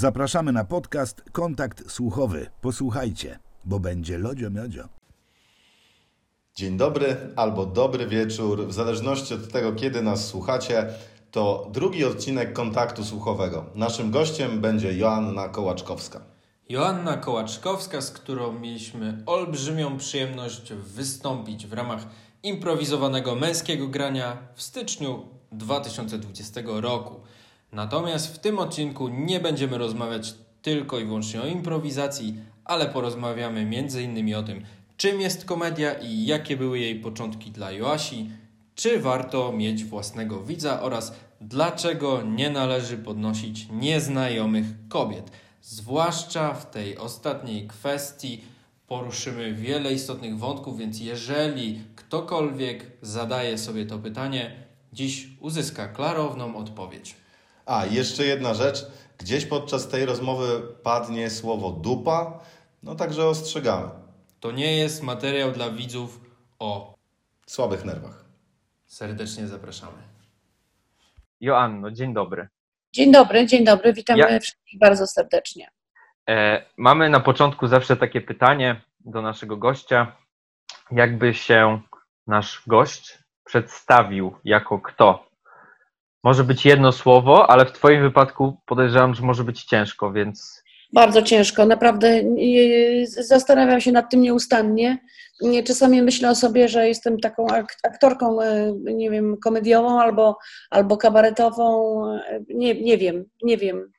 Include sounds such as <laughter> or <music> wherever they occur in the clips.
Zapraszamy na podcast Kontakt Słuchowy. Posłuchajcie, bo będzie lodzio miodzio. Dzień dobry albo dobry wieczór, w zależności od tego, kiedy nas słuchacie. To drugi odcinek kontaktu słuchowego. Naszym gościem będzie Joanna Kołaczkowska. Joanna Kołaczkowska, z którą mieliśmy olbrzymią przyjemność wystąpić w ramach improwizowanego męskiego grania w styczniu 2020 roku. Natomiast w tym odcinku nie będziemy rozmawiać tylko i wyłącznie o improwizacji, ale porozmawiamy m.in. o tym, czym jest komedia i jakie były jej początki dla Joasi, czy warto mieć własnego widza oraz dlaczego nie należy podnosić nieznajomych kobiet. Zwłaszcza w tej ostatniej kwestii poruszymy wiele istotnych wątków, więc jeżeli ktokolwiek zadaje sobie to pytanie, dziś uzyska klarowną odpowiedź. A, jeszcze jedna rzecz. Gdzieś podczas tej rozmowy padnie słowo dupa, no także ostrzegamy. To nie jest materiał dla widzów o Słabych nerwach. serdecznie zapraszamy. Joanno, dzień dobry. Dzień dobry, dzień dobry, witamy Ja- wszystkich bardzo serdecznie. E, mamy na początku zawsze takie pytanie do naszego gościa. Jakby się nasz gość przedstawił jako kto? Może być jedno słowo, ale w Twoim wypadku podejrzewam, że może być ciężko, więc Bardzo ciężko, naprawdę zastanawiam się nad tym nieustannie. Nie, Czasami myślę o sobie, że jestem taką ak- aktorką, e, nie wiem, komediową albo, albo kabaretową, e, nie, nie wiem, nie wiem,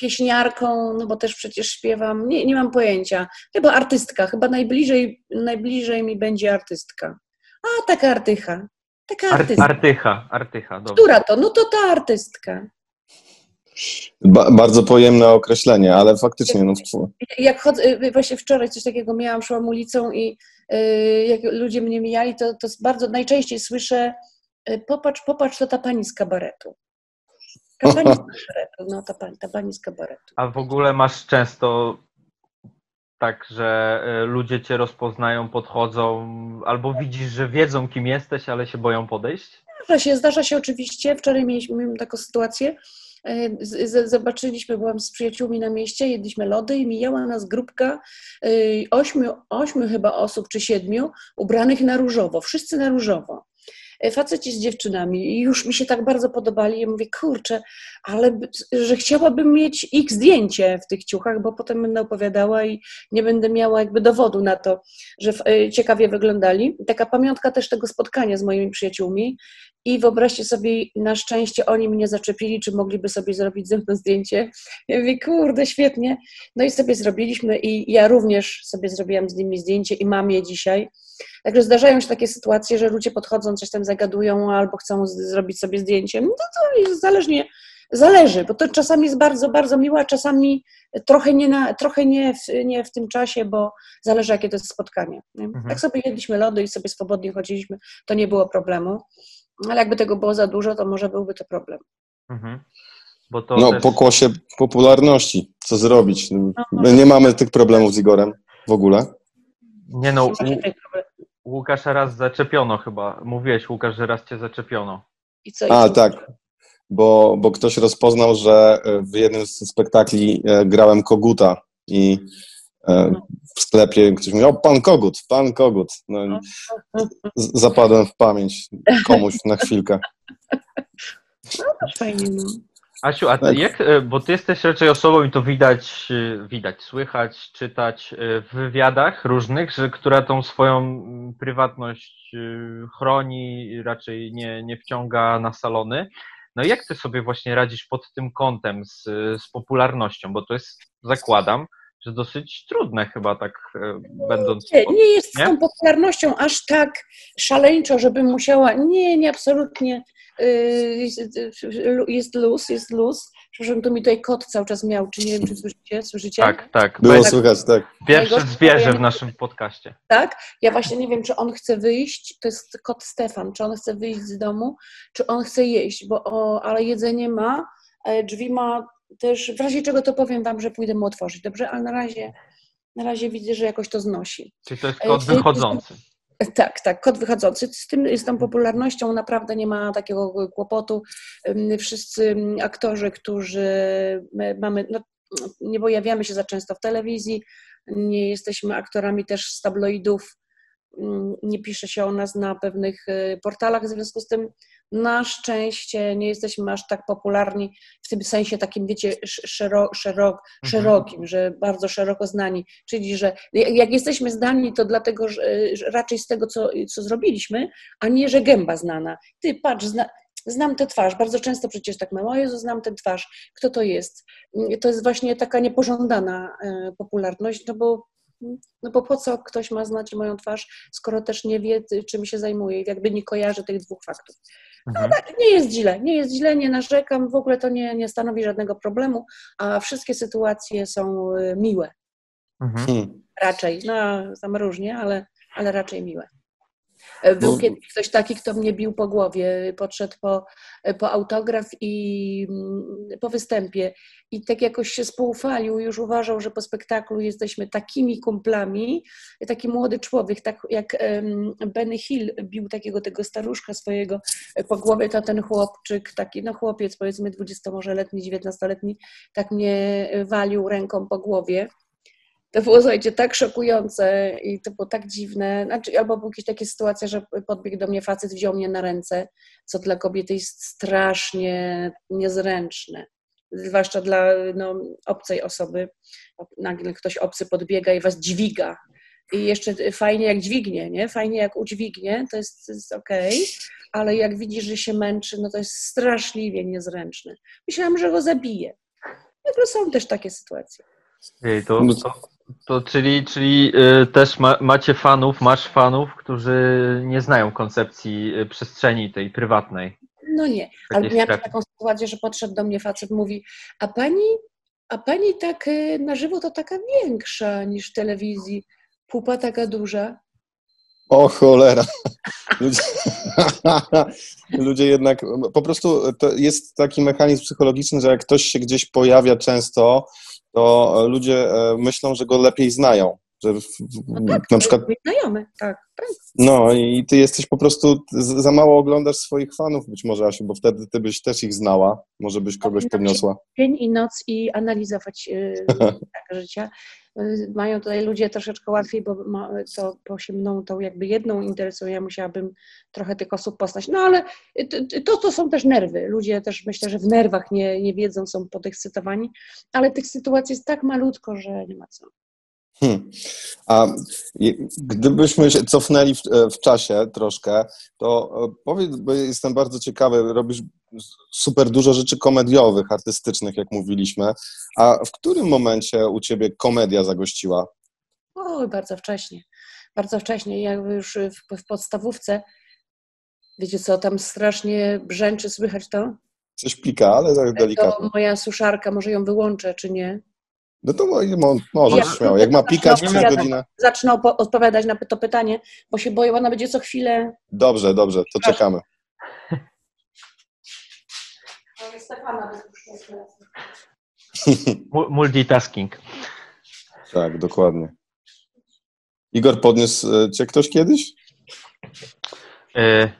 pieśniarką, no bo też przecież śpiewam, nie, nie mam pojęcia. Chyba artystka, chyba najbliżej, najbliżej mi będzie artystka. A, taka artycha, taka Ar- artystka. artycha, artycha, dobrze. Która to? No to ta artystka. Ba- bardzo pojemne określenie, ale faktycznie, no, Jak chodzę, y, właśnie wczoraj coś takiego miałam, szłam ulicą i y, jak ludzie mnie mijali, to, to bardzo najczęściej słyszę y, popatrz, popatrz, to ta pani z kabaretu. Ta pani z <laughs> kabaretu, no ta pani, ta pani z kabaretu. A w ogóle masz często tak, że e, ludzie Cię rozpoznają, podchodzą, albo widzisz, że wiedzą, kim jesteś, ale się boją podejść? Zdarza się, zdarza się oczywiście. Wczoraj mieliśmy taką sytuację. y, z- Zobaczyliśmy, byłam z przyjaciółmi na mieście, jedliśmy lody i mijała nas grupka y, ośmiu, ośmiu chyba osób czy siedmiu ubranych na różowo, wszyscy na różowo. Y, Faceci z dziewczynami i już mi się tak bardzo podobali. Ja mówię, kurczę, ale że chciałabym mieć ich zdjęcie w tych ciuchach, bo potem będę opowiadała i nie będę miała jakby dowodu na to, że y, ciekawie wyglądali. Taka pamiątka też tego spotkania z moimi przyjaciółmi. I wyobraźcie sobie, na szczęście oni mnie zaczepili, czy mogliby sobie zrobić ze mną zdjęcie. Ja mówię, kurde, świetnie. No i sobie zrobiliśmy i ja również sobie zrobiłam z nimi zdjęcie i mam je dzisiaj. Także zdarzają się takie sytuacje, że ludzie podchodzą, coś tam zagadują albo chcą zrobić sobie zdjęcie. No to jest zależnie, zależy, bo to czasami jest bardzo, bardzo miłe, a czasami trochę nie, na, trochę nie, w, nie w tym czasie, bo zależy jakie to jest spotkanie. Nie? Mhm. Tak sobie jedliśmy lody i sobie swobodnie chodziliśmy, to nie było problemu. Ale jakby tego było za dużo, to może byłby to problem. Mhm. Bo to No, też... pokłosie popularności. Co zrobić? My nie mamy tych problemów z Igorem w ogóle. Nie no. Łukasza raz zaczepiono chyba. Mówiłeś, Łukasz, że raz cię zaczepiono. I co, i A, tak. Bo, bo ktoś rozpoznał, że w jednym z spektakli e, grałem koguta i w sklepie ktoś mówi, o, pan kogut, pan kogut. No, zapadłem w pamięć komuś na chwilkę. Fajnie, no. Asiu, a ty Tak. jak, e, bo ty jesteś raczej osobą i to widać, e, widać, słychać, czytać e, w wywiadach różnych, że która tą swoją mm, prywatność e, chroni, raczej nie, nie wciąga na salony. No i jak ty sobie właśnie radzisz pod tym kątem z, z popularnością, bo to jest, zakładam, że dosyć trudne chyba tak e, będąc... Nie, nie jest z tą popularnością aż tak szaleńczo, żebym musiała. Nie, nie, absolutnie. Yy, Jest, jest luz, jest luz. Przepraszam, tu mi tutaj kot cały czas miał, czy nie wiem, czy słyszycie? Słyszycie? Tak, tak. Było Będzie słychać, tak. Pierwsze zwierzę w naszym podcaście. Tak? Ja właśnie nie wiem, czy on chce wyjść, to jest kot Stefan, czy on chce wyjść z domu, czy on chce jeść, bo o, ale jedzenie ma, e, drzwi ma też, w razie czego to powiem Wam, że pójdę mu otworzyć, dobrze? Ale na razie, na razie widzę, że jakoś to znosi. Czyli to jest kot czy- wychodzący. Tak, tak, kot wychodzący. Z, tym, z tą popularnością naprawdę nie ma takiego kłopotu. Wszyscy aktorzy, którzy my mamy, no, nie pojawiamy się za często w telewizji, nie jesteśmy aktorami też z tabloidów, nie pisze się o nas na pewnych y, portalach, w związku z tym na szczęście nie jesteśmy aż tak popularni w tym sensie takim, wiecie, sz- szero, szerok, szerokim, że bardzo szeroko znani. Czyli, że jak jesteśmy znani, to dlatego, że, raczej z tego, co, co zrobiliśmy, a nie, że gęba znana. Ty patrz, zna, znam tę twarz. Bardzo często przecież tak mamy, o Jezu, znam tę twarz. Kto to jest? To jest właśnie taka niepożądana e, popularność, no bo no bo po co ktoś ma znać moją twarz, skoro też nie wie, czym się zajmuje i jakby nie kojarzy tych dwóch faktów. Mhm. Tak, nie jest źle, nie jest źle, nie narzekam, w ogóle to nie, nie stanowi żadnego problemu, a wszystkie sytuacje są y, miłe, Mhm. Hmm. raczej, no tam różnie, ale, ale raczej miłe. E, Był Bo- kiedyś ktoś taki, kto mnie bił po głowie, podszedł po, po autograf i mm, po występie i tak jakoś się spoufalił, już uważał, że po spektaklu jesteśmy takimi kumplami, taki młody człowiek, tak jak Benny Hill bił takiego tego staruszka swojego po głowie, to ten chłopczyk, taki no chłopiec powiedzmy 20 może letni, 19-letni, tak mnie walił ręką po głowie. To było, słuchajcie, tak szokujące i to było tak dziwne. Znaczy, albo były jakieś takie sytuacje, że podbiegł do mnie facet, wziął mnie na ręce, co dla kobiety jest strasznie niezręczne. Zwłaszcza dla no, obcej osoby. Nagle ktoś obcy podbiega i was dźwiga. I jeszcze fajnie jak dźwignie, nie? Fajnie jak udźwignie, to jest, to jest okej, ale jak widzisz, że się męczy, no to jest straszliwie niezręczne. Myślałam, że go zabije. Także są też takie sytuacje. Ej, to, No- to, to czyli, czyli y, też ma, macie fanów, masz fanów, którzy nie znają koncepcji y, przestrzeni tej prywatnej. No nie, ale miałam strefy. taką sytuację, że podszedł do mnie facet, mówi, a pani, a pani tak y, na żywo to taka większa niż w telewizji, pupa taka duża. O cholera. <laughs> Ludzie, <laughs> ludzie jednak, po prostu to jest taki mechanizm psychologiczny, że jak ktoś się gdzieś pojawia często, to ludzie e, myślą, że go lepiej znają. Że No tak, na przykład, znajomy, tak, tak. no i ty jesteś po prostu, za mało oglądasz swoich fanów być może, Asiu, bo wtedy ty byś też ich znała, może byś kogoś podniosła. Dzień i noc i analizować y, <laughs> tak, życia. Mają tutaj ludzie troszeczkę łatwiej, bo ma, to, bo się mną tą jakby jedną interesuje, ja musiałabym trochę tych osób poznać. No ale to, to, to są też nerwy. Ludzie też myślę, że w nerwach nie, nie wiedzą, są podekscytowani, ale tych sytuacji jest tak malutko, że nie ma co. Hmm. A gdybyśmy się cofnęli w, e, w czasie troszkę, to e, powiedz, bo jestem bardzo ciekawy, robisz super dużo rzeczy komediowych, artystycznych, jak mówiliśmy, a w którym momencie u ciebie komedia zagościła? Oj, bardzo wcześnie. Bardzo wcześnie, jakby już w, w podstawówce, wiecie co, tam strasznie brzęczy, słychać to? Coś plika, ale tak delikatnie. To moja suszarka, może ją wyłączę, czy nie? No to mo- mo- możesz Ja- śmiało. Jak ma pikać przez godzinę? Zacznę opo- odpowiadać na to pytanie, bo się boję, ona będzie co chwilę. Dobrze, dobrze, to czekamy. Stefana Mu- Multitasking. Tak, dokładnie. Igor, podniósł e, cię ktoś kiedyś? E,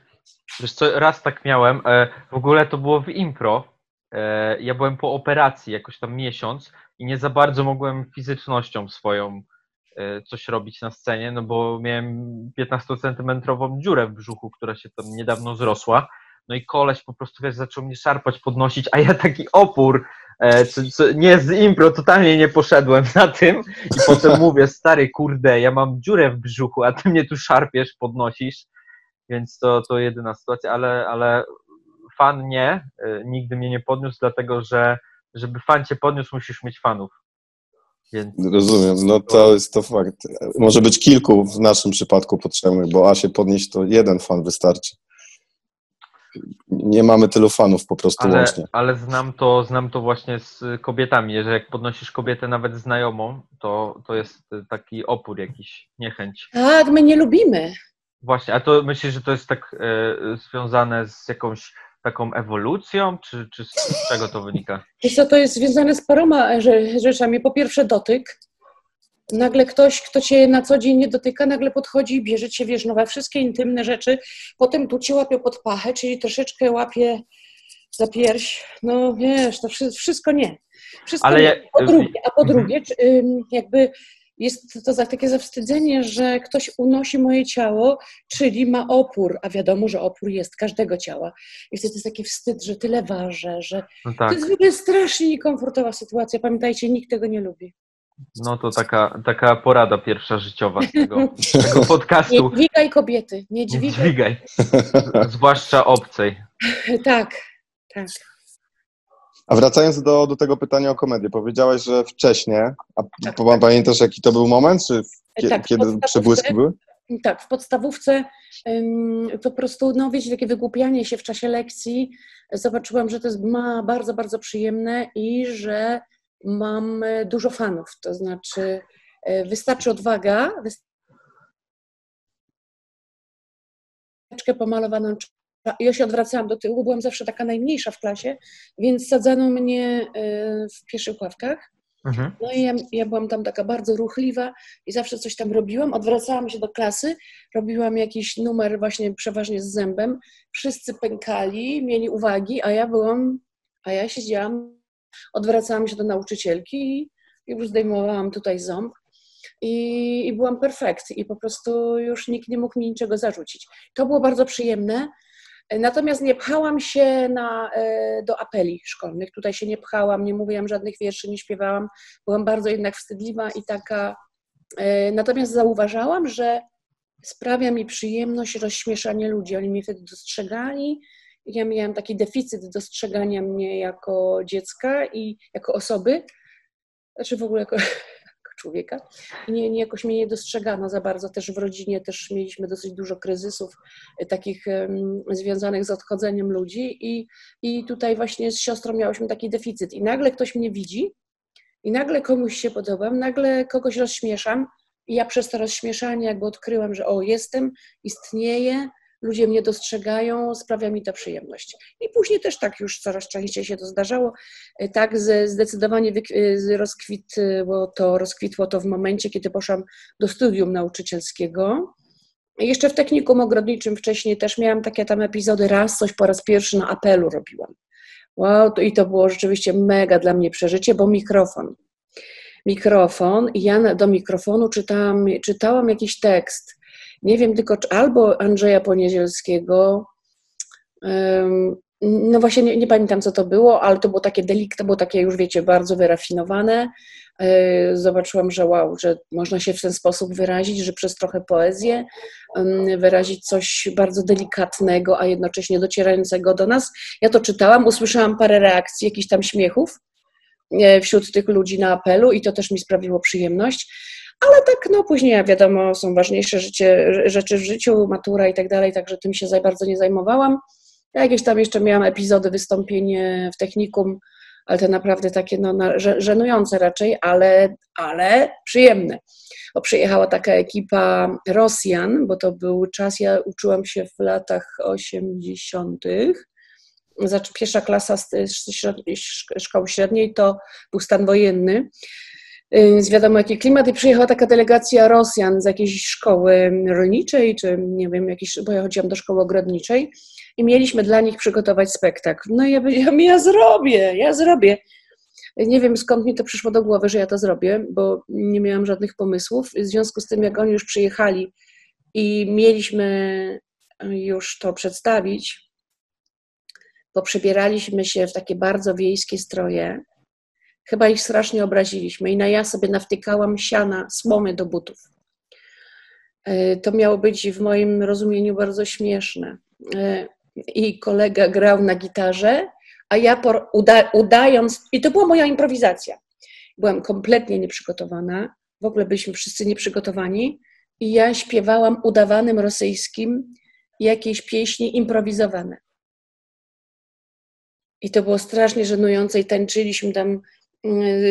Wiesz co, raz tak miałem, e, w ogóle to było w impro. E, Ja byłem po operacji jakoś tam miesiąc i nie za bardzo mogłem fizycznością swoją e, coś robić na scenie, no bo miałem 15-centymetrową dziurę w brzuchu, która się tam niedawno zrosła. No i koleś po prostu wiesz, zaczął mnie szarpać, podnosić, a ja taki opór, e, nie z impro, totalnie nie poszedłem na tym. I potem <laughs> mówię, stary, kurde, ja mam dziurę w brzuchu, a ty mnie tu szarpiesz, podnosisz. Więc to, to jedyna sytuacja, ale, ale fan nie, y, nigdy mnie nie podniósł, dlatego że żeby fan cię podniósł, musisz mieć fanów. Więc Rozumiem, no to jest to fakt. Może być kilku w naszym przypadku potrzebnych, bo Asię podnieść to jeden fan wystarczy. Nie mamy tylu fanów po prostu ale, łącznie. ale znam to, znam to właśnie z kobietami, że jak podnosisz kobietę nawet znajomą, to, to jest y, taki opór jakiś, niechęć. Tak, my nie lubimy. Właśnie, a to myślisz, że to jest tak e, związane z jakąś taką ewolucją, czy, czy z, czego to wynika? Wiesz co, to jest związane z paroma rze- rzeczami. Po pierwsze dotyk. Nagle ktoś, kto cię na co dzień nie dotyka, nagle podchodzi i bierze cię, wiesz, no we wszystkie intymne rzeczy. Potem tu cię łapie pod pachę, czyli troszeczkę łapie za pierś. No wiesz, to wszy- wszystko nie. Wszystko Ale nie. po drugie, a po Mhm. drugie, jakby jest to takie zawstydzenie, że ktoś unosi moje ciało, czyli ma opór, a wiadomo, że opór jest każdego ciała. I wtedy jest taki wstyd, że tyle ważę, że No to tak, jest w ogóle strasznie niekomfortowa sytuacja. Pamiętajcie, nikt tego nie lubi. no to taka, taka porada pierwsza życiowa z tego, tego <laughs> Nie podcastu. dźwigaj kobiety, nie Nie dźwigaj. dźwigaj, <laughs> zwłaszcza obcej. Tak, tak. A wracając do, do tego pytania o komedię, powiedziałaś, że wcześniej, a Tak, pa- pamiętasz jaki to był moment, czy w- kie, Tak, kiedy przebłyski były? Tak, w podstawówce po prostu, no wiecie, takie wygłupianie się w czasie lekcji. Zobaczyłam, że to jest ma bardzo, bardzo przyjemne i że mam e, dużo fanów. To znaczy, e, wystarczy odwaga, wystarczy pomalowaną ja się odwracałam do tyłu, byłam zawsze taka najmniejsza w klasie, więc sadzano mnie e, w pierwszych ławkach. Mhm. No i ja, ja byłam tam taka bardzo ruchliwa i zawsze coś tam robiłam. Odwracałam się do klasy, robiłam jakiś numer właśnie przeważnie z zębem. Wszyscy pękali, mieli uwagi, a ja byłam, a ja siedziałam, odwracałam się do nauczycielki i już zdejmowałam tutaj ząb. I, I byłam perfekt i po prostu już nikt nie mógł mi niczego zarzucić. To było bardzo przyjemne. Natomiast nie pchałam się na, e, do apeli szkolnych. Tutaj się nie pchałam, nie mówiłam żadnych wierszy, nie śpiewałam. Byłam bardzo jednak wstydliwa i taka. e, Natomiast zauważałam, że sprawia mi przyjemność rozśmieszanie ludzi. Oni mnie wtedy dostrzegali. Ja miałam taki deficyt dostrzegania mnie jako dziecka i jako osoby, znaczy w ogóle jako, jako człowieka. I nie, nie jakoś mnie nie dostrzegano za bardzo. Też w rodzinie też mieliśmy dosyć dużo kryzysów e, takich em, związanych z odchodzeniem ludzi i, i tutaj właśnie z siostrą miałyśmy taki deficyt. I nagle ktoś mnie widzi i nagle komuś się podobam, nagle kogoś rozśmieszam i ja przez to rozśmieszanie jakby odkryłam, że o, jestem, istnieję, ludzie mnie dostrzegają, sprawia mi to przyjemność. I później też tak już coraz częściej się to zdarzało. E, Tak zdecydowanie e, rozkwitło to, rozkwitło to w momencie, kiedy poszłam do studium nauczycielskiego. Jeszcze w technikum ogrodniczym wcześniej też miałam takie tam epizody, raz coś po raz pierwszy na apelu robiłam. Wow, to, i to było rzeczywiście mega dla mnie przeżycie, bo mikrofon. Mikrofon, i ja do mikrofonu czytałam, czytałam jakiś tekst. Nie wiem tylko, czy albo Andrzeja Poniezielskiego, ym, no właśnie nie, nie pamiętam, co to było, ale to było takie delik, to było takie już, wiecie, bardzo wyrafinowane. Yy, Zobaczyłam, że wow, że można się w ten sposób wyrazić, że przez trochę poezję wyrazić coś bardzo delikatnego, a jednocześnie docierającego do nas. Ja to czytałam, usłyszałam parę reakcji, jakichś tam śmiechów e, wśród tych ludzi na apelu i to też mi sprawiło przyjemność. Ale tak, no później, wiadomo, są ważniejsze życie, rzeczy w życiu, matura i tak dalej, także tym się za bardzo nie zajmowałam. Ja jakieś tam jeszcze miałam epizody, wystąpienie w technikum, ale to naprawdę takie no, żenujące raczej, ale, ale przyjemne. Bo przyjechała taka ekipa Rosjan, bo to był czas, ja uczyłam się w latach 80. Znaczy pierwsza klasa z, szkoły średniej to był stan wojenny. Y, Z wiadomo jaki klimat i przyjechała taka delegacja Rosjan z jakiejś szkoły rolniczej, czy nie wiem, jakiejś, bo ja chodziłam do szkoły ogrodniczej i mieliśmy dla nich przygotować spektakl. No i ja powiedziałam, ja zrobię, ja zrobię. Nie wiem skąd mi to przyszło do głowy, że ja to zrobię, bo nie miałam żadnych pomysłów. W związku z tym, jak oni już przyjechali i mieliśmy już to przedstawić, to przebieraliśmy się w takie bardzo wiejskie stroje. Chyba ich strasznie obraziliśmy i na ja sobie nawtykałam siana, słomy do butów. E, To miało być w moim rozumieniu bardzo śmieszne. E, I kolega grał na gitarze, a ja por- uda, udając, i to była moja improwizacja. Byłam kompletnie nieprzygotowana, w ogóle byliśmy wszyscy nieprzygotowani i ja śpiewałam udawanym rosyjskim jakieś pieśni improwizowane. I to było strasznie żenujące i tańczyliśmy tam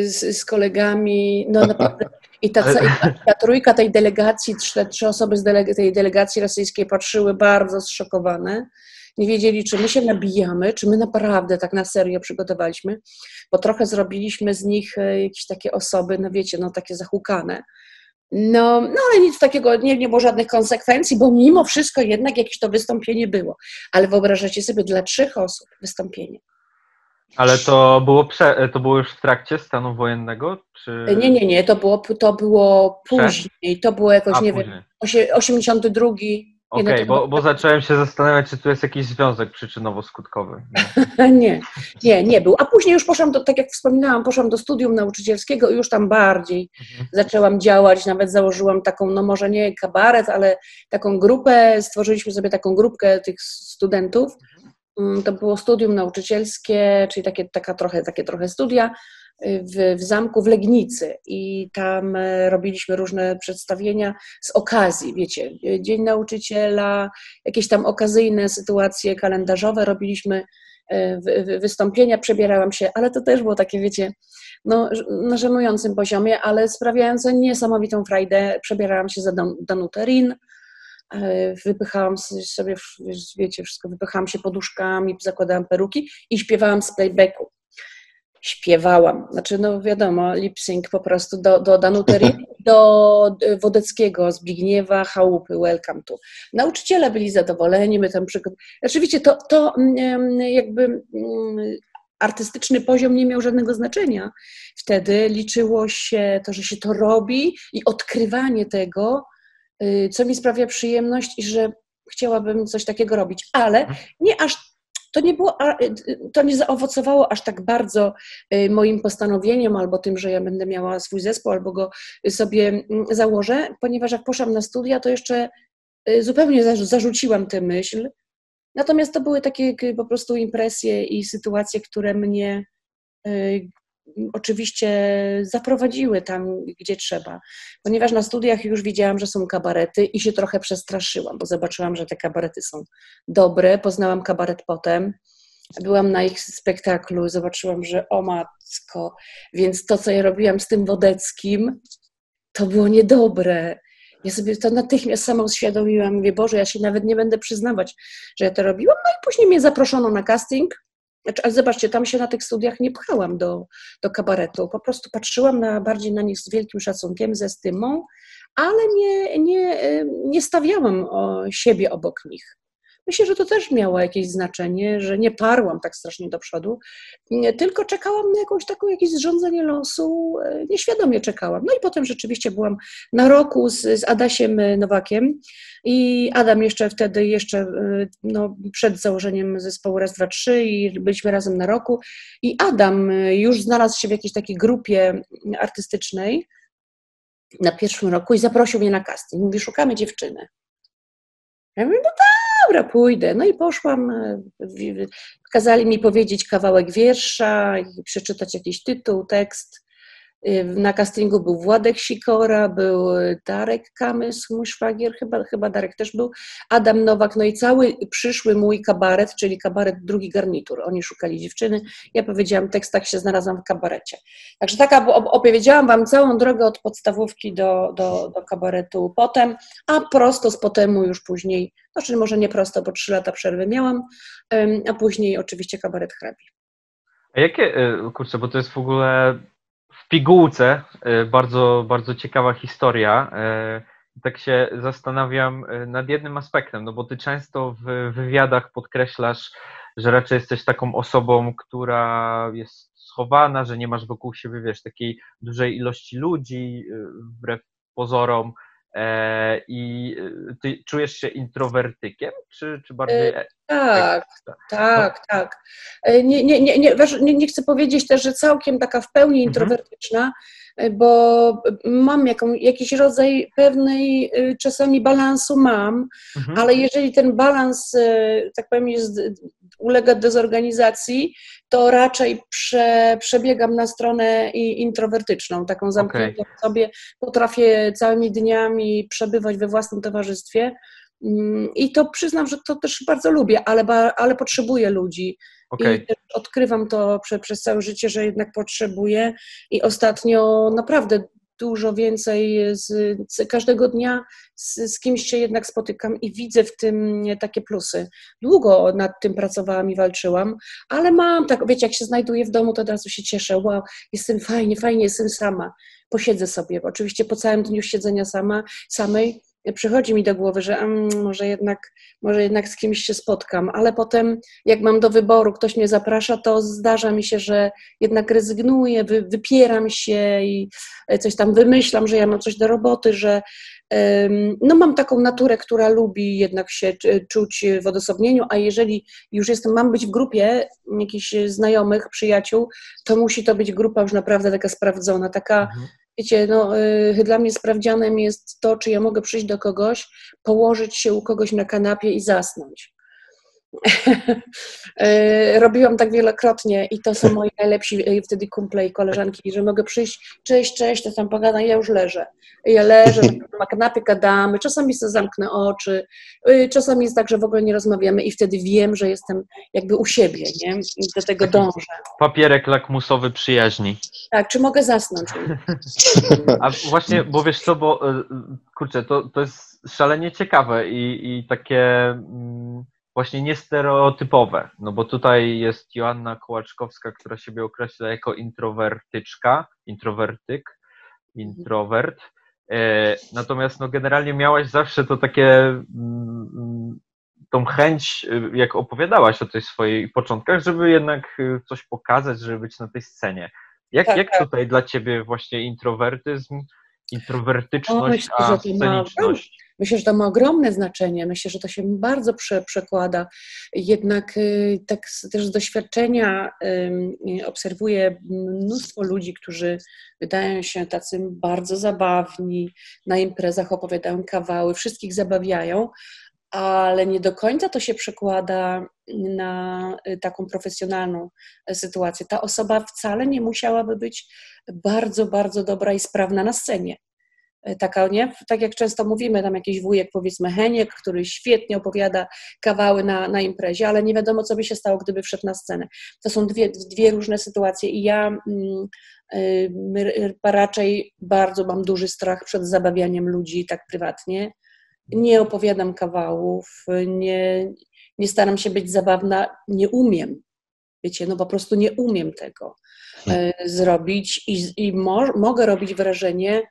z, z kolegami, no naprawdę. <laughs> I ta, i ta, ta trójka tej delegacji, trzy, trzy osoby z deleg- tej delegacji rosyjskiej patrzyły bardzo zszokowane. Nie wiedzieli, czy my się nabijamy, czy my naprawdę tak na serio przygotowaliśmy, bo trochę zrobiliśmy z nich e, jakieś takie osoby, no wiecie, no takie zahukane. No, no ale nic takiego, nie, nie było żadnych konsekwencji, bo mimo wszystko jednak jakieś to wystąpienie było. Ale wyobrażacie sobie dla trzech osób wystąpienie. Ale to było, prze, to było już w trakcie stanu wojennego? Czy... Nie, nie, nie, to było, to było później, to było jakoś, A, nie później. wiem, osie- 82. Okej, Nie, no to bo, bo zacząłem się zastanawiać, czy tu jest jakiś związek przyczynowo-skutkowy. No. <laughs> Nie, nie, nie był. A później już poszłam do, tak jak wspominałam, poszłam do studium nauczycielskiego i już tam bardziej Mhm. zaczęłam działać, nawet założyłam taką, no może nie kabaret, ale taką grupę, stworzyliśmy sobie taką grupkę tych studentów. Mm, To było studium nauczycielskie, czyli takie, taka trochę, takie trochę studia y, w, w zamku w Legnicy i tam e, robiliśmy różne przedstawienia z okazji, wiecie, y, Dzień Nauczyciela, jakieś tam okazyjne sytuacje kalendarzowe, robiliśmy e, wy- wy- wystąpienia, przebierałam się, ale to też było takie, wiecie, no, na żenującym poziomie, ale sprawiające niesamowitą frajdę. Przebierałam się za Dan- Danutę Rin, wypychałam s- sobie, wiecie, wszystko, wypychałam się poduszkami, zakładałam peruki i śpiewałam z playbacku. Śpiewałam, znaczy, no wiadomo, lip sync po prostu do, do Danuty Rin, do e, <laughs> Wodeckiego, Zbigniewa Chałupy, welcome to. Nauczyciele byli zadowoleni, my tam przygod... Oczywiście to, to mm, jakby mm, artystyczny poziom nie miał żadnego znaczenia. Wtedy liczyło się to, że się to robi i odkrywanie tego, co mi sprawia przyjemność i że chciałabym coś takiego robić, ale nie aż to nie było, y, to nie zaowocowało aż tak bardzo y, moim postanowieniem albo tym, że ja będę miała swój zespół albo go sobie mm, założę, ponieważ jak poszłam na studia, to jeszcze y, zupełnie zarzu- zarzuciłam tę myśl. Natomiast to były takie po prostu impresje i sytuacje, które mnie y, oczywiście zaprowadziły tam, gdzie trzeba. Ponieważ na studiach już widziałam, że są kabarety i się trochę przestraszyłam, bo zobaczyłam, że te kabarety są dobre. Poznałam kabaret potem. Byłam na ich spektaklu, zobaczyłam, że o matko, więc to, co ja robiłam z tym Wodeckim, to było niedobre. Ja sobie to natychmiast sama uświadomiłam. Mówię, Boże, ja się nawet nie będę przyznawać, że ja to robiłam. No i później mnie zaproszono na casting. Znaczy, ale zobaczcie, tam się na tych studiach nie pchałam do, do kabaretu. Po prostu patrzyłam na, bardziej na nich z wielkim szacunkiem, ze stymą, ale nie, nie, y, nie stawiałam o siebie obok nich. Myślę, że to też miało jakieś znaczenie, że nie parłam tak strasznie do przodu, tylko czekałam na jakąś taką, jakieś zrządzenie losu, e, nieświadomie czekałam. No i potem rzeczywiście byłam na roku z, z Adasiem Nowakiem i Adam jeszcze wtedy, jeszcze e, no, przed założeniem zespołu Raz, Dwa, Trzy i byliśmy razem na roku i Adam e, już znalazł się w jakiejś takiej grupie artystycznej na pierwszym roku i zaprosił mnie na casting. Mówi, szukamy dziewczyny. Ja mówię, no dobra, pójdę. No i poszłam, e, kazali mi powiedzieć kawałek wiersza i przeczytać jakiś tytuł, tekst. Na castingu był Władek Sikora, był Darek Kamysł, mój szwagier, chyba, chyba Darek też był, Adam Nowak, no i cały przyszły mój kabaret, czyli kabaret drugi garnitur. Oni szukali dziewczyny, ja powiedziałam tekst, tak się znalazłam w kabarecie. Także taka opowiedziałam Wam całą drogę od podstawówki do, do, do kabaretu potem, a prosto z potemu już później, znaczy może nie prosto, bo trzy lata przerwy miałam, a później oczywiście kabaret hrabi. A jakie, y, kurczę, bo to jest w ogóle w pigułce y, bardzo, bardzo ciekawa historia. Y, Tak się zastanawiam y, nad jednym aspektem, no bo ty często w wywiadach podkreślasz, że raczej jesteś taką osobą, która jest schowana, że nie masz wokół siebie, wiesz, takiej dużej ilości ludzi, wbrew pozorom. E, I y, ty czujesz się introwertykiem, czy, czy bardziej. e- Tak, tak. tak, tak. E, Nie, nie, nie, nie, wiesz, nie, nie chcę powiedzieć też, że całkiem taka w pełni Mhm. introwertyczna, e, bo mam jaką, jakiś rodzaj pewnej e, czasami balansu mam, Mhm. ale jeżeli ten balans, e, tak powiem, jest, ulega dezorganizacji, to raczej prze, przebiegam na stronę introwertyczną, taką zamkniętą w sobie. Potrafię całymi dniami przebywać we własnym towarzystwie. Mm, I to przyznam, że to też bardzo lubię, ale, ale potrzebuję ludzi. Okej. I też odkrywam to prze, przez całe życie, że jednak potrzebuję. I ostatnio naprawdę dużo więcej z, z każdego dnia z, z kimś się jednak spotykam i widzę w tym takie plusy. Długo nad tym pracowałam i walczyłam, ale mam tak, wiecie, jak się znajduję w domu, to od razu się cieszę. Wow, jestem fajnie, fajnie, jestem sama. Posiedzę sobie. Oczywiście po całym dniu siedzenia sama, samej przychodzi mi do głowy, że mm, może, jednak, może jednak z kimś się spotkam, ale potem jak mam do wyboru, ktoś mnie zaprasza, to zdarza mi się, że jednak rezygnuję, wy, wypieram się i coś tam wymyślam, że ja mam coś do roboty, że no mam taką naturę, która lubi jednak się czuć w odosobnieniu, a jeżeli już jestem, mam być w grupie jakichś znajomych, przyjaciół, to musi to być grupa już naprawdę taka sprawdzona, taka mhm Wiecie, no, y, dla mnie sprawdzianem jest to, czy ja mogę przyjść do kogoś, położyć się u kogoś na kanapie i zasnąć. Y, <laughs> robiłam tak wielokrotnie i to są moi najlepsi y, wtedy kumple i koleżanki, że mogę przyjść, cześć, cześć, to tam pogadam, ja już leżę. Ja leżę, na kanapie gadamy, czasami sobie zamknę oczy, czasami jest tak, że w ogóle nie rozmawiamy i wtedy wiem, że jestem jakby u siebie, nie? I do tego dążę. Papierek lakmusowy przyjaźni. Tak, czy mogę zasnąć? <laughs> A właśnie, bo wiesz co, bo kurczę, to, to jest szalenie ciekawe i, i takie... Mm, właśnie niestereotypowe, no bo tutaj jest Joanna Kołaczkowska, która siebie określa jako introwertyczka, introwertyk, introwert, e, natomiast no generalnie miałaś zawsze to takie mm, tą chęć, e, jak opowiadałaś o tej swojej początkach, żeby jednak e, coś pokazać, żeby być na tej scenie. Jak, tak, jak tak. tutaj dla ciebie właśnie introwertyzm, introwertyczność, o, a sceniczność? Myślę, że to ma ogromne znaczenie. Myślę, że to się bardzo prze, przekłada. Jednak y, tak też z doświadczenia obserwuję mnóstwo ludzi, którzy wydają się tacy bardzo zabawni, na imprezach opowiadają kawały, wszystkich zabawiają, ale nie do końca to się przekłada na y, taką profesjonalną sytuację. Ta osoba wcale nie musiałaby być bardzo, bardzo dobra i sprawna na scenie. E, taka, nie? Tak jak często mówimy, tam jakiś wujek, powiedzmy Heniek, który świetnie opowiada kawały na, na imprezie, ale nie wiadomo, co by się stało, gdyby wszedł na scenę. To są dwie, dwie różne sytuacje i ja mm, y, raczej bardzo mam duży strach przed zabawianiem ludzi tak prywatnie. Nie opowiadam kawałów, nie, nie staram się być zabawna, nie umiem. Wiecie, no po prostu nie umiem tego y, zrobić i, i mo mogę robić wrażenie,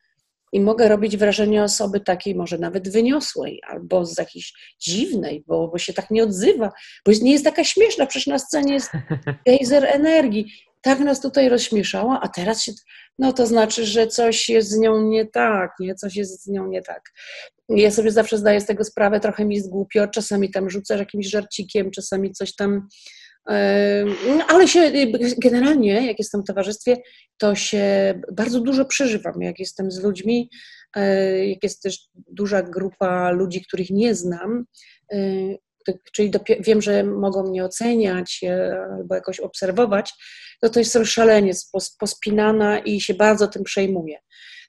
i mogę robić wrażenie osoby takiej może nawet wyniosłej albo z jakiejś dziwnej, bo, bo się tak nie odzywa, bo nie jest taka śmieszna, przecież na scenie jest <laughs> gejzer energii. Tak nas tutaj rozśmieszała, a teraz się, no to znaczy, że coś jest z nią nie tak, nie? Coś jest z nią nie tak. Ja sobie zawsze zdaję z tego sprawę, trochę mi jest głupio, czasami tam rzucę jakimś żarcikiem, czasami coś tam ale się generalnie, jak jestem w towarzystwie, to się bardzo dużo przeżywam. Jak jestem z ludźmi, e, jak jest też duża grupa ludzi, których nie znam, e, czyli wiem, że mogą mnie oceniać e, albo jakoś obserwować, to to jestem szalenie pospinana i się bardzo tym przejmuję.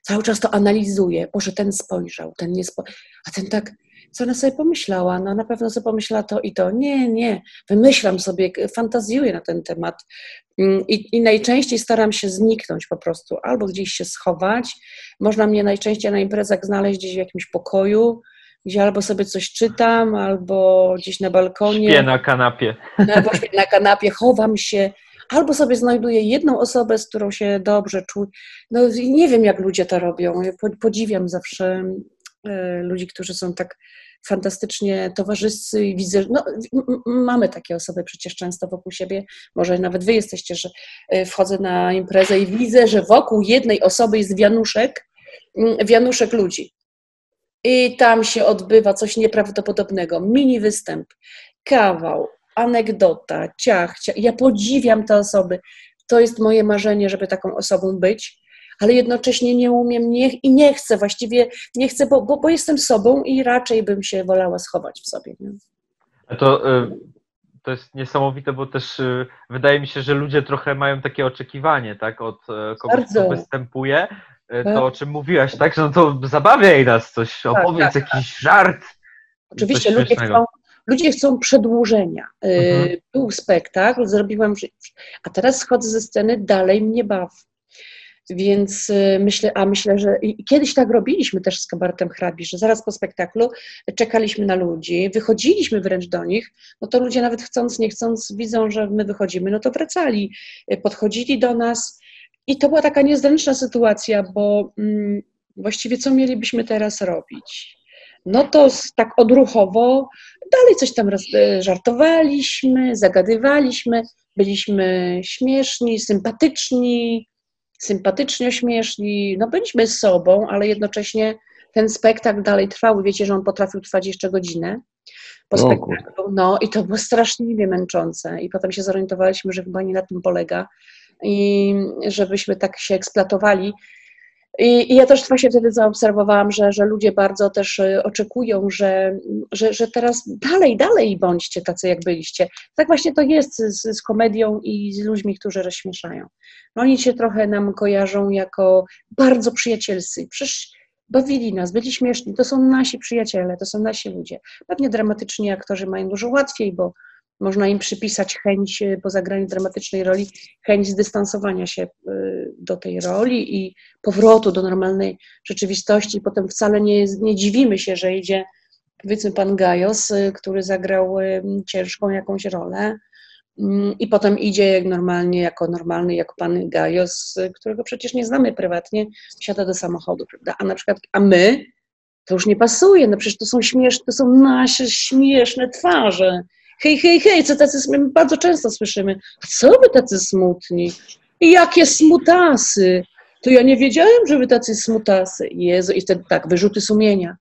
Cały czas to analizuję. Boże, ten spojrzał, ten nie spojrzał, a ten tak co ona sobie pomyślała? No na pewno sobie pomyślała to i to. Nie, nie, wymyślam sobie, fantazjuję na ten temat mm, i, i najczęściej staram się zniknąć po prostu, albo gdzieś się schować. Można mnie najczęściej na imprezach znaleźć gdzieś w jakimś pokoju, gdzie albo sobie coś czytam, albo gdzieś na balkonie. Śpię na kanapie. Albo śpię na kanapie, chowam się, albo sobie znajduję jedną osobę, z którą się dobrze czuję. No nie wiem, jak ludzie to robią. Podziwiam zawsze ludzi, którzy są tak fantastycznie towarzyscy i widzę, no mamy takie osoby przecież często wokół siebie, może nawet wy jesteście, że e, wchodzę na imprezę i widzę, że wokół jednej osoby jest wianuszek, wianuszek ludzi. I tam się odbywa coś nieprawdopodobnego. Mini występ, kawał, anegdota, ciach, ciach. Ja podziwiam te osoby. To jest moje marzenie, żeby taką osobą być ale jednocześnie nie umiem nie, i nie chcę, właściwie nie chcę, bo, bo, bo jestem sobą i raczej bym się wolała schować w sobie. Nie? To, y, to jest niesamowite, bo też y, wydaje mi się, że ludzie trochę mają takie oczekiwanie tak, od e, kogoś, Bardzo. kto występuje. E, to, tak. o czym mówiłaś, tak? Że no to zabawiaj nas, coś, tak, opowiedz tak, jakiś tak. żart. Oczywiście ludzie chcą, ludzie chcą przedłużenia. Y, mhm. Był spektakl, zrobiłam, a teraz schodzę ze sceny, dalej mnie baw. Więc y, myślę, a myślę, że kiedyś tak robiliśmy też z kabaretem hrabi, że zaraz po spektaklu czekaliśmy na ludzi, wychodziliśmy wręcz do nich, no to ludzie nawet chcąc, nie chcąc, widzą, że my wychodzimy, no to wracali, y, podchodzili do nas i to była taka niezręczna sytuacja, bo mm, właściwie co mielibyśmy teraz robić? no to tak odruchowo dalej coś tam e, żartowaliśmy, zagadywaliśmy, byliśmy śmieszni, sympatyczni, sympatycznie śmieszni, no byliśmy z sobą, ale jednocześnie ten spektakl dalej trwał. Wiecie, że on potrafił trwać jeszcze godzinę po spektaklu. No i to było straszliwie męczące. I potem się zorientowaliśmy, że chyba nie na tym polega i żebyśmy tak się eksploatowali. I, I ja też właśnie wtedy zaobserwowałam, że, że ludzie bardzo też e, oczekują, że, że, że teraz dalej, dalej bądźcie tacy, jak byliście. Tak właśnie to jest z, z komedią i z ludźmi, którzy rozśmieszają. No Oni się trochę nam kojarzą jako bardzo przyjacielscy. Przecież bawili nas, byli śmieszni. To są nasi przyjaciele, to są nasi ludzie. Pewnie dramatyczni aktorzy mają dużo łatwiej, bo można im przypisać chęć e, po zagraniu dramatycznej roli, chęć zdystansowania się e, do tej roli i powrotu do normalnej rzeczywistości. Potem wcale nie, nie dziwimy się, że idzie powiedzmy pan Gajos, y, który zagrał ciężką jakąś rolę mm, i potem idzie jak normalnie, jako normalny, jako pan Gajos, którego przecież nie znamy prywatnie, wsiada do samochodu, prawda? A na przykład, a my, to już nie pasuje, no przecież to są śmieszne, to są nasze śmieszne twarze. Hej, hej, hej, co tacy, sm- my bardzo często słyszymy, co wy tacy smutni? Jakie smutasy! To ja nie wiedziałem, że wy tacy smutasy. Jezu, i wtedy tak, wyrzuty sumienia.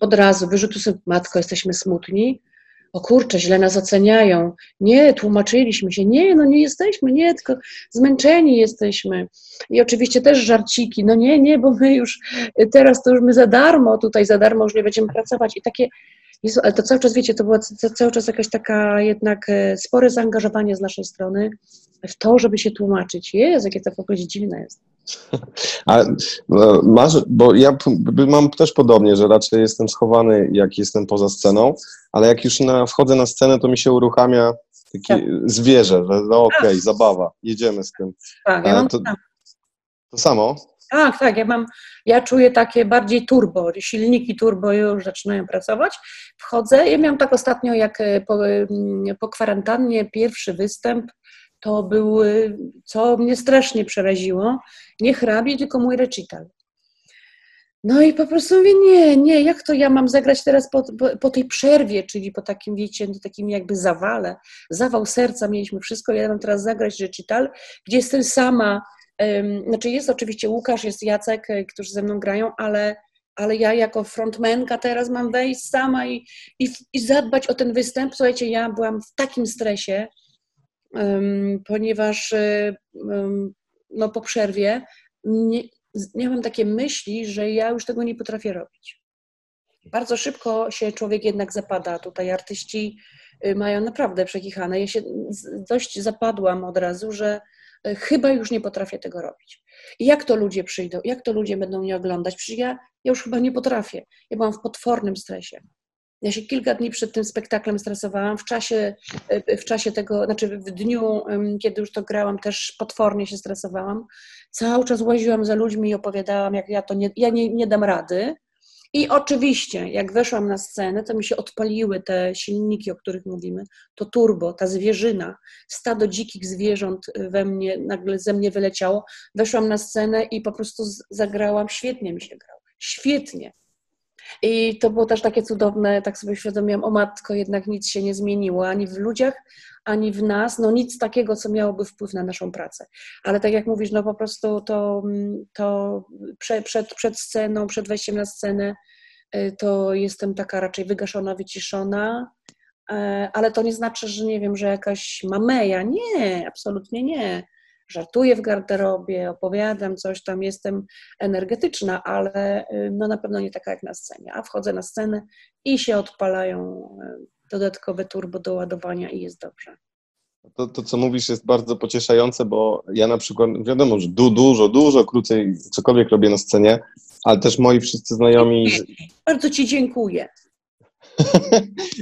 Od razu, wyrzuty sumienia. Matko, jesteśmy smutni? O kurczę, źle nas oceniają. Nie, tłumaczyliśmy się. Nie, no nie jesteśmy, nie, tylko zmęczeni jesteśmy. I oczywiście też żarciki. No nie, nie, bo my już teraz to już my za darmo, tutaj za darmo już nie będziemy pracować. I takie, Jezu, ale to cały czas, wiecie, to było ca- cały czas jakaś taka jednak e, spore zaangażowanie z naszej strony w to, żeby się tłumaczyć. Jezu, jakie to w ogóle dziwne jest. <laughs> A no, masz, bo ja mam też podobnie, że raczej jestem schowany, jak jestem poza sceną, ale jak już na, wchodzę na scenę, to mi się uruchamia takie zwierzę, że no okej, zabawa, jedziemy z tym. Tak, ja mam to- to... samo. Tak, tak, ja mam, ja czuję takie bardziej turbo, silniki turbo już zaczynają pracować. Wchodzę, ja miałam tak ostatnio, jak e, po, mm, po kwarantannie pierwszy występ, to był, e, co mnie strasznie przeraziło, nie hrabie, tylko mój recital. No i po prostu mówię, nie, nie, jak to ja mam zagrać teraz po, po, po tej przerwie, czyli po takim, wiecie, no takim jakby zawale, zawał serca mieliśmy wszystko, ja mam teraz zagrać recital, gdzie jestem sama, Znaczy jest oczywiście Łukasz, jest Jacek, y, którzy ze mną grają, ale, ale ja jako frontmenka teraz mam wejść sama i, i, i zadbać o ten występ. Słuchajcie, ja byłam w takim stresie, ym, ponieważ ym, no, po przerwie nie, miałam takie myśli, że ja już tego nie potrafię robić. Bardzo szybko się człowiek jednak zapada. Tutaj artyści y, mają naprawdę przekichane. Ja się dość zapadłam od razu, że chyba już nie potrafię tego robić. I jak to ludzie przyjdą, jak to ludzie będą mnie oglądać? Przecież ja, ja już chyba nie potrafię. Ja byłam w potwornym stresie. Ja się kilka dni przed tym spektaklem stresowałam. W czasie, w czasie tego, znaczy w dniu, kiedy już to grałam, też potwornie się stresowałam. Cały czas łaziłam za ludźmi i opowiadałam, jak ja to nie, ja nie, nie dam rady. I oczywiście, jak weszłam na scenę, to mi się odpaliły te silniki, o których mówimy, to turbo, ta zwierzyna, stado dzikich zwierząt we mnie, nagle ze mnie wyleciało. Weszłam na scenę i po prostu zagrałam, świetnie mi się grało, świetnie. I to było też takie cudowne, tak sobie uświadomiłam, o matko, jednak nic się nie zmieniło, ani w ludziach, ani w nas, no nic takiego, co miałoby wpływ na naszą pracę. Ale tak jak mówisz, no po prostu to, to prze, przed, przed sceną, przed wejściem na scenę, y, to jestem taka raczej wygaszona, wyciszona, e, ale to nie znaczy, że nie wiem, że jakaś mameja. Nie, absolutnie nie. Żartuję w garderobie, opowiadam coś tam, jestem energetyczna, ale y, no na pewno nie taka jak na scenie. A wchodzę na scenę i się odpalają y, dodatkowe turbo do ładowania i jest dobrze. To, to, co mówisz, jest bardzo pocieszające, bo ja na przykład, wiadomo, że du, dużo, dużo krócej cokolwiek robię na scenie, ale też moi wszyscy znajomi, Bardzo Ci dziękuję.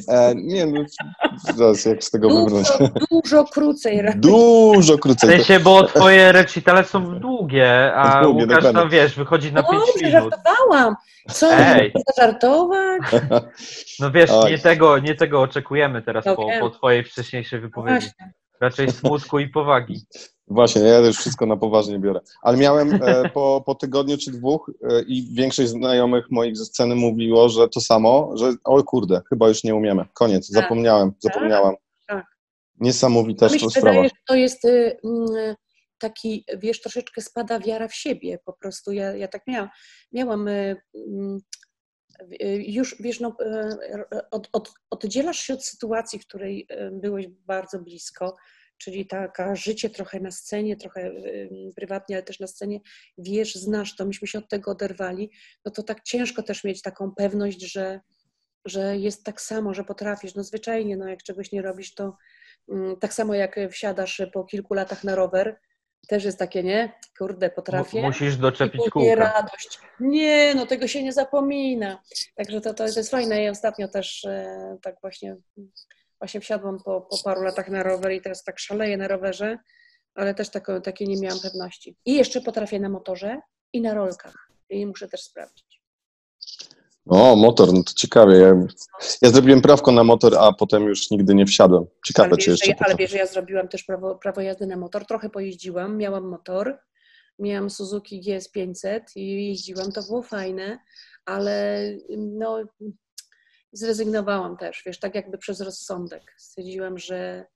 E, nie no, zaraz jak z tego wybrnąć. Dużo, dużo krócej. Dużo W krócej. To, sensie, bo twoje recitale są długie, a Długie, Łukasz dokładnie. tam, wiesz, wychodzi na 5 Dobrze, minut. żartowałam. Co, Ej. żartować? No wiesz, Oj. nie tego, nie tego oczekujemy teraz No po, po twojej wcześniejszej wypowiedzi. Właśnie. Raczej smutku i powagi. Właśnie, ja już wszystko na poważnie biorę. Ale miałem e, po, po tygodniu czy dwóch e, i większość znajomych moich ze sceny mówiło, że to samo, że o kurde, chyba już nie umiemy. Koniec, Tak. zapomniałem, zapomniałam. tak. Niesamowita Mi się sprawa. wydaje, że to jest mm, taki, wiesz, troszeczkę spada wiara w siebie po prostu. Ja, ja tak miałam. Miałam y, mm, już, wiesz, no, y, od, od, oddzielasz się od sytuacji, w której y, byłeś bardzo blisko, czyli taka życie trochę na scenie, trochę y, prywatnie, ale też na scenie, wiesz, znasz to, myśmy się od tego oderwali, no to tak ciężko też mieć taką pewność, że, że jest tak samo, że potrafisz, no zwyczajnie, no jak czegoś nie robisz, to mm, tak samo jak wsiadasz po kilku latach na rower, też jest takie, nie? Kurde, potrafię. Mu- Musisz doczepić kółka. radość. Nie, no tego się nie zapomina. Także to, to, jest fajne. Ja ostatnio też e, tak właśnie, właśnie wsiadłam po, po paru latach na rower i teraz tak szaleję na rowerze, ale też takiej nie miałam pewności. I jeszcze potrafię na motorze i na rolkach. I muszę też sprawdzić. O, motor, no to ciekawie. Ja, ja zrobiłem prawko na motor, a potem już nigdy nie wsiadłem. Ciekawe, ale czy wiesz, jeszcze ja, ale wiesz, że ja zrobiłam też prawo, prawo jazdy na motor. Trochę pojeździłam, miałam motor, miałam Suzuki GS500 i jeździłam, to było fajne, ale no, zrezygnowałam też, wiesz, tak jakby przez rozsądek. Stwierdziłam, że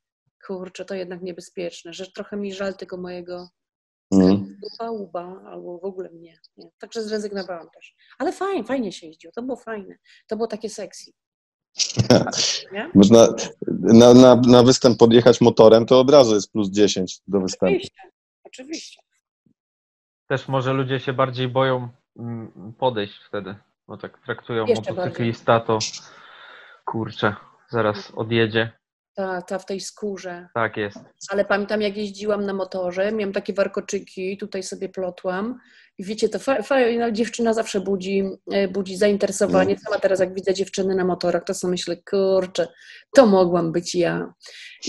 kurczę, to jednak niebezpieczne, że trochę mi żal tego mojego. Dupa, łba, albo w ogóle mnie. Nie. Także zrezygnowałam też. Ale fajnie, fajnie się jeździło, to było fajne. To było takie sexy. <laughs> Nie? Można na, na, na występ podjechać motorem, to od razu jest plus 10 do występu. Oczywiście, oczywiście. Też może ludzie się bardziej boją mm, podejść wtedy. Bo tak traktują Jeszcze motocyklista, to kurczę, zaraz odjedzie. Ta, ta w tej skórze. Tak jest. Ale pamiętam, jak jeździłam na motorze, miałam takie warkoczyki, tutaj sobie plotłam. I wiecie, to fa- fajna dziewczyna zawsze budzi, e, budzi zainteresowanie. Sama teraz, jak widzę dziewczyny na motorach, to sobie myślę, kurczę, to mogłam być ja.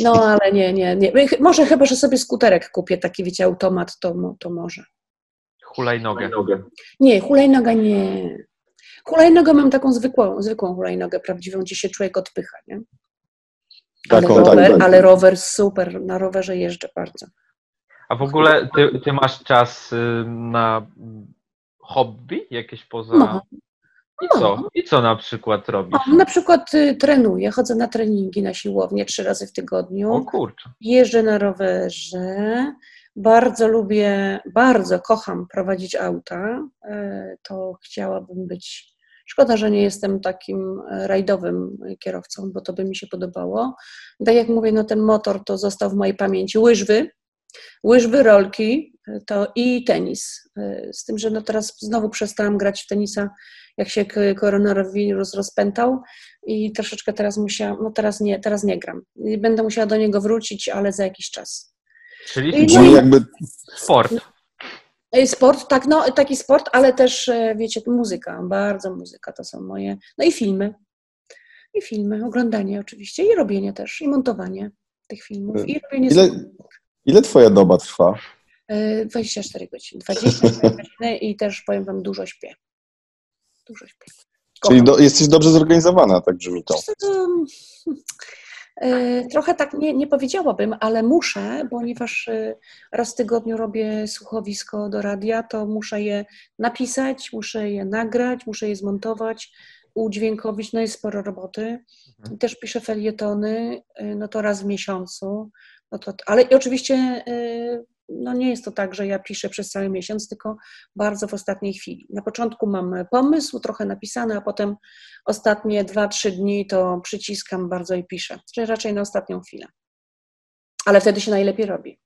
No, ale nie, nie, nie. Może chyba, że sobie skuterek kupię, taki, wiecie, automat, to, to może. Hulajnogę. Nie, hulajnoga nie. Hulajnogę mam taką zwykłą, zwykłą hulajnogę prawdziwą, gdzie się człowiek odpycha, nie? Ale, Taką, rower, tak. ale rower super, na rowerze jeżdżę bardzo. A w ogóle ty, ty masz czas y, na hobby jakieś poza. No. I co? I co na przykład robisz? O, na przykład y, trenuję, chodzę na treningi na siłownię trzy razy w tygodniu, O kurczę. jeżdżę na rowerze, bardzo lubię, bardzo kocham prowadzić auta, y, to chciałabym być, szkoda, że nie jestem takim e, rajdowym kierowcą, bo to by mi się podobało. Tak jak mówię, no ten motor to został w mojej pamięci, łyżwy, łyżwy, rolki y, to i tenis, Y, z tym, że no teraz znowu przestałam grać w tenisa, jak się koronawirus rozpętał i troszeczkę teraz musiałam, no teraz nie, teraz nie gram. Będę musiała do niego wrócić, ale za jakiś czas. Czyli I- Czyli sport. jakby sport. E, Sport, tak, no taki sport, ale też, e, wiecie, muzyka, bardzo muzyka to są moje, no i filmy. I filmy, oglądanie oczywiście, i robienie też, i montowanie tych filmów, i robienie ile, ile twoja doba trwa? E, 24 godziny, 24 <laughs> godziny i też powiem wam, dużo śpię. Dużo śpię. Czyli Kocham. do, jesteś dobrze zorganizowana, tak brzmi to. E, Trochę tak nie, nie powiedziałabym, ale muszę, ponieważ e, raz w tygodniu robię słuchowisko do radia, to muszę je napisać, muszę je nagrać, muszę je zmontować, udźwiękowić, no jest sporo roboty. Mhm. Też piszę felietony, e, no to raz w miesiącu. No to, ale i oczywiście no nie jest to tak, że ja piszę przez cały miesiąc, tylko bardzo w ostatniej chwili. Na początku mam pomysł, trochę napisany, a potem ostatnie dwa, trzy dni to przyciskam bardzo i piszę. Czyli raczej na ostatnią chwilę. Ale wtedy się najlepiej robi.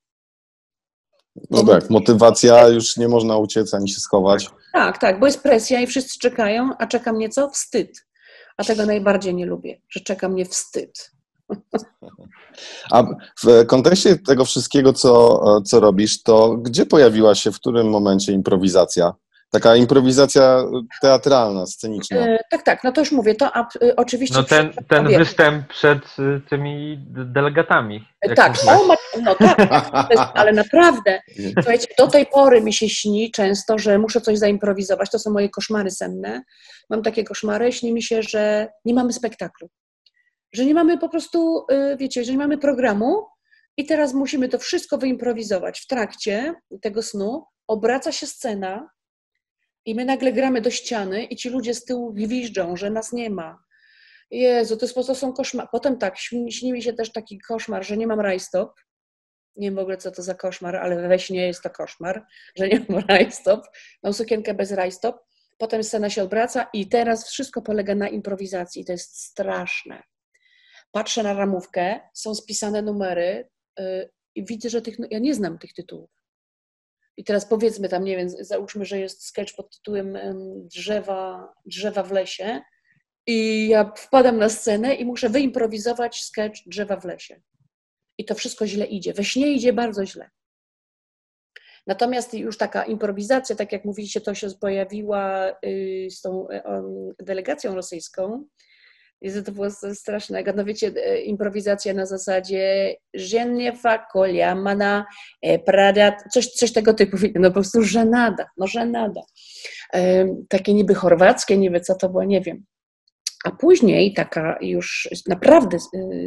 No tak, motywacja już nie można uciec ani się schować. Tak, tak, bo jest presja i wszyscy czekają, a czeka mnie co? Wstyd. A tego najbardziej nie lubię, że czeka mnie wstyd. <laughs> A w kontekście tego wszystkiego, co, co robisz, to gdzie pojawiła się, w którym momencie improwizacja? Taka improwizacja teatralna, sceniczna. E, tak, tak, no to już mówię, to a, e, oczywiście... No ten, ten występ przed y, tymi delegatami. jak Tak, o, ma- no tak, ale <laughs> naprawdę, słuchajcie, do tej pory mi się śni często, że muszę coś zaimprowizować, to są moje koszmary senne. Mam takie koszmary, śni mi się, że nie mamy spektaklu, że nie mamy po prostu, y, wiecie, że nie mamy programu, I teraz musimy to wszystko wyimprowizować. W trakcie tego snu obraca się scena i my nagle gramy do ściany i ci ludzie z tyłu gwiżdżą, że nas nie ma. Jezu, to, jest, to są koszmar. Potem tak, śni, mi się też taki koszmar, że nie mam rajstop. Nie wiem w ogóle, co to za koszmar, ale we śnie jest to koszmar, że nie mam rajstop. Mam sukienkę bez rajstop. Potem scena się obraca i teraz wszystko polega na improwizacji. To jest straszne. Patrzę na ramówkę, są spisane numery yy, i widzę, że tych, ja nie znam tych tytułów. I teraz powiedzmy tam, nie wiem, załóżmy, że jest sketch pod tytułem Drzewa, drzewa w lesie i ja wpadam na scenę i muszę wyimprowizować sketch Drzewa w lesie. I to wszystko źle idzie. We śnie idzie bardzo źle. Natomiast już taka improwizacja, tak jak mówiliście, to się pojawiła y, z tą y, delegacją rosyjską. I to było strasznego. No wiecie, y, improwizacja na zasadzie Żeniewa, Koliamana, Prada, coś, coś tego typu. No po prostu żenada, no żenada. Takie niby chorwackie, niby co to było, nie wiem. A później taka już naprawdę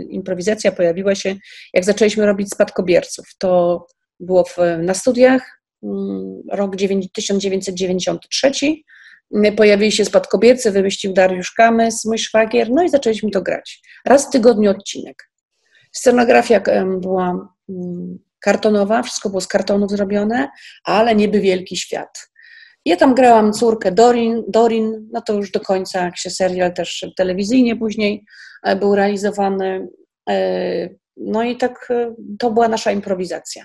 improwizacja pojawiła się, jak zaczęliśmy robić spadkobierców. To było w, na studiach, mm, rok 1993. Pojawili się spadkobiercy, wymyślił Dariusz Kamys, mój szwagier, no i zaczęliśmy to grać. Raz w tygodniu odcinek. Scenografia była mm, kartonowa, wszystko było z kartonów zrobione, ale niby wielki świat. Ja tam grałam córkę Dorin, Dorin, no to już do końca, jak się serial też telewizyjnie później e, był realizowany. E, no i tak e, to była nasza improwizacja.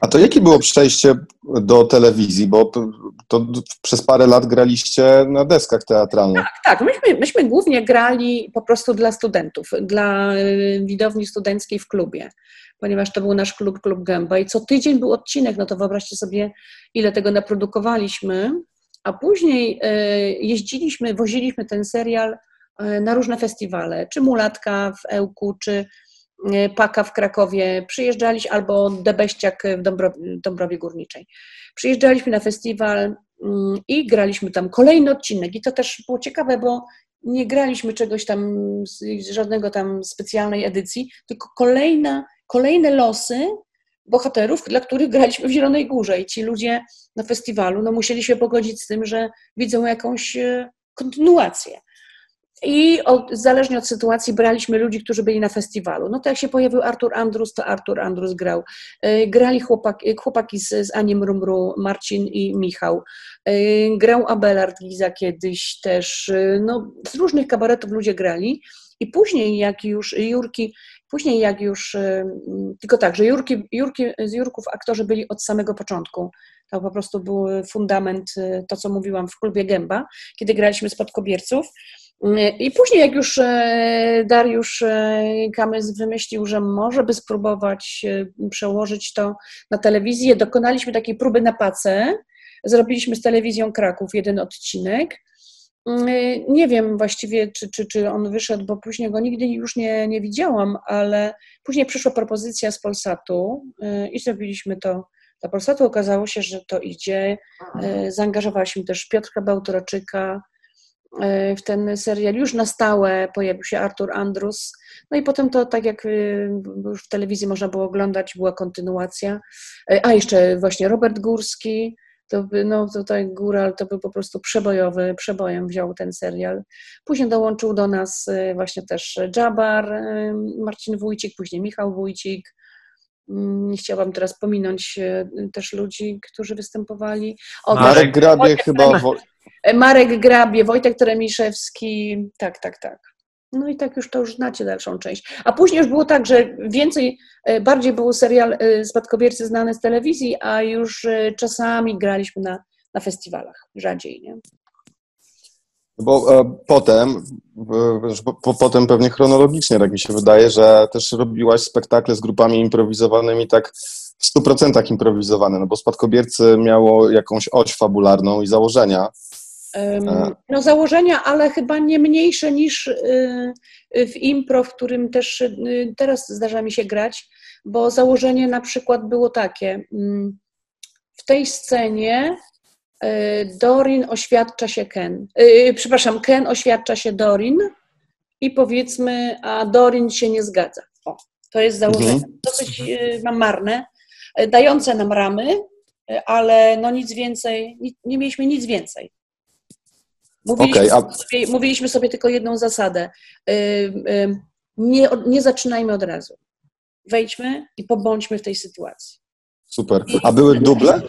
A to jakie było przejście do telewizji? Bo to, to, przez parę lat graliście na deskach teatralnych. Tak, tak. Myśmy, myśmy głównie grali po prostu dla studentów, dla y, widowni studenckiej w klubie, ponieważ to był nasz klub, Klub Gęba i co tydzień był odcinek, no to wyobraźcie sobie, ile tego naprodukowaliśmy, a później y, jeździliśmy, woziliśmy ten serial y, na różne festiwale, czy Mulatka w Ełku, czy Paka w Krakowie, przyjeżdżaliśmy, albo Debeściak w Dąbrowie, Dąbrowie Górniczej. Przyjeżdżaliśmy na festiwal mm, i graliśmy tam kolejny odcinek i to też było ciekawe, bo nie graliśmy czegoś tam, żadnego tam specjalnej edycji, tylko kolejne, kolejne losy bohaterów, dla których graliśmy w Zielonej Górze i ci ludzie na festiwalu no, musieli się pogodzić z tym, że widzą jakąś e, kontynuację. I od, zależnie od sytuacji braliśmy ludzi, którzy byli na festiwalu. No to jak się pojawił Artur Andrus, to Artur Andrus grał. E, grali chłopaki, chłopaki z, z Aniem Rumru, Marcin i Michał. E, grał Abelard Giza kiedyś też. E, no, z różnych kabaretów ludzie grali. I później jak już Jurki, później jak już, tylko tak, że Jurki, Jurki, z Jurków aktorzy byli od samego początku. To po prostu był fundament, to co mówiłam w klubie Gęba, kiedy graliśmy spadkobierców. I później, jak już Dariusz Kamys wymyślił, że może by spróbować przełożyć to na telewizję, dokonaliśmy takiej próby na pacę. Zrobiliśmy z telewizją Kraków jeden odcinek. Nie wiem właściwie, czy, czy, czy on wyszedł, bo później go nigdy już nie, nie widziałam, ale później przyszła propozycja z Polsatu i zrobiliśmy to dla Polsatu. Okazało się, że to idzie. Zaangażowaliśmy też Piotrka Bałtroczyka, E, w ten serial. Już na stałe pojawił się Artur Andrus. No i potem to, tak jak y, już w telewizji można było oglądać, była kontynuacja. A jeszcze właśnie Robert Górski, to by, no tutaj Góral to był po prostu przebojowy, przebojem wziął ten serial. Później dołączył do nas y, właśnie też Jabar, y, Marcin Wójcik, później Michał Wójcik. Mm, nie chciałam teraz pominąć też ludzi, którzy występowali. O, Marek Grabie chyba... Marek Grabie, Wojtek Teremiszewski, tak, tak, tak. No i tak już to już znacie dalszą część. A później już było tak, że więcej, e, bardziej był serial e, Spadkobiercy znany z telewizji, a już e, czasami graliśmy na, na festiwalach, rzadziej, nie? Bo e, potem, e, po, potem pewnie chronologicznie, tak mi się wydaje, że też robiłaś spektakle z grupami improwizowanymi tak w 100% improwizowane, no bo Spadkobiercy miało jakąś oś fabularną i założenia, no założenia, ale chyba nie mniejsze niż y, w impro, w którym też y, teraz zdarza mi się grać, bo założenie na przykład było takie. Mm, w tej scenie y, Dorin oświadcza się Ken. Przepraszam, Ken oświadcza się Dorin i powiedzmy, a Dorin się nie zgadza. O, To jest założenie. Mhm. Dosyć y, marne, y, dające nam ramy, y, ale no nic więcej, ni- nie mieliśmy nic więcej. Mówiliśmy, Okej, a- sobie, mówiliśmy sobie tylko jedną zasadę. Nie, nie zaczynajmy od razu. Wejdźmy i pobądźmy w tej sytuacji. Super. A były duble?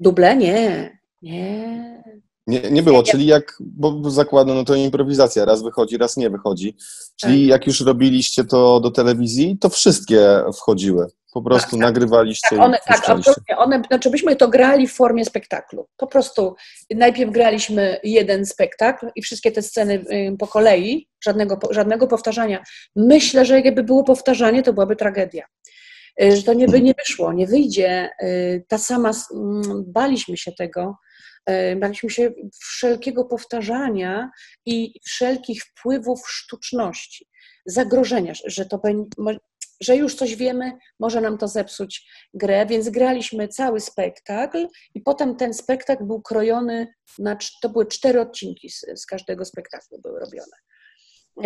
Duble? Nie. Nie. Nie, nie było, czyli jak, bo zakładam, no to improwizacja, raz wychodzi, raz nie wychodzi. Czyli Tak. jak już robiliście to do telewizji, to wszystkie wchodziły. Po prostu tak. nagrywaliście Tak, i one, tak, absolutnie. One, znaczy myśmy to grali w formie spektaklu. Po prostu najpierw graliśmy jeden spektakl i wszystkie te sceny po kolei, żadnego, żadnego powtarzania. Myślę, że jakby było powtarzanie, to byłaby tragedia. Y, Że to nie by nie wyszło, nie wyjdzie. Y, Ta sama, mm, baliśmy się tego, baliśmy się wszelkiego powtarzania i wszelkich wpływów sztuczności, zagrożenia, że to będzie, że już coś wiemy, może nam to zepsuć grę, więc graliśmy cały spektakl i potem ten spektakl był krojony na, to były cztery odcinki z, z każdego spektaklu były robione.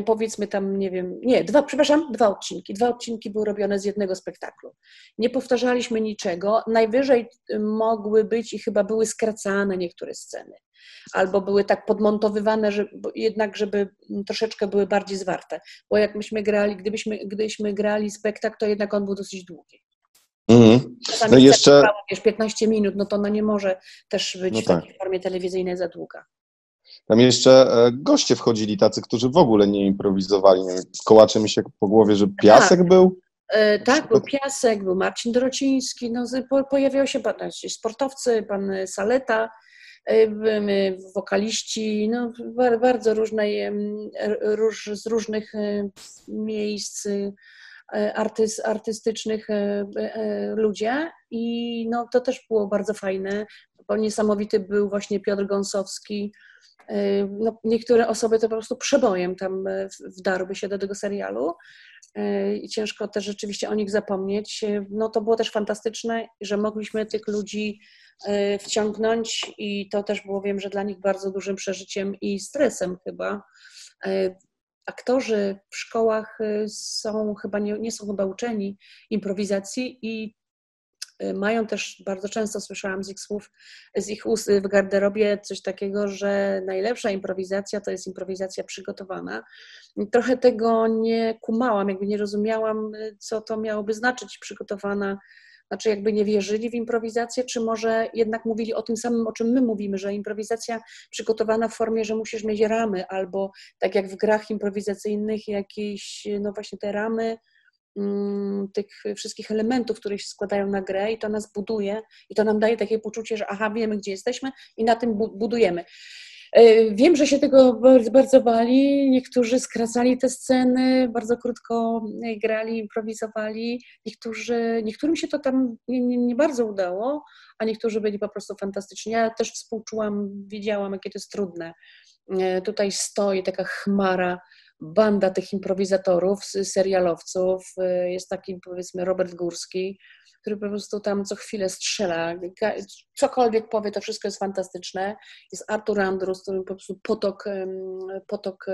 Powiedzmy tam, nie wiem, nie, dwa, przepraszam, dwa odcinki. Dwa odcinki były robione z jednego spektaklu. Nie powtarzaliśmy niczego. Najwyżej y, mogły być i chyba były skracane niektóre sceny. Albo były tak podmontowywane, że, jednak, żeby mm, troszeczkę były bardziej zwarte. Bo jak myśmy grali, gdybyśmy, gdybyśmy grali spektakl, to jednak on był dosyć długi. Czasami No jeszcze- trwała, wiesz, 15 minut, no to ona nie może też być No w tak. takiej formie telewizyjnej za długa. Tam jeszcze e, goście wchodzili tacy, którzy w ogóle nie improwizowali. Nie wiem, Kołacze mi się po głowie, że piasek był. E, tak, był Piasek, był Marcin Dorociński, no, po, pojawiał się pan, znaczy sportowcy, pan Saleta, e, wokaliści, no, bar- bardzo różnej, em, r- róż, z różnych e, miejsc e, artys, artystycznych ludzie i no, to też było bardzo fajne, bo niesamowity był właśnie Piotr Gąsowski, E, no, niektóre osoby to po prostu przebojem tam w- wdarły się do tego serialu e, i ciężko też rzeczywiście o nich zapomnieć. No to było też fantastyczne, że mogliśmy tych ludzi wciągnąć i to też było, wiem, że dla nich bardzo dużym przeżyciem i stresem chyba. Aktorzy w szkołach są chyba nie, nie są chyba uczeni improwizacji i mają też, bardzo często słyszałam z ich słów, z ich ust w garderobie coś takiego, że najlepsza improwizacja to jest improwizacja przygotowana. Trochę tego nie kumałam, jakby nie rozumiałam, co to miałoby znaczyć przygotowana. Znaczy, jakby nie wierzyli w improwizację, czy może jednak mówili o tym samym, o czym my mówimy, że improwizacja przygotowana w formie, że musisz mieć ramy, albo tak jak w grach improwizacyjnych, jakieś, no właśnie te ramy, tych wszystkich elementów, które się składają na grę i to nas buduje i to nam daje takie poczucie, że aha, wiemy gdzie jesteśmy i na tym bu- budujemy. E, Wiem, że się tego bardzo, bardzo bali. Niektórzy skracali te sceny, bardzo krótko e, grali, improwizowali. Niektórzy, niektórym się to tam nie, nie, nie bardzo udało, a niektórzy byli po prostu fantastyczni. Ja też współczułam, wiedziałam, jakie to jest trudne. E, Tutaj stoi taka chmara, banda tych improwizatorów, serialowców. E, Jest taki, powiedzmy, Robert Górski, który po prostu tam co chwilę strzela. Cokolwiek powie, to wszystko jest fantastyczne. Jest Artur Andrus, który po prostu potok, potok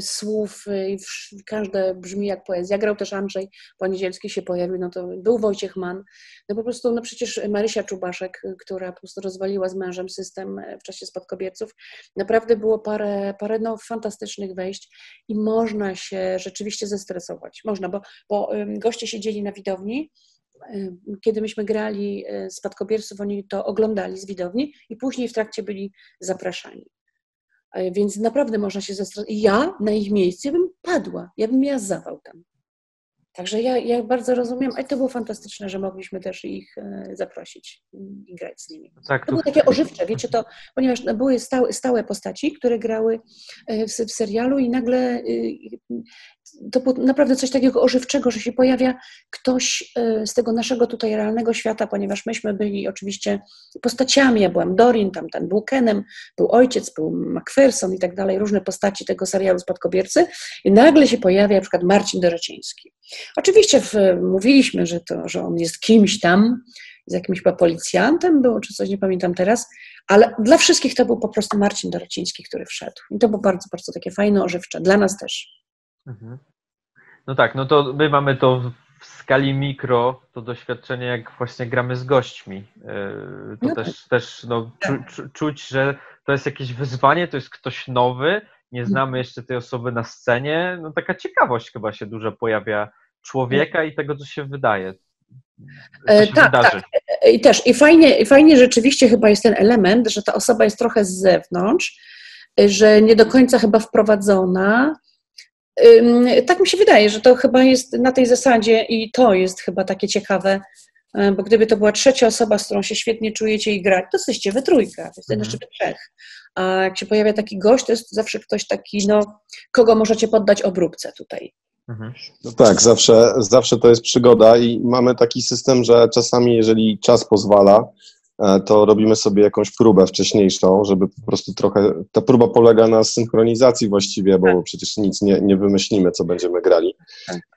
słów y, i każde brzmi jak poezja. Grał też Andrzej Poniedzielski się pojawił, no to był Wojciech Mann. No po prostu, no przecież Marysia Czubaszek, y, która po prostu rozwaliła z mężem system e, w czasie spadkobierców. Naprawdę było parę, parę no, fantastycznych wejść i można się rzeczywiście zestresować. Można, bo, bo goście siedzieli na widowni, kiedy myśmy grali e, spadkobierców, oni to oglądali z widowni i później w trakcie byli zapraszani. E, Więc naprawdę można się zastanowić. I ja na ich miejscu bym padła, ja bym miała zawał tam. Także ja, ja bardzo rozumiem, a to było fantastyczne, że mogliśmy też ich e, zaprosić i grać z nimi. Tak, To tu było takie ożywcze, wiecie, to, ponieważ były stałe, stałe postaci, które grały e, w, w serialu i nagle y, to było naprawdę coś takiego ożywczego, że się pojawia ktoś e, z tego naszego tutaj realnego świata, ponieważ myśmy byli oczywiście postaciami, ja byłam Dorin, tam ten był Kenem, był ojciec, był Macpherson i tak dalej, różne postaci tego serialu Spadkobiercy i nagle się pojawia na przykład Marcin Dorociński. Oczywiście w, mówiliśmy, że, to, że on jest kimś tam, z jakimś policjantem był, czy coś, nie pamiętam teraz, ale dla wszystkich to był po prostu Marcin Dorociński, który wszedł. I to było bardzo, bardzo takie fajne, ożywcze. Dla nas też. Mhm. No tak, no to my mamy to w- skali mikro, to doświadczenie, jak właśnie gramy z gośćmi. Yy, To No też, też no, czu, czu, czuć, że to jest jakieś wyzwanie, to jest ktoś nowy, nie znamy jeszcze tej osoby na scenie. No taka ciekawość chyba się dużo pojawia człowieka i tego, co się wydaje. Co E, się tak, wydarzy. I też, i fajnie, i fajnie rzeczywiście chyba jest ten element, że ta osoba jest trochę z zewnątrz, że nie do końca chyba wprowadzona. Tak mi się wydaje, że to chyba jest na tej zasadzie i to jest chyba takie ciekawe, y, bo gdyby to była trzecia osoba, z którą się świetnie czujecie i grać, to jesteście we trójkę, to jest Mhm. jeszcze we trzech. A jak się pojawia taki gość, to jest zawsze ktoś taki, no, kogo możecie poddać obróbce tutaj. Mhm. No tak, zawsze, zawsze to jest przygoda i mamy taki system, że czasami, jeżeli czas pozwala, e, to robimy sobie jakąś próbę wcześniejszą, żeby po prostu trochę. Ta próba polega na synchronizacji właściwie, bo przecież nic nie, nie wymyślimy, co będziemy grali.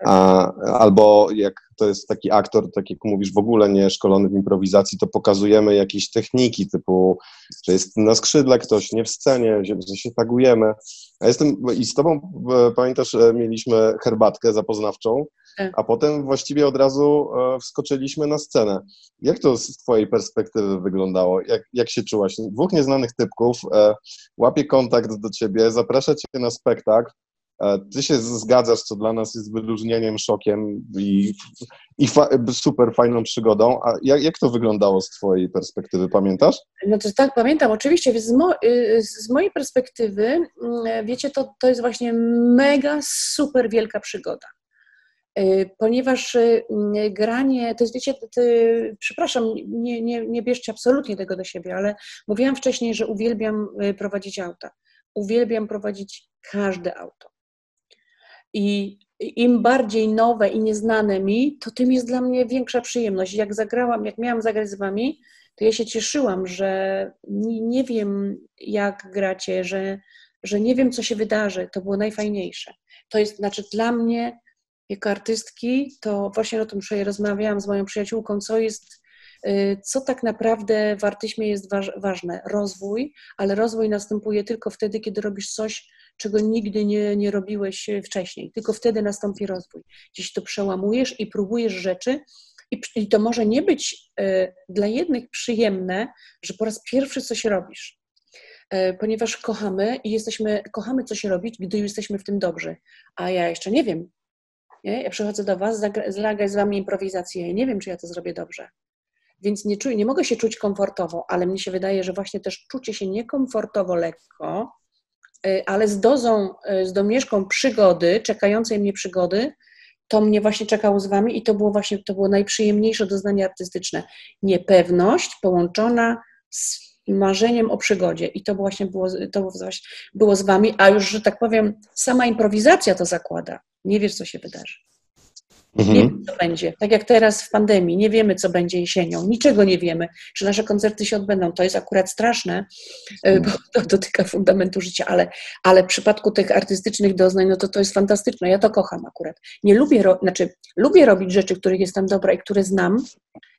A, albo jak to jest taki aktor, tak jak mówisz, w ogóle nie szkolony w improwizacji, to pokazujemy jakieś techniki, typu, że jest na skrzydle ktoś, nie w scenie, że, się tagujemy. A jestem i z tobą, e, pamiętasz, e, mieliśmy herbatkę zapoznawczą, Tak. A potem właściwie od razu e, wskoczyliśmy na scenę. Jak to z twojej perspektywy wyglądało? Jak, jak się czułaś? Dwóch nieznanych typków e, łapie kontakt do ciebie, zaprasza cię na spektakl, e, ty się zgadzasz, co dla nas jest wyróżnieniem, szokiem i, i fa super fajną przygodą. A jak, jak to wyglądało z twojej perspektywy, pamiętasz? No to tak, pamiętam, oczywiście, z, mo- y, z mojej perspektywy, mm, wiecie, to, to jest właśnie mega, super wielka przygoda. Y, Ponieważ mm, granie, to jest, wiecie, to, to, przepraszam, nie, nie, nie bierzcie absolutnie tego do siebie, ale mówiłam wcześniej, że uwielbiam y, prowadzić auta. Uwielbiam prowadzić każde auto. I im bardziej nowe i nieznane mi, to tym jest dla mnie większa przyjemność. Jak zagrałam, jak miałam zagrać z wami, to ja się cieszyłam, że nie wiem, jak gracie, że, że nie wiem, co się wydarzy. To było najfajniejsze. To jest, znaczy dla mnie, jako artystki, to właśnie o tym wczoraj rozmawiałam z moją przyjaciółką, co jest, y, co tak naprawdę w artyzmie jest waż, ważne. Rozwój, ale rozwój następuje tylko wtedy, kiedy robisz coś, czego nigdy nie, nie robiłeś y, wcześniej. Tylko wtedy nastąpi rozwój. Gdzieś to przełamujesz i próbujesz rzeczy, i, i to może nie być y, dla jednych przyjemne, że po raz pierwszy coś robisz, y, ponieważ kochamy i jesteśmy, kochamy coś robić, gdy jesteśmy w tym dobrzy. A ja jeszcze nie wiem. Nie? Ja przychodzę do Was, zagrać z Wami improwizację. Ja nie wiem, czy ja to zrobię dobrze. Więc nie, czuję, nie mogę się czuć komfortowo, ale mnie się wydaje, że właśnie też czucie się niekomfortowo lekko, y, ale z dozą, y, z domieszką przygody, czekającej mnie przygody, to mnie właśnie czekało z wami i to było właśnie, to było najprzyjemniejsze doznanie artystyczne. Niepewność połączona z marzeniem o przygodzie i to właśnie było, to właśnie było z wami, a już, że tak powiem, sama improwizacja to zakłada. Nie wiesz, co się wydarzy. Nie wiem, co będzie. Tak jak teraz w pandemii, nie wiemy, co będzie jesienią, niczego nie wiemy, czy nasze koncerty się odbędą. To jest akurat straszne, y, bo to dotyka fundamentu życia, ale, ale w przypadku tych artystycznych doznań, no to to jest fantastyczne. Ja to kocham akurat. Nie lubię, ro- znaczy, lubię robić rzeczy, których jestem dobra i które znam,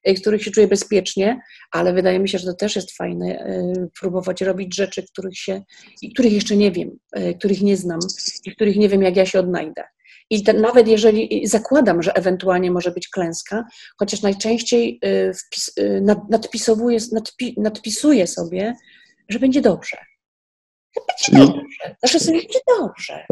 y, których się czuję bezpiecznie, ale wydaje mi się, że to też jest fajne, y, próbować robić rzeczy, których się, i których jeszcze nie wiem, y, których nie znam i których nie wiem, jak ja się odnajdę. I te, nawet jeżeli zakładam, że ewentualnie może być klęska, chociaż najczęściej y, wpis, y, nad, nadpisowuję, nadpi, nadpisuję sobie, że będzie dobrze. Czyli, Dobrze. Zawsze sobie będzie dobrze.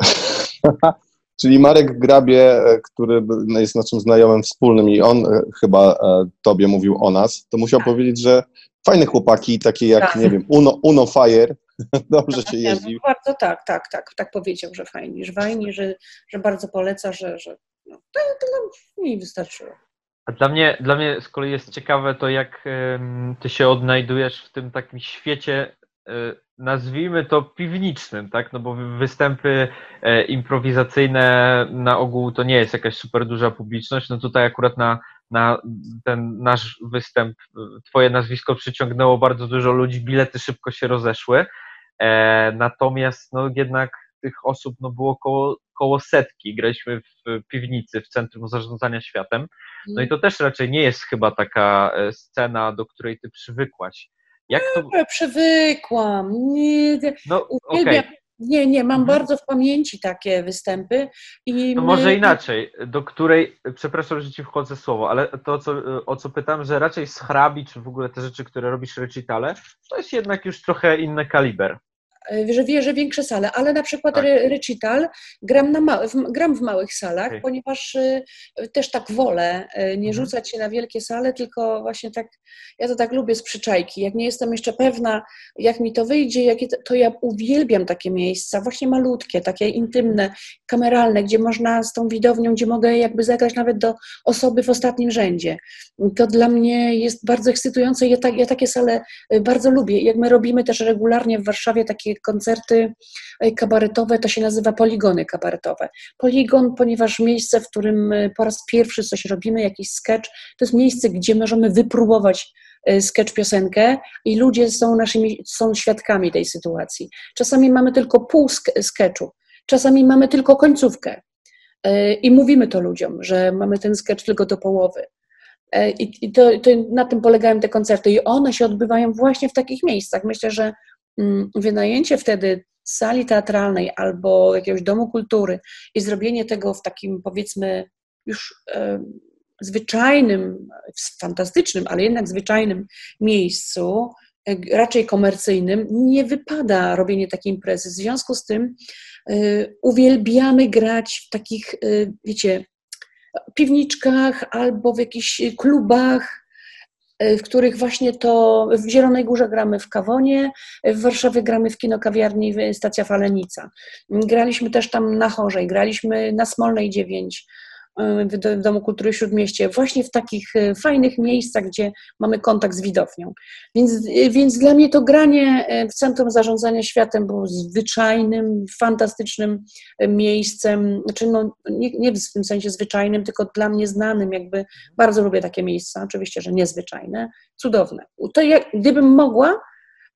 <laughs> czyli Marek Grabie, e, który b- jest naszym znajomym wspólnym i on e, chyba e, tobie mówił o nas, to musiał powiedzieć, że fajne chłopaki, takie jak, Tak. nie wiem, Uno, Uno Fire, <laughs> dobrze się Nie, jeździ. no, bardzo tak, tak, tak, tak powiedział, że fajnie, że fajnie, że, że bardzo poleca, że, że no, to, to nam mi wystarczyło. A dla mnie, dla mnie z kolei jest ciekawe to, jak ty się odnajdujesz w tym takim świecie, e, nazwijmy to piwnicznym, tak? No bo wy- występy e, improwizacyjne na ogół to nie jest jakaś super duża publiczność. No tutaj akurat na, na ten nasz występ e, twoje nazwisko przyciągnęło bardzo dużo ludzi, bilety szybko się rozeszły. E, natomiast no jednak tych osób no było koło, koło setki. Graliśmy w piwnicy w Centrum Zarządzania Światem. No i to też raczej nie jest chyba taka e, scena, do której ty przywykłaś. Jak to. Ja przywykłam, nie, No, uwielbiam, Nie, nie, mam Mhm. bardzo w pamięci takie występy. I No my- może inaczej, do której, przepraszam, że ci wchodzę słowo, ale to, co, o co pytam, że raczej z hrabi, czy w ogóle te rzeczy, które robisz recitale, to jest jednak już trochę inny kaliber. E, że wierzę większe sale, ale na przykład Tak. re- recital gram, na ma- w, gram w małych salach, Okej. ponieważ y, też tak wolę y, nie Mhm. rzucać się na wielkie sale, tylko właśnie tak, ja to tak lubię z przyczajki. Jak nie jestem jeszcze pewna, jak mi to wyjdzie, jakie to, to ja uwielbiam takie miejsca, właśnie malutkie, takie intymne, kameralne, gdzie można z tą widownią, gdzie mogę jakby zagrać nawet do osoby w ostatnim rzędzie. To dla mnie jest bardzo ekscytujące. Ja, tak, ja takie sale y, bardzo lubię. Jak my robimy też regularnie w Warszawie takie koncerty y, kabaretowe, to się nazywa poligony kabaretowe. Poligon, ponieważ miejsce, w którym y, po raz pierwszy coś robimy, jakiś sketch, to jest miejsce, gdzie możemy wypróbować y, sketch piosenkę i ludzie są naszymi, są świadkami tej sytuacji. Czasami mamy tylko pół sk- sketchu, czasami mamy tylko końcówkę. I mówimy to ludziom, że mamy ten sketch tylko do połowy. E, I, to, to na tym polegają te koncerty. I one się odbywają właśnie w takich miejscach. Myślę, że wynajęcie wtedy sali teatralnej albo jakiegoś domu kultury i zrobienie tego w takim powiedzmy już e, zwyczajnym, fantastycznym, ale jednak zwyczajnym miejscu, e, raczej komercyjnym, nie wypada robienie takiej imprezy. W związku z tym y, uwielbiamy grać w takich, y, wiecie, piwniczkach albo w jakichś klubach, y, w których właśnie to w Zielonej Górze gramy w Kawonie, w Warszawie gramy w kinokawiarni w Stacja Falenica. Graliśmy też tam na Chorzej, graliśmy na Smolnej 9 y, w do- w Domu Kultury Śródmieście, właśnie w takich y, fajnych miejscach, gdzie mamy kontakt z widownią. Więc, y, więc dla mnie to granie y, w Centrum Zarządzania Światem było zwyczajnym, fantastycznym y, miejscem, znaczy no, nie, nie w tym sensie zwyczajnym, tylko dla mnie znanym, jakby bardzo lubię takie miejsca, oczywiście, że niezwyczajne, cudowne. To jak, gdybym mogła,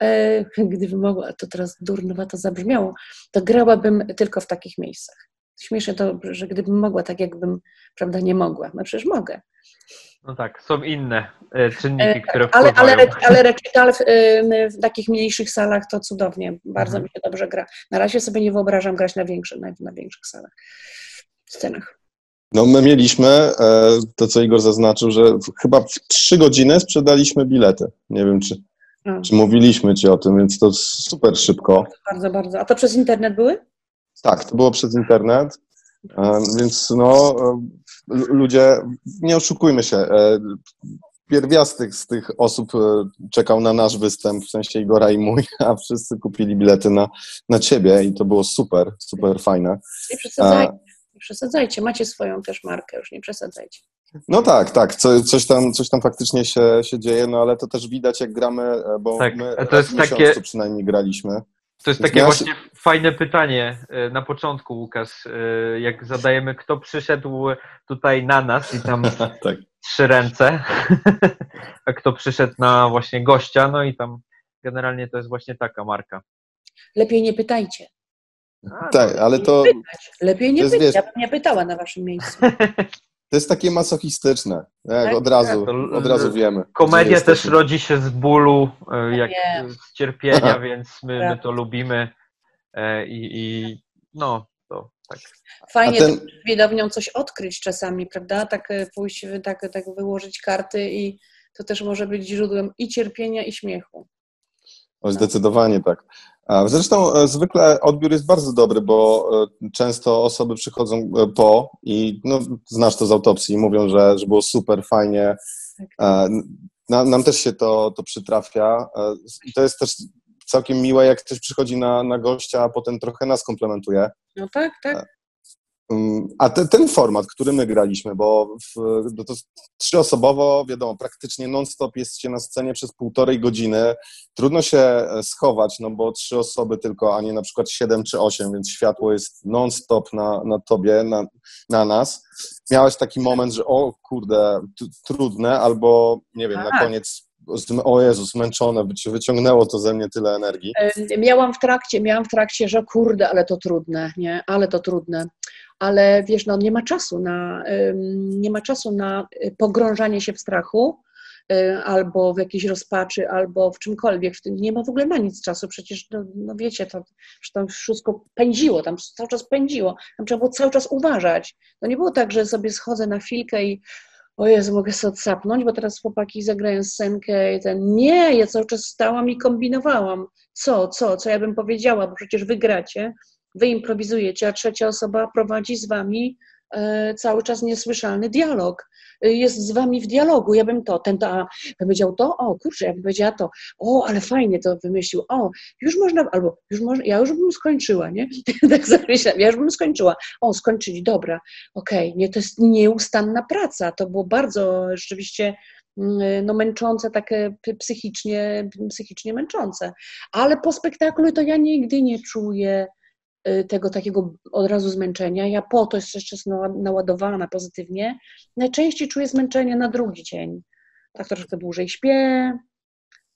<laughs> gdybym mogła, to teraz durnowa to zabrzmiało, to grałabym tylko w takich miejscach. Śmieszne to, że gdybym mogła, tak jakbym, prawda, nie mogła. No przecież mogę. No tak, są inne e, czynniki, E, które Ale, wpływają. ale, ale recital w, w takich mniejszych salach to cudownie, bardzo Mhm. mi się dobrze gra. Na razie sobie nie wyobrażam grać na, większy, na, na większych salach, scenach. No my mieliśmy, e, to co Igor zaznaczył, że w- chyba w trzy godziny sprzedaliśmy bilety. Nie wiem, czy, No, czy mówiliśmy ci o tym, więc to super szybko. bardzo, bardzo. A to przez internet były? Tak, to było przez internet, e, więc no e, ludzie, nie oszukujmy się, e, pierwiastek z tych osób czekał na nasz występ, w sensie Igora i mój, <laughs> a wszyscy kupili bilety na, na ciebie i to było super, super fajne. Nie przesadzajcie. Nie przesadzajcie. Macie swoją też markę, już nie przesadzajcie. No tak, tak, co, coś, tam, coś tam faktycznie się, się dzieje, no ale to też widać jak gramy, bo Tak, my to jest takie- przynajmniej graliśmy. To jest takie właśnie fajne pytanie e, na początku, Łukasz, e, jak zadajemy, kto przyszedł tutaj na nas i tam <laughs> tak. trzy ręce, <laughs> a kto przyszedł na właśnie gościa, no i tam generalnie to jest właśnie taka marka. Lepiej nie pytajcie. A, tak, ale to, Lepiej nie pytać. wiesz- Ja bym nie pytała na waszym miejscu. <laughs> to jest takie masochistyczne, jak Tak, od razu, tak, od razu wiemy. Komedia też rodzi się z bólu, e, jak wiem. z cierpienia, <laughs> więc my, my to lubimy e, i, i no, to tak. Fajnie ten- z widownią coś odkryć czasami, prawda? Tak e, pójść, tak, tak wyłożyć karty i to też może być źródłem i cierpienia, i śmiechu. O, zdecydowanie tak. Zresztą e, zwykle odbiór jest bardzo dobry, bo e, często osoby przychodzą e, po i no, znasz to z autopsji i mówią, że, że było super, fajnie. E, Nam, nam też się to, to przytrafia i to jest też całkiem miłe, jak ktoś przychodzi na, na gościa, a potem trochę nas komplementuje. No tak, tak. Mm, A te, ten format, który my graliśmy, bo w, to trzyosobowo, wiadomo, praktycznie non-stop jest się na scenie przez półtorej godziny. Trudno się e, schować, no bo trzy osoby tylko, a nie na przykład siedem czy osiem, więc światło jest non-stop na, na tobie, na, na nas. Miałeś taki moment, że o kurde, trudne, albo nie wiem, na Tak. koniec o Jezu, zmęczone, wyci- wyciągnęło to ze mnie tyle energii. Miałam w trakcie, miałam w trakcie, że kurde, ale to trudne, nie? Ale to trudne. Ale wiesz, no nie ma czasu na, nie ma czasu na y, pogrążanie się w strachu. y, albo w jakiejś rozpaczy, albo w czymkolwiek. Nie ma w ogóle na nic czasu. Przecież, no, no wiecie, to, że tam wszystko pędziło, tam cały czas pędziło. Tam trzeba było cały czas uważać. To nie było tak, że sobie schodzę na chwilkę i o Jezu, mogę sobie odsapnąć, bo teraz chłopaki zagrają scenkę i ten, nie, ja cały czas stałam i kombinowałam. Co, co, co ja bym powiedziała, bo przecież wy gracie, wy improwizujecie, a trzecia osoba prowadzi z wami e, cały czas niesłyszalny dialog. E, Jest z wami w dialogu, ja bym to, ten to, a powiedział to, o kurczę, ja bym powiedziała to, o, ale fajnie to wymyślił, o, już można, albo już można, ja już bym skończyła, nie? <laughs> tak myślałam, ja już bym skończyła, o, skończyli, dobra, okej, nie, to jest nieustanna praca, to było bardzo rzeczywiście mm, no, męczące, takie psychicznie, psychicznie męczące. Ale po spektaklu to ja nigdy nie czuję tego takiego od razu zmęczenia. Ja po to jest jeszcze nała- naładowana pozytywnie. Najczęściej czuję zmęczenie na drugi dzień. Tak troszkę dłużej śpię.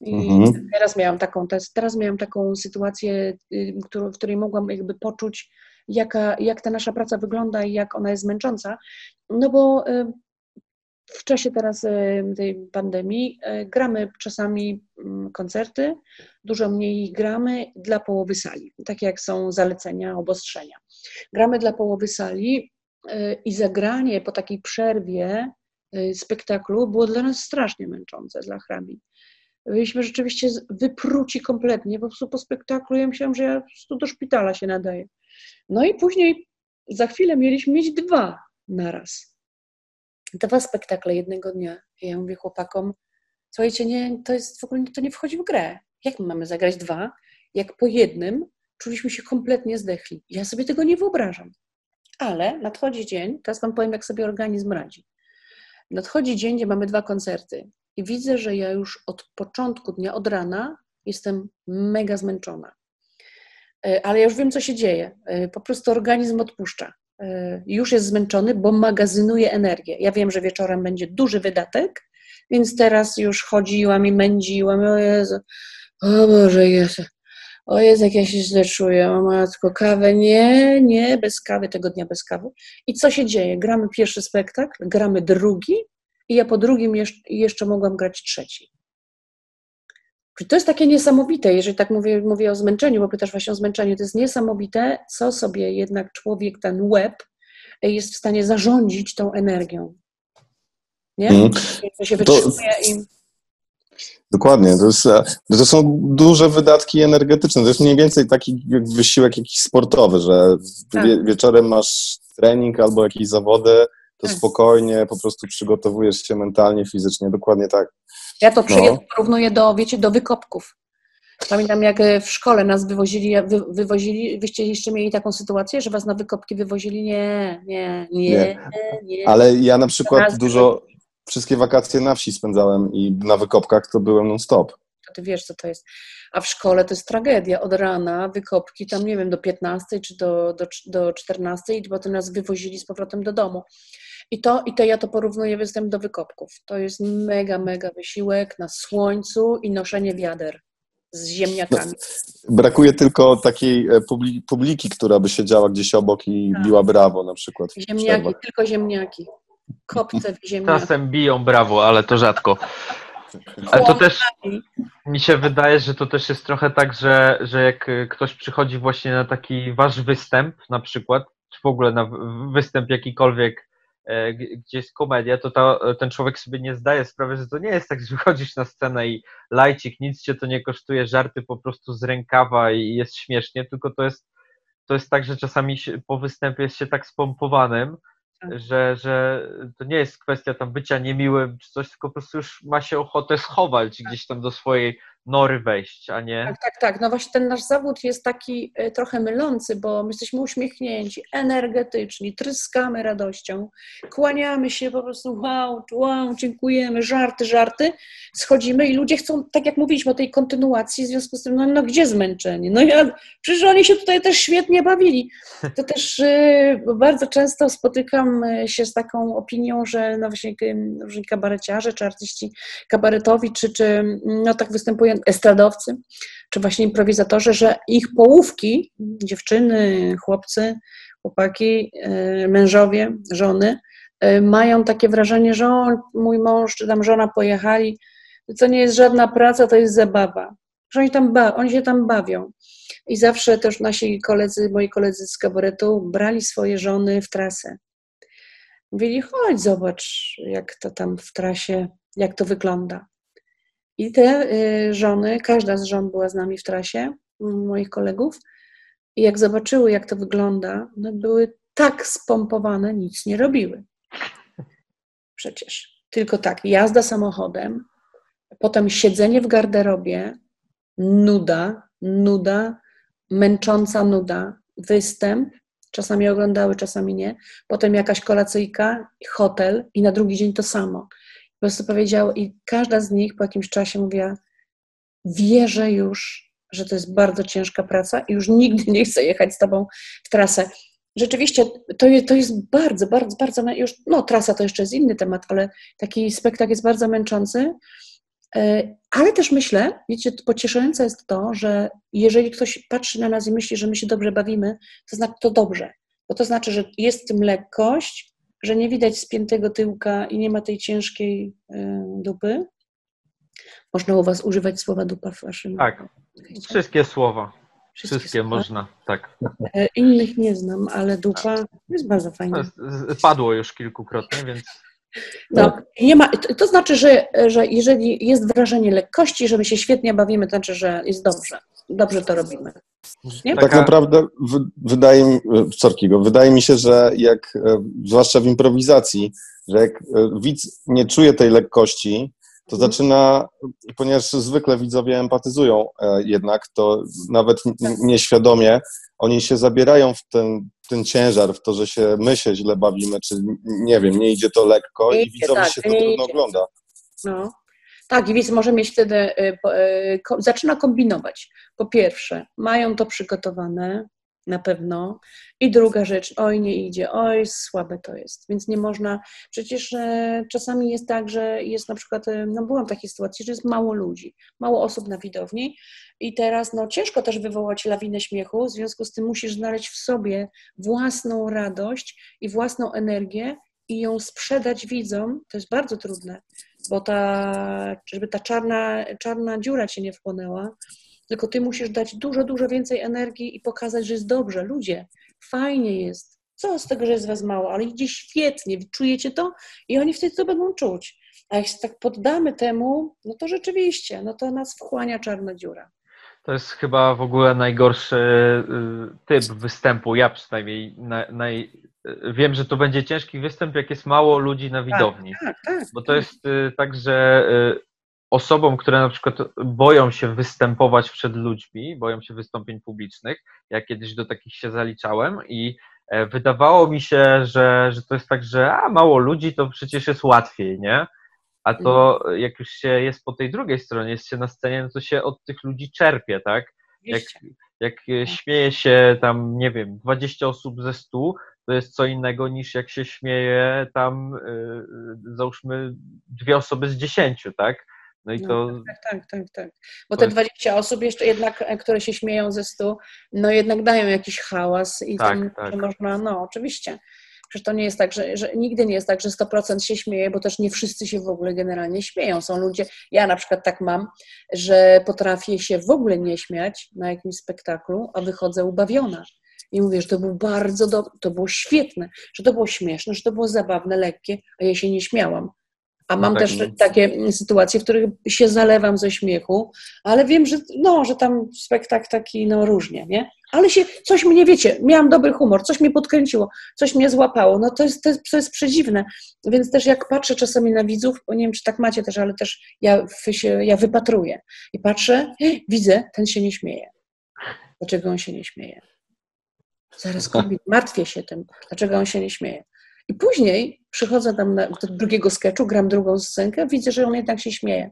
I Mhm. teraz miałam taką, teraz- miałam taką sytuację, y, w której mogłam jakby poczuć, jaka, jak ta nasza praca wygląda i jak ona jest męcząca. No bo y, w czasie teraz y, tej pandemii y, gramy czasami mm, koncerty, dużo mniej gramy dla połowy sali, takie jak są zalecenia, obostrzenia. Gramy dla połowy sali y, i zagranie po takiej przerwie spektaklu było dla nas strasznie męczące, dla hrami. Byliśmy rzeczywiście wypruci kompletnie, po prostu po spektaklu ja myślałam, że ja po prostu do szpitala się nadaję. No i później za chwilę mieliśmy mieć dwa naraz dwa spektakle jednego dnia. I ja mówię chłopakom, słuchajcie, nie, to jest w ogóle to nie wchodzi w grę. Jak my mamy zagrać dwa, jak po jednym czuliśmy się kompletnie zdechli. Ja sobie tego nie wyobrażam. Ale nadchodzi dzień, teraz wam powiem, jak sobie organizm radzi. Nadchodzi dzień, gdzie mamy dwa koncerty i widzę, że ja już od początku dnia, od rana jestem mega zmęczona. E, Ale ja już wiem, co się dzieje. E, Po prostu organizm odpuszcza już jest zmęczony, bo magazynuje energię. Ja wiem, że wieczorem będzie duży wydatek, więc teraz już chodziłam i mędziłam. O Jezu, o Boże, Jezu. O Jezu, jak ja się źle czuję. O matko, kawę? Nie, nie, bez kawy, tego dnia bez kawy. I co się dzieje? Gramy pierwszy spektakl, gramy drugi i ja po drugim jeszcze, jeszcze mogłam grać trzeci. To jest takie niesamowite, jeżeli tak mówię, mówię o zmęczeniu, bo pytasz właśnie o zmęczeniu, to jest niesamowite, co sobie jednak człowiek, ten łeb jest w stanie zarządzić tą energią. Nie? Mhm. To się To- wytrzymuje i... Dokładnie, to, jest, e, to są duże wydatki energetyczne. To jest mniej więcej taki wysiłek jakiś sportowy, że Tak. wie, wieczorem masz trening albo jakieś zawody, to Tak. spokojnie po prostu przygotowujesz się mentalnie, fizycznie, dokładnie tak. Ja to No. porównuję do, wiecie, do wykopków. Pamiętam, jak e, w szkole nas wywozili, wy, wywozili, wyście jeszcze mieli taką sytuację, że was na wykopki wywozili? Nie, nie, nie, nie. nie. Ale ja na przykład dużo, wszystkie wakacje na wsi spędzałem i na wykopkach to byłem non-stop. to ty wiesz, co to jest. A w szkole to jest tragedia. Od rana wykopki, tam nie wiem, do 15 czy do, do, do 14 i potem nas wywozili z powrotem do domu. I to, i to ja to porównuję występ do wykopków. To jest mega, mega wysiłek na słońcu i noszenie wiader z ziemniakami. Brakuje tylko takiej e, publi- publiki, która by siedziała gdzieś obok i Tak. biła brawo na przykład. Ziemniaki, tylko ziemniaki. Kopce w ziemniaki. Czasem biją brawo, ale to rzadko. Ale to też mi się wydaje, że to też jest trochę tak, że, że jak y, ktoś przychodzi właśnie na taki wasz występ na przykład, czy w ogóle na występ jakikolwiek, e, gdzie jest komedia, to ta, ten człowiek sobie nie zdaje sprawy, że to nie jest tak, że wychodzisz na scenę i lajcik, nic cię to nie kosztuje, żarty po prostu z rękawa i jest śmiesznie, tylko to jest, to jest tak, że czasami się, po występie jest się tak spompowanym, Tak. że, że to nie jest kwestia tam bycia niemiłym czy coś, tylko po prostu już ma się ochotę schować gdzieś tam do swojej nory wejść, a nie. Tak, tak, tak. No właśnie ten nasz zawód jest taki e, trochę mylący, bo my jesteśmy uśmiechnięci, energetyczni, tryskamy radością, kłaniamy się po prostu, wow, wow, dziękujemy, żarty, żarty. Schodzimy i ludzie chcą, tak jak mówiliśmy o tej kontynuacji, w związku z tym, no, no gdzie zmęczenie? No ja, przecież oni się tutaj też świetnie bawili. <laughs> To też e, bardzo często spotykam e, się z taką opinią, że no właśnie różni kabareciarze, czy artyści kabaretowi, czy, czy no tak występują estradowcy, czy właśnie improwizatorzy, że ich połówki, dziewczyny, chłopcy, chłopaki, e, mężowie, żony, y, mają takie wrażenie, że mój mąż czy tam żona pojechali, to nie jest żadna praca, to jest zabawa. Że oni, tam ba- oni się tam bawią. I zawsze też nasi koledzy, moi koledzy z kabaretu brali swoje żony w trasę. Mówili, chodź, zobacz, jak to tam w trasie, jak to wygląda. I te y, żony, każda z żon była z nami w trasie, moich kolegów, i jak zobaczyły, jak to wygląda, no były tak spompowane, nic nie robiły. Przecież. Tylko tak, jazda samochodem, potem siedzenie w garderobie, nuda, nuda, męcząca nuda, występ, czasami oglądały, czasami nie, potem jakaś kolacyjka, hotel i na drugi dzień to samo. Po prostu powiedziały i każda z nich po jakimś czasie mówiła, wierzę już, że to jest bardzo ciężka praca i już nigdy nie chcę jechać z tobą w trasę. Rzeczywiście to to jest bardzo, bardzo, bardzo, już, no trasa to jeszcze jest inny temat, ale taki spektakl jest bardzo męczący, E, ale też myślę, wiecie, pocieszające jest to, że jeżeli ktoś patrzy na nas i myśli, że my się dobrze bawimy, to znaczy to dobrze, bo to znaczy, że jest w tym lekkość, że nie widać spiętego tyłka i nie ma tej ciężkiej e, dupy. Można u Was używać słowa dupa w Waszym. Tak, wszystkie słowa. Wszystkie Wszystkie słowa. można, tak. E, Innych nie znam, ale dupa jest bardzo fajna. padło już kilkukrotnie, więc No, nie ma, to, to znaczy, że, że jeżeli jest wrażenie lekkości, że my się świetnie bawimy, to znaczy, że jest dobrze. Dobrze to robimy. Nie? Tak naprawdę w, wydaje mi, Sorkiego, wydaje mi się, że jak, e, zwłaszcza w improwizacji, że jak e, widz nie czuje tej lekkości, to Mhm. zaczyna, ponieważ zwykle widzowie empatyzują e, jednak, to nawet Tak. nieświadomie oni się zabierają w ten, ten ciężar, w to, że się my się źle bawimy, czy nie wiem, nie idzie to lekko Nie i idzie, widzowi tak, się to trudno idzie. ogląda. No. Tak, i widz może mieć wtedy, y, y, zaczyna kombinować. Po pierwsze, mają to przygotowane, na pewno. I druga rzecz, oj, nie idzie, oj, słabe to jest. Więc nie można, przecież e, czasami jest tak, że jest na przykład, e, no byłam w takiej sytuacji, że jest mało ludzi, mało osób na widowni i teraz no ciężko też wywołać lawinę śmiechu, w związku z tym musisz znaleźć w sobie własną radość i własną energię i ją sprzedać widzom, to jest bardzo trudne, bo ta, żeby ta czarna, czarna dziura cię nie wchłonęła, tylko ty musisz dać dużo, dużo więcej energii i pokazać, że jest dobrze. Ludzie, fajnie jest. Co z tego, że jest was mało, ale idzie świetnie, czujecie to i oni wtedy to będą czuć. A się tak poddamy temu, no to rzeczywiście, no to nas wchłania czarna dziura. To jest chyba w ogóle najgorszy y, typ występu. Ja przynajmniej na, naj, y, wiem, że to będzie ciężki występ, jak jest mało ludzi na widowni. Tak, tak. Bo to jest y, tak, że y, osobom, które na przykład boją się występować przed ludźmi, boją się wystąpień publicznych, ja kiedyś do takich się zaliczałem i e, wydawało mi się, że, że to jest tak, że a mało ludzi to przecież jest łatwiej, nie? A to jak już się jest po tej drugiej stronie, jest się na scenie, no to się od tych ludzi czerpie, tak? Jak, jak e, śmieje się tam, nie wiem, 20 osób ze 100, to jest co innego niż jak się śmieje tam, y, załóżmy, dwie osoby z 10, tak? No i No, to Tak, tak, tak, tak. Bo te jest- 20 osób jeszcze jednak, e, które się śmieją ze 100, no jednak dają jakiś hałas i Tak, tam tak. można, no oczywiście. Przecież to nie jest tak, że, że nigdy nie jest tak, że 100% się śmieje, bo też nie wszyscy się w ogóle generalnie śmieją. Są ludzie, ja na przykład tak mam, że potrafię się w ogóle nie śmiać na jakimś spektaklu, a wychodzę ubawiona. I mówię, że to było bardzo dobre, to było świetne, że to było śmieszne, że to było zabawne, lekkie, a ja się nie śmiałam. A mam tak, też no. takie sytuacje, w których się zalewam ze śmiechu, ale wiem, że, no, że tam spektakl taki no, różnie, nie? Ale się, coś mnie, wiecie, miałam dobry humor, coś mnie podkręciło, coś mnie złapało, no to jest, to jest, to jest przedziwne. Więc też jak patrzę czasami na widzów, bo nie wiem, czy tak macie też, ale też ja, się, ja wypatruję i patrzę, widzę, ten się nie śmieje. Dlaczego on się nie śmieje? Zaraz kombin- <laughs> martwię się tym, dlaczego on się nie śmieje. I później przychodzę tam do drugiego sketchu, gram drugą scenkę, widzę, że on jednak się śmieje.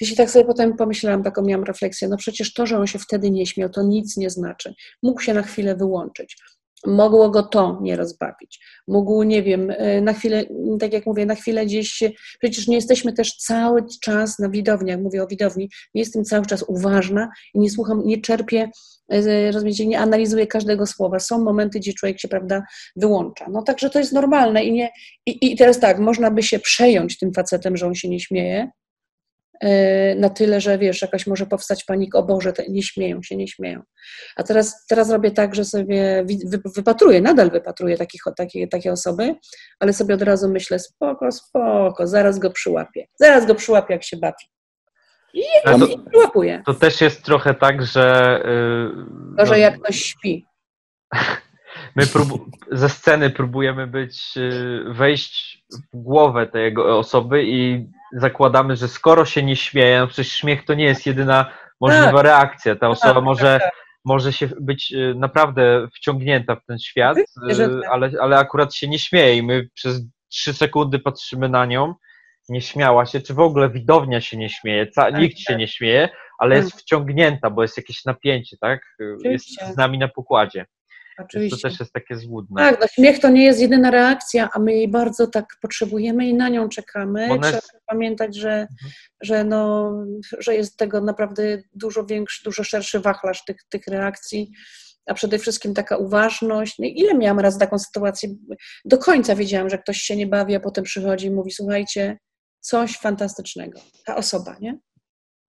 Jeśli tak sobie potem pomyślałam, taką miałam refleksję, no przecież to, że on się wtedy nie śmiał, to nic nie znaczy. Mógł się na chwilę wyłączyć. Mogło go to nie rozbawić. Mógł, nie wiem, e, na chwilę, tak jak mówię, na chwilę gdzieś, się- przecież nie jesteśmy też cały czas na widowni, jak mówię o widowni, nie jestem cały czas uważna i nie słucham, nie czerpię, e, rozumiecie, nie analizuję każdego słowa. Są momenty, gdzie człowiek się, prawda, wyłącza. No także to jest normalne i nie, i, i teraz tak, można by się przejąć tym facetem, że on się nie śmieje, e, na tyle, że wiesz, jakaś może powstać panika, o Boże, nie śmieją się, nie śmieją. A teraz, teraz robię tak, że sobie wypatruję, nadal wypatruję takich, takie, takie osoby, ale sobie od razu myślę, spoko, spoko, zaraz go przyłapię. Zaraz go przyłapię, jak się bawi. I to, przyłapuję. to też jest trochę tak, że. y, Gorzej no, jak ktoś śpi. <laughs> My ze sceny próbujemy być, y, wejść w głowę tej jego osoby i zakładamy, że skoro się nie śmieje, no przecież śmiech to nie jest jedyna możliwa Tak. reakcja. Ta osoba tak, może, tak. może się być y, naprawdę wciągnięta w ten świat, y, tak. ale, ale akurat się nie śmieje i my przez trzy sekundy patrzymy na nią, nie śmiała się, czy w ogóle widownia się nie śmieje, ca- Tak, nikt się tak. nie śmieje, ale Tak. jest wciągnięta, bo jest jakieś napięcie, tak? Y. Jest z nami na pokładzie. Oczywiście. to też jest takie złudne. Tak, no śmiech to nie jest jedyna reakcja, a my jej bardzo tak potrzebujemy i na nią czekamy. Ona Trzeba jest- pamiętać, że, że, no, że jest tego naprawdę dużo większy, dużo szerszy wachlarz tych, tych reakcji, a przede wszystkim taka uważność. No, i ile miałam raz taką sytuację? Do końca wiedziałam, że ktoś się nie bawi, a potem przychodzi i mówi, słuchajcie, coś fantastycznego. Ta osoba, nie?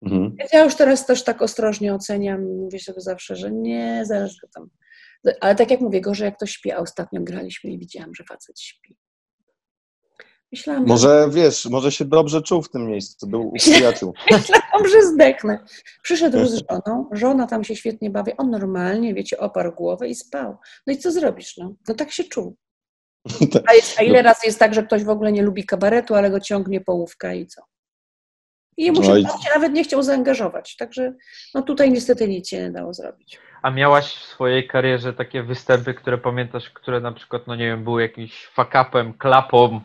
Mhm. Ja już teraz też tak ostrożnie oceniam, mówię sobie zawsze, że nie, zaraz go tam. Ale tak jak mówię, gorzej jak ktoś śpi, a ostatnio graliśmy i widziałam, że facet śpi. Myślałam, że, Może wiesz, może się dobrze czuł w tym miejscu, był u przyjaciół. <laughs> myślałam, że zdechnę. Przyszedł z żoną, żona tam się świetnie bawi, on normalnie, wiecie, oparł głowę i spał. No i co zrobisz, no? No tak się czuł. <laughs> A, jest, a ile razy jest tak, że ktoś w ogóle nie lubi kabaretu, ale go ciągnie połówka i co? I jemu się, się nawet nie chciał zaangażować. Także no tutaj niestety nic się nie dało zrobić. A miałaś w swojej karierze takie występy, które pamiętasz, które na przykład, no nie wiem, były jakimś fuck-upem, klapą,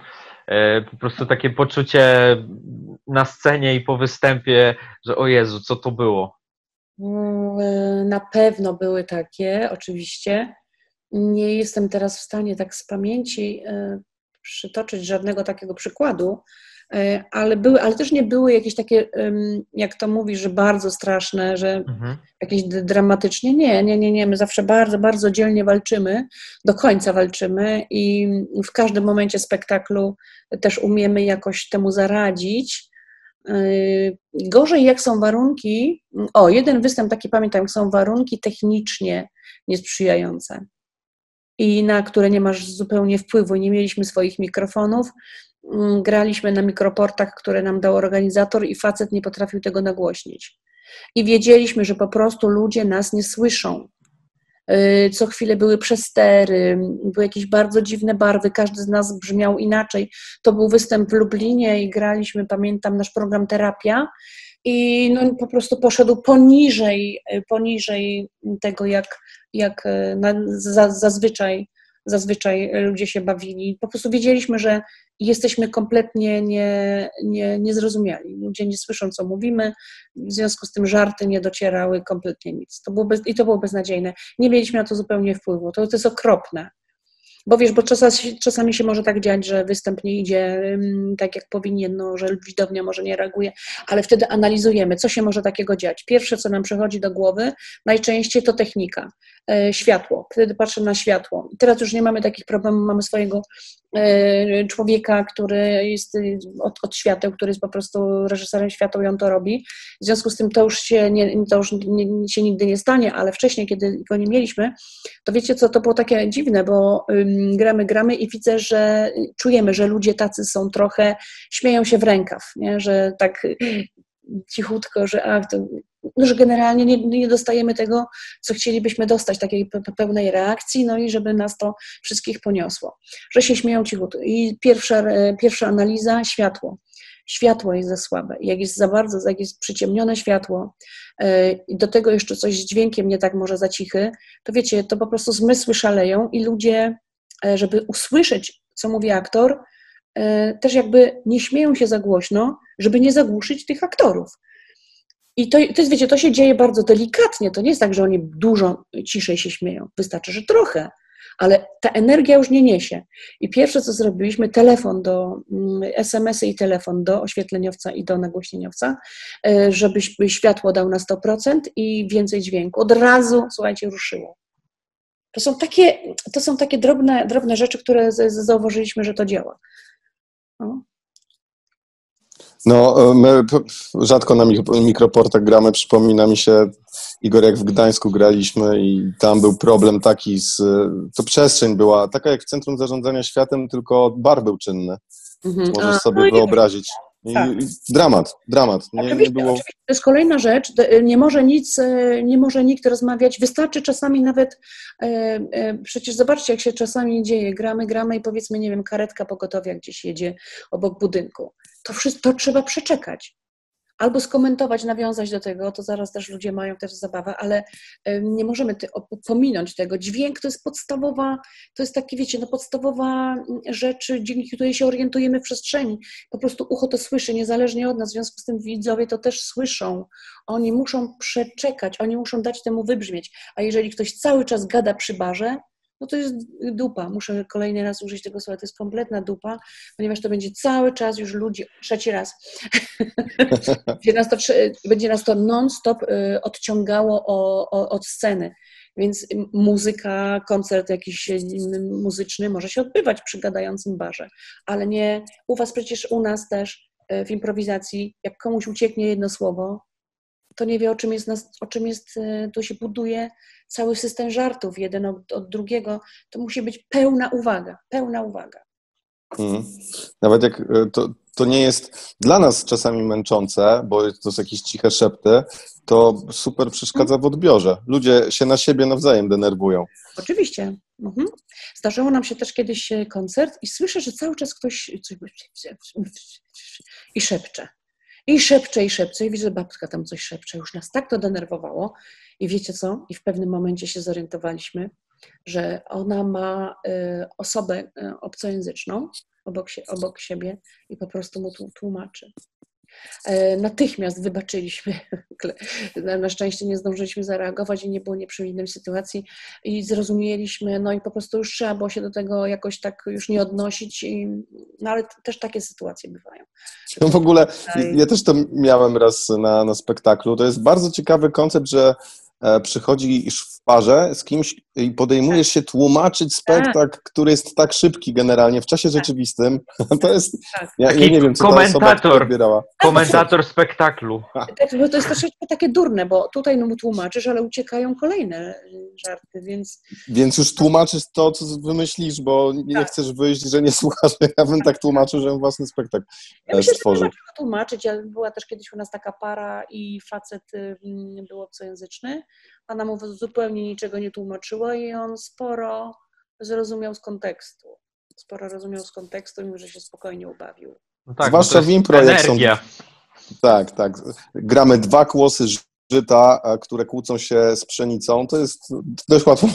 e, po prostu takie poczucie na scenie i po występie, że o Jezu, co to było? Mm, y, Na pewno były takie, oczywiście. Nie jestem teraz w stanie tak z pamięci y, przytoczyć żadnego takiego przykładu, ale były, ale też nie były jakieś takie, jak to mówisz, że bardzo straszne, że Mhm. jakieś dramatycznie. Nie, nie, nie, nie. My zawsze bardzo, bardzo dzielnie walczymy, do końca walczymy i w każdym momencie spektaklu też umiemy jakoś temu zaradzić. Yy, Gorzej, jak są warunki. O, jeden występ taki pamiętam, są warunki technicznie niesprzyjające i na które nie masz zupełnie wpływu. Nie mieliśmy swoich mikrofonów. Mm, Graliśmy na mikroportach, które nam dał organizator, i facet nie potrafił tego nagłośnić. I wiedzieliśmy, że po prostu ludzie nas nie słyszą. Yy, Co chwilę były przestery, były jakieś bardzo dziwne barwy, każdy z nas brzmiał inaczej. To był występ w Lublinie i graliśmy, pamiętam, nasz program Terapia i no, po prostu poszedł poniżej, yy, poniżej tego, jak, jak yy, na, za, zazwyczaj, zazwyczaj ludzie się bawili. Po prostu wiedzieliśmy, że jesteśmy kompletnie nie, nie, niezrozumiali. Ludzie nie słyszą, co mówimy, w związku z tym żarty nie docierały kompletnie nic. To było bez, I to było beznadziejne. Nie mieliśmy na to zupełnie wpływu. To, to jest okropne. Bo wiesz, bo czasami, czasami się może tak dziać, że występ nie idzie ym, tak, jak powinien, no, że widownia może nie reaguje, ale wtedy analizujemy, co się może takiego dziać. Pierwsze, co nam przychodzi do głowy, najczęściej to technika, e, światło. Wtedy patrzę na światło. Teraz już nie mamy takich problemów, mamy swojego człowieka, który jest od, od świateł, który jest po prostu reżyserem świateł i on to robi. W związku z tym to już się, nie, to już nie, się nigdy nie stanie, ale wcześniej, kiedy go nie mieliśmy, to wiecie co, to było takie dziwne, bo ym, gramy, gramy i widzę, że czujemy, że ludzie tacy są trochę, śmieją się w rękaw, nie? że tak y, cichutko, że ach, to, że generalnie nie, nie dostajemy tego, co chcielibyśmy dostać, takiej pe- pe- pełnej reakcji, no i żeby nas to wszystkich poniosło, że się śmieją cichutko. I pierwsza, pierwsza analiza, światło. Światło jest za słabe. Jak jest za bardzo, jak jest przyciemnione światło e, i do tego jeszcze coś z dźwiękiem nie tak może za cichy, to wiecie, to po prostu zmysły szaleją i ludzie, e, żeby usłyszeć, co mówi aktor, e, też jakby nie śmieją się za głośno, żeby nie zagłuszyć tych aktorów. I to, to jest, wiecie, to się dzieje bardzo delikatnie. To nie jest tak, że oni dużo ciszej się śmieją. Wystarczy, że trochę. ale ta energia już nie niesie. I pierwsze, co zrobiliśmy, telefon do, mm, SMS-y i telefon do oświetleniowca i do nagłośnieniowca, e, żebyś światło dał na 100% i więcej dźwięku. Od razu, słuchajcie, ruszyło. To są takie, to są takie drobne, drobne rzeczy, które zauważyliśmy, że to działa. No. No, e, my rzadko na mik- mikroportach gramy. Przypomina mi się, Igor, jak w Gdańsku graliśmy i tam był problem taki, z, to przestrzeń była taka jak w Centrum Zarządzania Światem, tylko bar był czynny. Mhm. Możesz A, sobie no wyobrazić. Tak. dramat, dramat. Nie, nie Oczywiście, było... oczywiście, to jest kolejna rzecz. Nie może nic, e, nie może nikt rozmawiać. Wystarczy czasami nawet, e, przecież zobaczcie, jak się czasami dzieje. Gramy, gramy i powiedzmy, nie wiem, karetka pogotowia gdzieś jedzie obok budynku. To wszystko trzeba przeczekać. Albo skomentować, nawiązać do tego, to zaraz też ludzie mają też zabawę, ale nie możemy ty, pominąć tego. Dźwięk to jest podstawowa, to jest takie, wiecie, no podstawowa mm, rzecz, dzięki której się orientujemy w przestrzeni po prostu ucho to słyszy, niezależnie od nas, w związku z tym widzowie to też słyszą. Oni muszą przeczekać, oni muszą dać temu wybrzmieć. A jeżeli ktoś cały czas gada przy barze, no to jest dupa. Muszę kolejny raz użyć tego słowa, to jest kompletna dupa, ponieważ to będzie cały czas już ludzi, trzeci raz, <laughs> będzie nas to, trze- będzie nas to non-stop y, odciągało o, o, od sceny. Więc muzyka, koncert jakiś y, muzyczny może się odbywać przy gadającym barze ale nie u was przecież, u nas też e, w improwizacji, jak komuś ucieknie jedno słowo, to nie wie o czym jest, nas, o czym jest e, tu się buduje cały system żartów, jeden od, od drugiego, to musi być pełna uwaga, pełna uwaga. Mhm. Nawet jak e, to, to nie jest dla nas czasami męczące, bo to są jakieś ciche szepty, to super przeszkadza w odbiorze. Ludzie się na siebie nawzajem denerwują. Oczywiście. Mhm. Zdarzyło nam się też kiedyś e, koncert i słyszę, że cały czas ktoś i szepcze. I szepcze, i szepcze. I widzę, że tam coś szepcze. Już nas tak to denerwowało. I wiecie co? I w pewnym momencie się zorientowaliśmy, że ona ma y, osobę y, obcojęzyczną obok, obok siebie i po prostu mu tłu- tłumaczy. E, Natychmiast wybaczyliśmy. <laughs> Na, szczęście nie zdążyliśmy zareagować i nie było nieprzyjemnej sytuacji i zrozumieliśmy, no i po prostu już trzeba było się do tego jakoś tak już nie odnosić, i, no ale też takie sytuacje bywają. No w ogóle, ja też to miałem raz na, na spektaklu. To jest bardzo ciekawy koncept, że przychodzisz w parze z kimś i podejmujesz się tłumaczyć spektakl, który jest tak szybki generalnie w czasie rzeczywistym. <laughs> To jest, Tak. ja, ja Taki nie wiem, co ta osoba komentator. odbierała. Komentator spektaklu. Tak, bo to jest troszeczkę takie durne, bo tutaj no, mu tłumaczysz, ale uciekają kolejne żarty, więc Więc już tłumaczysz to, co wymyślisz, bo nie Tak. chcesz wyjść, że nie słuchasz. Ja bym tak tłumaczył, że własny spektakl ja e, stworzył. czego tłumaczyć. Ja, była też kiedyś u nas taka para i facet był obcojęzyczny, ona mu zupełnie niczego nie tłumaczyła i on sporo zrozumiał z kontekstu. Sporo rozumiał z kontekstu i mówi, że się spokojnie ubawił. No tak, Zwłaszcza to w impro, jak są- energia. Tak, tak. Gramy dwa kłosy żyta, które kłócą się z pszenicą. To jest dość łatwo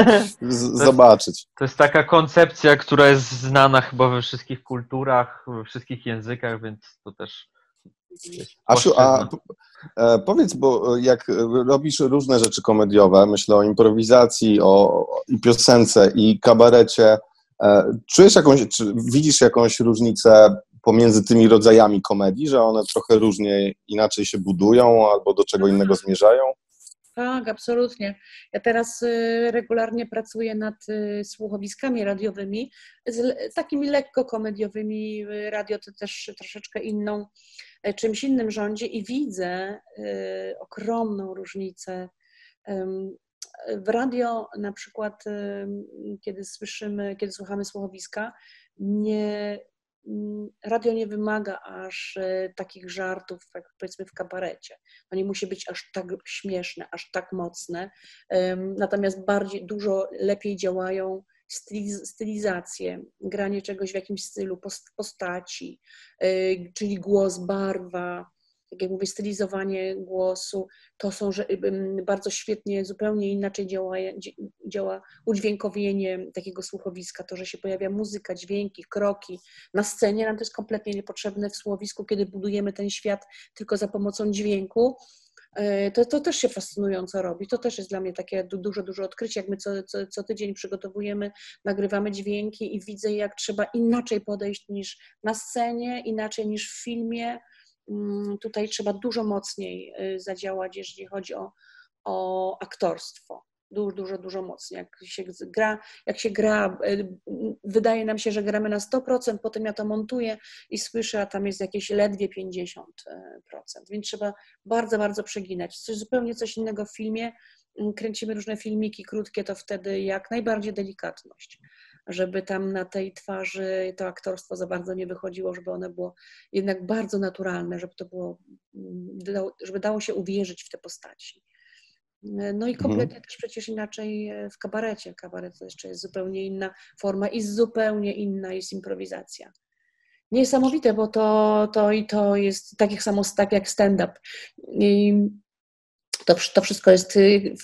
<laughs> zobaczyć. To jest taka koncepcja, która jest znana chyba we wszystkich kulturach, we wszystkich językach, więc to też Asiu, a e, powiedz, bo jak robisz różne rzeczy komediowe, myślę o improwizacji, o i piosence, i kabarecie, e, czujesz jakąś, czy widzisz jakąś różnicę pomiędzy tymi rodzajami komedii, że one trochę różnie, inaczej się budują albo do czego innego zmierzają? Tak, absolutnie. Ja teraz y, regularnie pracuję nad y, słuchowiskami radiowymi, takimi lekko komediowymi. Y, Radio to też troszeczkę inną, e, czymś innym rządzi i widzę y, ogromną różnicę. W radio na przykład, kiedy słyszymy, kiedy słuchamy słuchowiska, nie, mm, radio nie wymaga aż e, takich żartów, jak powiedzmy w kabarecie. To nie musi być aż tak śmieszne, aż tak mocne. Natomiast bardziej, dużo lepiej działają styliz- stylizacje, granie czegoś w jakimś stylu, post- postaci, y, czyli głos, barwa, tak jak mówię, stylizowanie głosu, to są że, ym, bardzo świetnie, zupełnie inaczej działa, działa udźwiękowienie takiego słuchowiska, to, że się pojawia muzyka, dźwięki, kroki. Na scenie nam to jest kompletnie niepotrzebne w słuchowisku, kiedy budujemy ten świat tylko za pomocą dźwięku, To, to też się fascynująco robi. To też jest dla mnie takie du- duże, duże odkrycie, jak my co, co, co tydzień przygotowujemy, nagrywamy dźwięki i widzę, jak trzeba inaczej podejść niż na scenie, inaczej niż w filmie. Mm, Tutaj trzeba dużo mocniej y, zadziałać, jeżeli chodzi o, o aktorstwo. Dużo, dużo, dużo mocniej. Jak się gra, jak się gra, y, wydaje nam się, że gramy na 100%, potem ja to montuję i słyszę, a tam jest jakieś ledwie 50%. Więc trzeba bardzo, bardzo przeginać. Coś zupełnie coś innego w filmie. Mm, Kręcimy różne filmiki krótkie, to wtedy jak najbardziej delikatność, żeby tam na tej twarzy to aktorstwo za bardzo nie wychodziło, żeby one było jednak bardzo naturalne, żeby to było, mm, żeby dało się uwierzyć w te postaci. No i kompletnie też przecież inaczej e, w kabarecie. Kabaret to jeszcze jest zupełnie inna forma i zupełnie inna jest improwizacja. Niesamowite, bo to, to i to jest tak samo tak jak stand-up. I to, to wszystko jest y,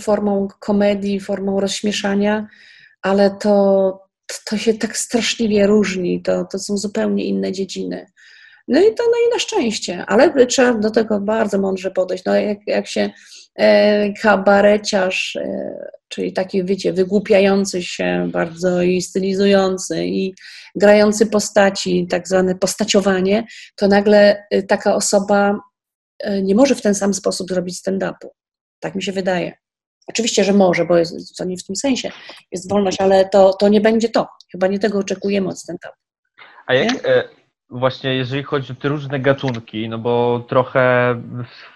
formą komedii, formą rozśmieszania, ale to, to się tak straszliwie różni. To, to są zupełnie inne dziedziny. No i to no i na szczęście, ale trzeba do tego bardzo mądrze podejść. No jak, jak się e, kabareciarz, e, czyli taki, wiecie, wygłupiający się bardzo i stylizujący i grający postaci, tak zwane postaciowanie, to nagle e, taka osoba e, nie może w ten sam sposób zrobić stand-upu. Tak mi się wydaje. Oczywiście, że może, bo jest, to nie w tym sensie jest wolność, ale to, to nie będzie to. Chyba nie tego oczekujemy od stand-upu. A jak e, właśnie jeżeli chodzi o te różne gatunki, no bo trochę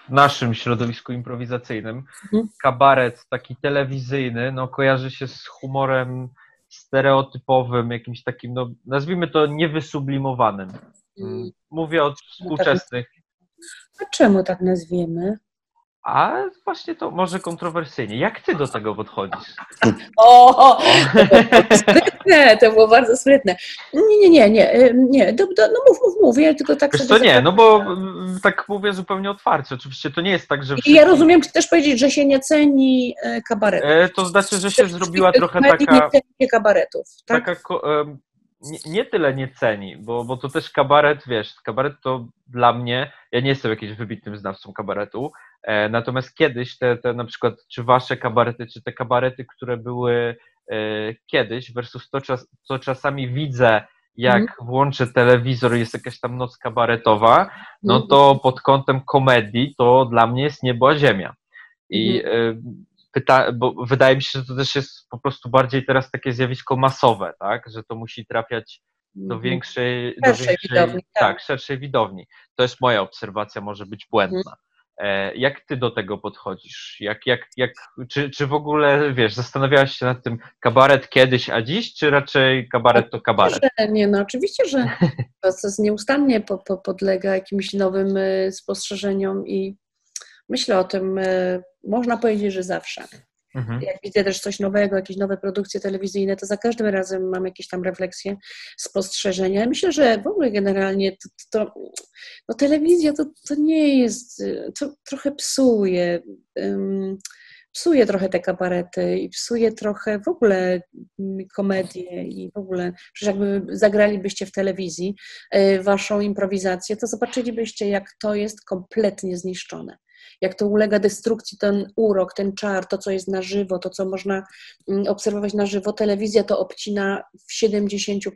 w naszym środowisku improwizacyjnym Mhm. kabaret taki telewizyjny, no kojarzy się z humorem stereotypowym, jakimś takim, no nazwijmy to niewysublimowanym. Mm, Mówię o współczesnych, A czemu tak nazwiemy? A właśnie to może kontrowersyjnie. Jak ty do tego podchodzisz? O, <laughs> to było sprytne, to było bardzo sprytne. Nie, nie, nie, nie, y, nie, do, do, no mów, mów, mów, ja tylko tak Wiesz sobie... co, nie, no bo mm, tak mówię zupełnie otwarcie. Oczywiście to nie jest tak, że I ja wszyscy- rozumiem, czy też powiedzieć, że się nie ceni e, kabaretu. E, To znaczy, że się zrobiła trochę taka, Nie ceni kabaretów, tak? taka em, nie, nie tyle nie ceni, bo, bo to też kabaret, wiesz, kabaret to dla mnie, ja nie jestem jakimś wybitnym znawcą kabaretu, e, natomiast kiedyś te, te na przykład, czy wasze kabarety, czy te kabarety, które były e, kiedyś versus to, to czasami widzę, jak Mhm. włączę telewizor i jest jakaś tam noc kabaretowa, no Mhm. to pod kątem komedii to dla mnie jest niebo ziemia. I y, pyta, bo wydaje mi się, że to też jest po prostu bardziej teraz takie zjawisko masowe, tak? Że to musi trafiać do Mhm. większej, do Szerszej większej widowni, tak. tak, szerszej widowni. To jest moja obserwacja, może być błędna. E, Jak ty do tego podchodzisz? Jak, jak, jak, czy, czy w ogóle, wiesz, zastanawiałaś się nad tym kabaret kiedyś, a dziś, czy raczej kabaret to kabaret? Że nie, no oczywiście, że <laughs> proces nieustannie po, po, podlega jakimś nowym e, spostrzeżeniom i myślę o tym, e, można powiedzieć, że zawsze. Mhm. Jak widzę też coś nowego, jakieś nowe produkcje telewizyjne, to za każdym razem mam jakieś tam refleksje, spostrzeżenia. Myślę, że w ogóle generalnie to, to, no telewizja to, to nie jest, y, to trochę psuje, ym, psuje trochę te kabarety i psuje trochę w ogóle mm, komedię i w ogóle, przecież jakby zagralibyście w telewizji y, waszą improwizację, to zobaczylibyście, jak to jest kompletnie zniszczone jak to ulega destrukcji, ten urok, ten czar, to, co jest na żywo, to, co można mm, obserwować na żywo, telewizja to obcina w 70%.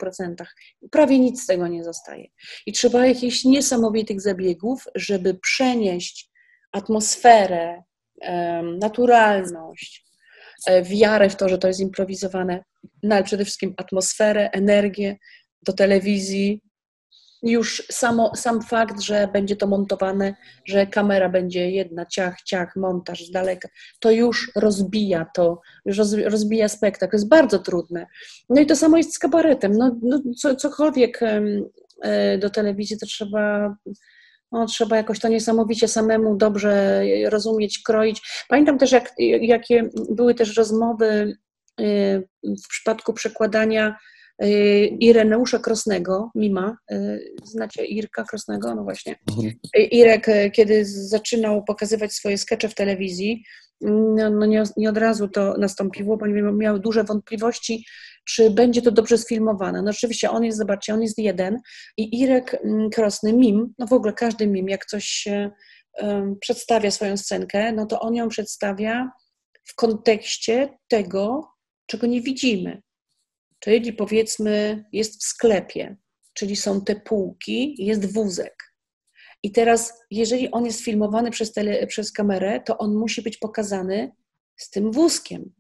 Prawie nic z tego nie zostaje. I trzeba jakichś niesamowitych zabiegów, żeby przenieść atmosferę, naturalność, e, wiarę w to, że to jest improwizowane, no ale przede wszystkim atmosferę, energię do telewizji, już samo, sam fakt, że będzie to montowane, że kamera będzie jedna, ciach, ciach, montaż z daleka, to już rozbija to, już roz, rozbija spektakl. To jest bardzo trudne. No i to samo jest z kabaretem. No, no co, cokolwiek e, do telewizji, to trzeba, no, trzeba jakoś to niesamowicie samemu dobrze rozumieć, kroić. Pamiętam też, jak, jakie były też rozmowy e, w przypadku przekładania Ireneusza Krosnego, Mima. y, Znacie Irka Krosnego? No właśnie. Y, Irek, y, kiedy zaczynał pokazywać swoje skecze w telewizji, no, no nie, nie od razu to nastąpiło, ponieważ miał duże wątpliwości, czy będzie to dobrze sfilmowane. No oczywiście on jest, zobaczcie, on jest jeden i Irek mm, Krosny, mim, no w ogóle każdy mim, jak coś um, przedstawia swoją scenkę, no to on ją przedstawia w kontekście tego, czego nie widzimy. Czyli powiedzmy, jest w sklepie, czyli są te półki, jest wózek. I teraz, jeżeli on jest filmowany przez, tele, przez kamerę, to on musi być pokazany z tym wózkiem.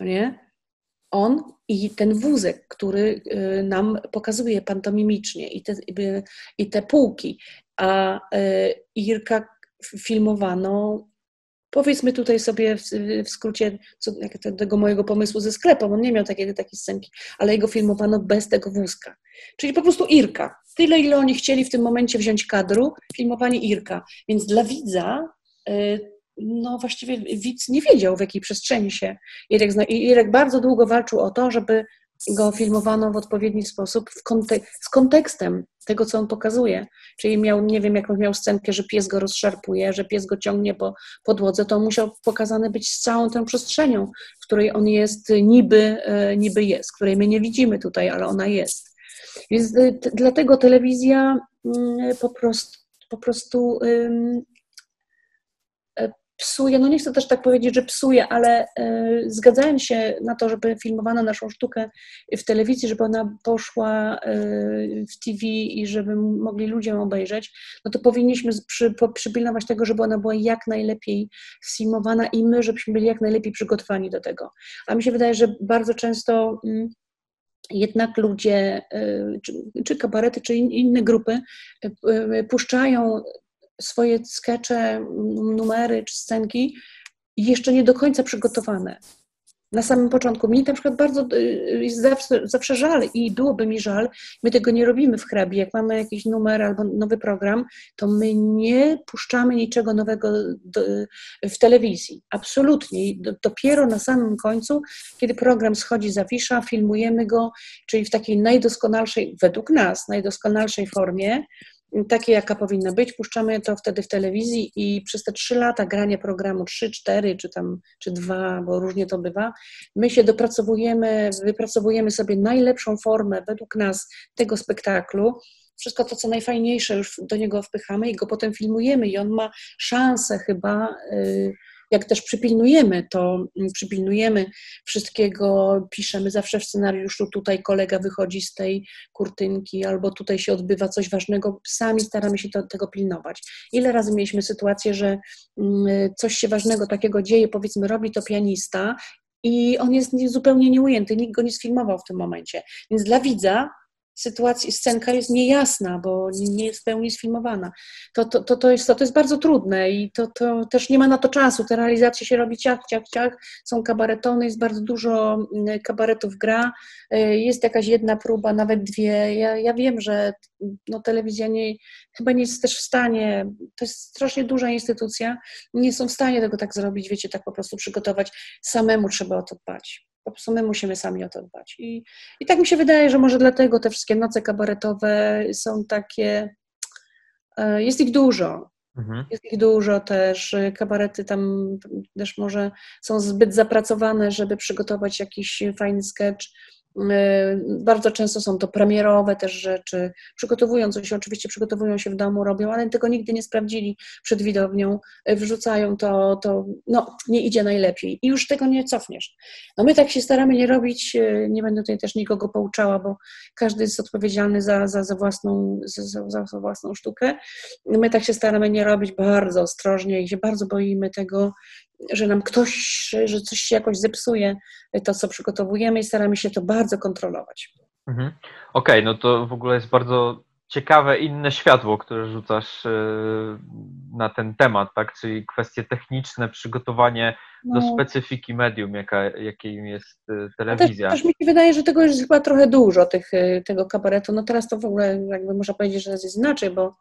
No nie? On i ten wózek, który y, nam pokazuje pantomimicznie, i te, y, i te półki. A y, Irka filmowano Powiedzmy tutaj sobie w, w skrócie co, tego mojego pomysłu ze sklepem. On nie miał takiej, takiej scenki, ale jego filmowano bez tego wózka. Czyli po prostu Irka. Tyle, ile oni chcieli w tym momencie wziąć kadru, filmowali Irka. Więc dla widza, y, no właściwie widz nie wiedział, w jakiej przestrzeni się Irek zna. I Irek bardzo długo walczył o to, żeby go filmowano w odpowiedni sposób w z kontekstem tego, co on pokazuje. Czyli miał, nie wiem, jaką miał scenkę, że pies go rozszarpuje, że pies go ciągnie po podłodze, to musiał pokazany być z całą tą przestrzenią, w której on jest niby, e, niby jest, której my nie widzimy tutaj, ale ona jest. Więc e, dlatego telewizja mm, po prostu, po prostu psuje, no nie chcę też tak powiedzieć, że psuje, ale y, zgadzając się na to, żeby filmowano naszą sztukę w telewizji, żeby ona poszła y, w TV i żeby mogli ludzie ją obejrzeć, no to powinniśmy przy, po, przypilnować tego, żeby ona była jak najlepiej filmowana i my, żebyśmy byli jak najlepiej przygotowani do tego. A mi się wydaje, że bardzo często mm, jednak ludzie, czy, czy kabarety, czy inne grupy puszczają swoje skecze, numery czy scenki jeszcze nie do końca przygotowane. Na samym początku. Mi na przykład bardzo y, jest zawsze, zawsze żal i byłoby mi żal, my tego nie robimy w hrabie. Jak mamy jakiś numer albo nowy program, to my nie puszczamy niczego nowego do, w telewizji. Absolutnie. Dopiero na samym końcu, kiedy program schodzi za wisza, filmujemy go, czyli w takiej najdoskonalszej, według nas, najdoskonalszej formie, takiej, jaka powinna być. Puszczamy to wtedy w telewizji i przez te trzy lata grania programu, trzy, cztery, czy tam, czy dwa, bo różnie to bywa, my się dopracowujemy, wypracowujemy sobie najlepszą formę według nas tego spektaklu, wszystko to, co najfajniejsze już do niego wpychamy i go potem filmujemy i on ma szansę chyba... Yy, jak też przypilnujemy to, mm, przypilnujemy wszystkiego, piszemy zawsze w scenariuszu, tutaj kolega wychodzi z tej kurtynki, albo tutaj się odbywa coś ważnego, sami staramy się to, tego pilnować. Ile razy mieliśmy sytuację, że mm, coś się ważnego takiego dzieje, powiedzmy, robi to pianista i on jest zupełnie nieujęty, nikt go nie sfilmował w tym momencie. Więc dla widza sytuacja, scenka jest niejasna, bo nie jest w pełni sfilmowana. To, to, to, to, jest, to, to jest bardzo trudne i to, to też nie ma na to czasu. Te realizacje się robi ciach, ciach, ciach. Są kabaretony, jest bardzo dużo mm, kabaretów gra. E, jest jakaś jedna próba, nawet dwie. Ja, ja wiem, że no, telewizja nie, chyba nie jest też w stanie, to jest strasznie duża instytucja, nie są w stanie tego tak zrobić, wiecie, tak po prostu przygotować. Samemu trzeba o to dbać. Po prostu my musimy sami o to dbać. I, I tak mi się wydaje, że może dlatego te wszystkie noce kabaretowe są takie. E, jest ich dużo. Mhm. Jest ich dużo też. Kabarety tam też może są zbyt zapracowane, żeby przygotować jakiś fajny sketch bardzo często są to premierowe też rzeczy. Przygotowują coś, oczywiście przygotowują się w domu, robią, ale tego nigdy nie sprawdzili przed widownią, e, wrzucają to, to no, nie idzie najlepiej i już tego nie cofniesz. No my tak się staramy nie robić, e, nie będę tutaj też nikogo pouczała, bo każdy jest odpowiedzialny za, za, za, własną, za, za, za własną sztukę. My tak się staramy nie robić bardzo ostrożnie i się bardzo boimy tego, że nam ktoś, że coś się jakoś zepsuje, to co przygotowujemy i staramy się to bardzo kontrolować. Mhm. Okej, okay, no to w ogóle jest bardzo ciekawe inne światło, które rzucasz e, na ten temat, tak? Czyli kwestie techniczne, przygotowanie no. do specyfiki medium, jaka, jakim jest e, telewizja. Też, też, mi się wydaje, że tego jest chyba trochę dużo, tych, e, tego kabaretu. No teraz to w ogóle jakby można powiedzieć, że jest inaczej, bo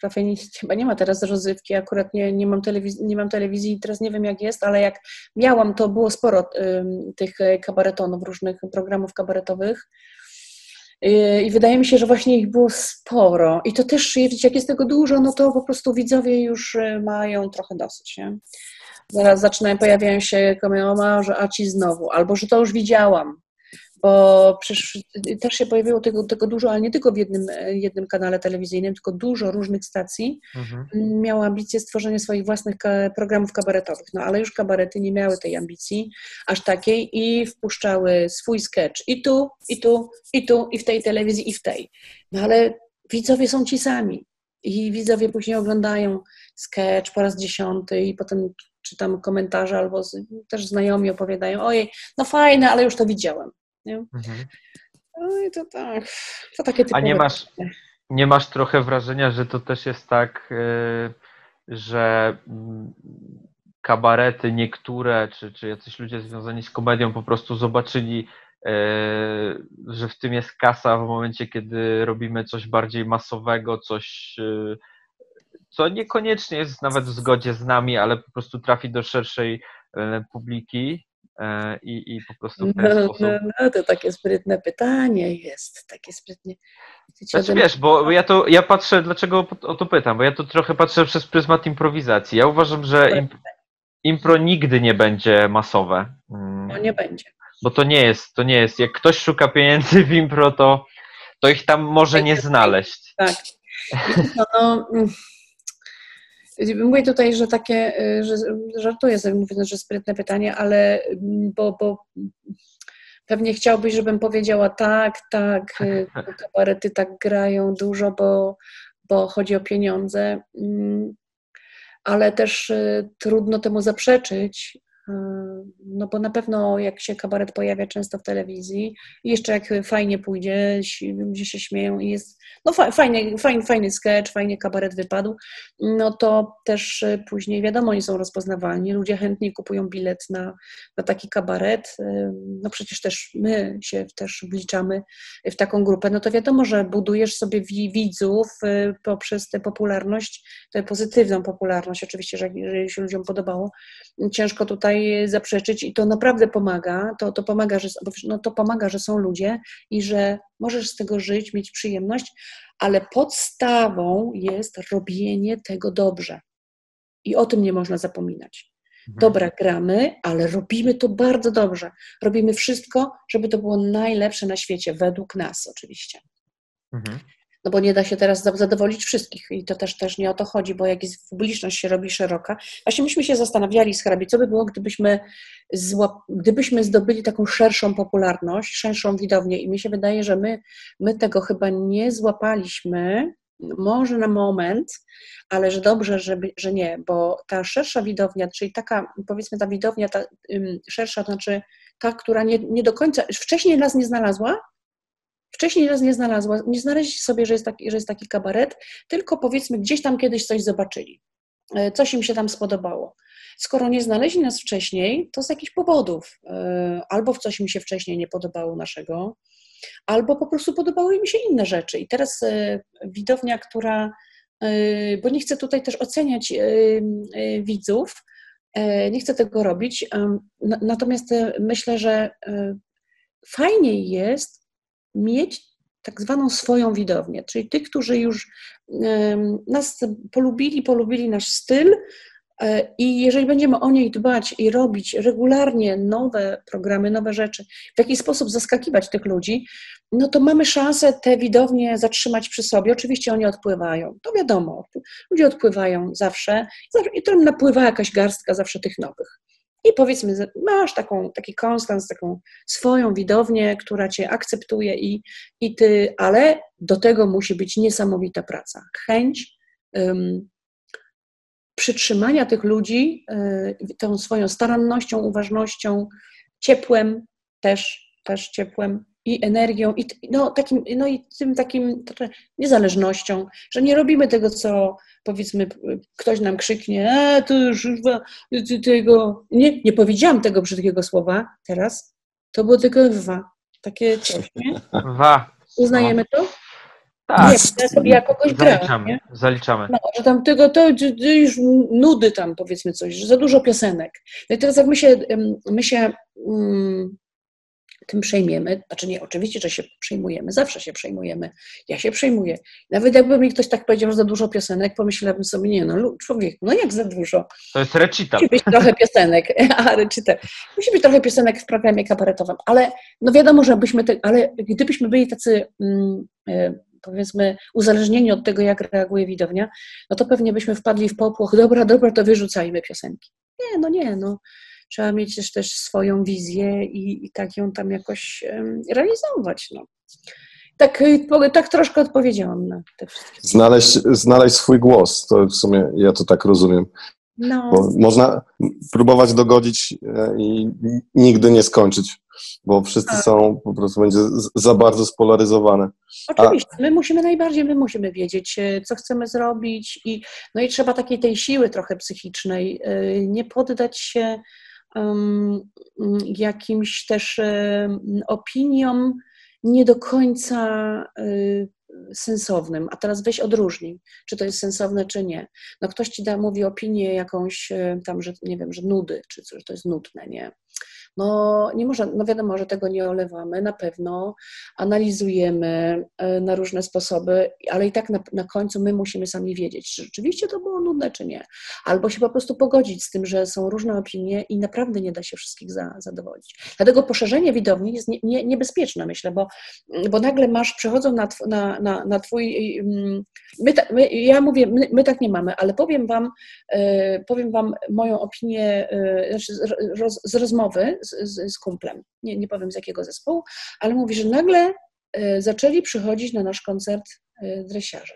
prawie nie, chyba nie ma teraz rozrywki, akurat nie, nie, mam telewizji, nie mam telewizji teraz nie wiem jak jest, ale jak miałam, to było sporo tych kabaretonów, różnych programów kabaretowych. Y, I wydaje mi się, że właśnie ich było sporo. I to też, jak jest tego dużo, no to po prostu widzowie już y, mają trochę dosyć. Nie? Zaraz zaczynają, pojawiają się komioma, że a ci znowu, albo że to już widziałam, bo przecież też się pojawiło tego, tego dużo, ale nie tylko w jednym, jednym kanale telewizyjnym, tylko dużo różnych stacji Mhm. miało ambicje stworzenia swoich własnych programów kabaretowych, no ale już kabarety nie miały tej ambicji aż takiej i wpuszczały swój sketch i tu, i tu, i tu, i w tej telewizji, i w tej. No ale widzowie są ci sami i widzowie później oglądają sketch po raz dziesiąty i potem czytam komentarze albo z, też znajomi opowiadają, ojej, no fajne, ale już to widziałem. Nie? Mhm. No i to tak, to takie A typowe. nie masz, nie masz trochę wrażenia, że to też jest tak, y, że mm, kabarety niektóre, czy, czy jacyś ludzie związani z komedią po prostu zobaczyli, y, że w tym jest kasa w momencie, kiedy robimy coś bardziej masowego, coś, y, co niekoniecznie jest nawet w zgodzie z nami, ale po prostu trafi do szerszej y, publiki i, i po prostu w ten No, sposób no, no, to takie sprytne pytanie jest, takie sprytnie. Znaczy wiesz, bo ja to ja patrzę, dlaczego o- to pytam, bo ja to trochę patrzę przez pryzmat improwizacji. Ja uważam, że imp, impro nigdy nie będzie masowe. No nie będzie. Bo to nie jest, to nie jest. Jak ktoś szuka pieniędzy w impro, to, to ich tam może nie znaleźć. Tak. No, mm, mówię tutaj, że takie, y, że żartuję sobie mówiąc, że sprytne pytanie, ale mm, bo, bo pewnie chciałbyś, żebym powiedziała tak, tak, y, <laughs> kabarety tak grają dużo, bo, bo chodzi o pieniądze, mm, ale też y, trudno temu zaprzeczyć, no bo na pewno jak się kabaret pojawia często w telewizji jeszcze jak fajnie pójdzie, ludzie się śmieją i jest, no fa- fajny, fajny, fajny sketch, fajnie kabaret wypadł, no to też y, później wiadomo, oni są rozpoznawalni, ludzie chętnie kupują bilet na, na taki kabaret, y, no przecież też my się też wliczamy w taką grupę, no to wiadomo, że budujesz sobie wi- widzów y, poprzez tę popularność, tę pozytywną popularność, oczywiście, że jeżeli się ludziom podobało, ciężko tutaj zaprzeczyć i to naprawdę pomaga, to, to pomaga, że, no to pomaga, że są ludzie i że możesz z tego żyć, mieć przyjemność, ale podstawą jest robienie tego dobrze. I o tym nie można zapominać. Dobra, gramy, ale robimy to bardzo dobrze. Robimy wszystko, żeby to było najlepsze na świecie, według nas oczywiście. Mhm. No bo nie da się teraz za- zadowolić wszystkich i to też, też nie o to chodzi, bo jak jest publiczność się robi szeroka. Właśnie myśmy się zastanawiali z hrabie, co by było, gdybyśmy, złap, gdybyśmy zdobyli taką szerszą popularność, szerszą widownię i mi się wydaje, że my, my tego chyba nie złapaliśmy, może na moment, ale że dobrze, żeby, że nie, bo ta szersza widownia, czyli taka, powiedzmy ta widownia ta, szersza, znaczy ta, która nie, nie do końca, wcześniej nas nie znalazła, wcześniej nas nie znalazła, nie znaleźli sobie, że jest, taki, że jest taki kabaret, tylko powiedzmy gdzieś tam kiedyś coś zobaczyli, e, coś im się tam spodobało. Skoro nie znaleźli nas wcześniej, to z jakichś powodów. e, Albo w coś im się wcześniej nie podobało naszego, albo po prostu podobały im się inne rzeczy. I teraz e, widownia, która, bo nie chcę tutaj też oceniać widzów, nie chcę tego robić, natomiast myślę, że fajniej jest mieć tak zwaną swoją widownię, czyli tych, którzy już nas polubili, polubili nasz styl e, i jeżeli będziemy o niej dbać i robić regularnie nowe programy, nowe rzeczy, w jakiś sposób zaskakiwać tych ludzi, no to mamy szansę te widownie zatrzymać przy sobie. Oczywiście oni odpływają, to wiadomo, ludzie odpływają zawsze i tam napływa jakaś garstka zawsze tych nowych. I powiedzmy, masz taką, taki konstans, taką swoją widownię, która cię akceptuje i, i ty, ale do tego musi być niesamowita praca. Chęć ym, przytrzymania tych ludzi y, tą swoją starannością, uważnością, ciepłem też, też ciepłem i energią i no, takim, no i tym takim niezależnością, że nie robimy tego, co powiedzmy ktoś nam krzyknie, a to już tego, nie, nie powiedziałam tego brzydkiego słowa teraz, to było tylko dwa, takie coś, nie? Wa. Uznajemy to? Tak, Nie, ja sobie ja kogoś zaliczamy. nie? Zaliczamy. No, że tam tego, to, już nudy tam powiedzmy coś, że za dużo piosenek. No i teraz jak my się, my się um, tym przejmiemy. Znaczy nie, oczywiście, że się przejmujemy, zawsze się przejmujemy. Ja się przejmuję. Nawet jakby mi ktoś tak powiedział, że za dużo piosenek, pomyślałabym sobie, nie no, człowieku, no jak za dużo? To jest recital. Musi być trochę piosenek, <laughs> a recital. Musi być trochę piosenek w programie kabaretowym, ale no wiadomo, że byśmy, te, ale gdybyśmy byli tacy, mm, e, powiedzmy, uzależnieni od tego, jak reaguje widownia, no to pewnie byśmy wpadli w popłoch, dobra, dobra, to wyrzucajmy piosenki. Nie, no nie, no. Trzeba mieć też, też swoją wizję i, i tak ją tam jakoś realizować, no. Tak, y, tak troszkę odpowiedziałam na te wszystkie. Znaleźć, znaleźć swój głos, to w sumie ja to tak rozumiem. No, Bo można próbować dogodzić e, i nigdy nie skończyć, bo wszyscy są, po prostu będzie za bardzo spolaryzowane. Oczywiście, my musimy najbardziej, my musimy wiedzieć, e, co chcemy zrobić i, no i trzeba takiej tej siły trochę psychicznej, e, nie poddać się jakimś też opiniom nie do końca e, sensownym. A teraz weź odróżnij, czy to jest sensowne, czy nie. No ktoś ci da, mówi opinię jakąś tam, że nie wiem, że nudy, czy coś, to jest nudne, nie. No nie można, no wiadomo, że tego nie olewamy, na pewno analizujemy e, na różne sposoby, ale i tak na, na końcu my musimy sami wiedzieć, czy rzeczywiście to było nudne, czy nie. Albo się po prostu pogodzić z tym, że są różne opinie i naprawdę nie da się wszystkich za, zadowolić. Dlatego poszerzenie widowni jest nie, nie, niebezpieczne, myślę, bo, bo nagle masz, przechodzą na, tw, na, na, na twój... mm, My, ta, my, ja mówię, my, my tak nie mamy, ale powiem wam, e, powiem wam moją opinię e, znaczy z rozmowy z, z, kumplem. Nie, nie powiem z jakiego zespołu, ale mówi, że nagle e, zaczęli przychodzić na nasz koncert e, dresiarze.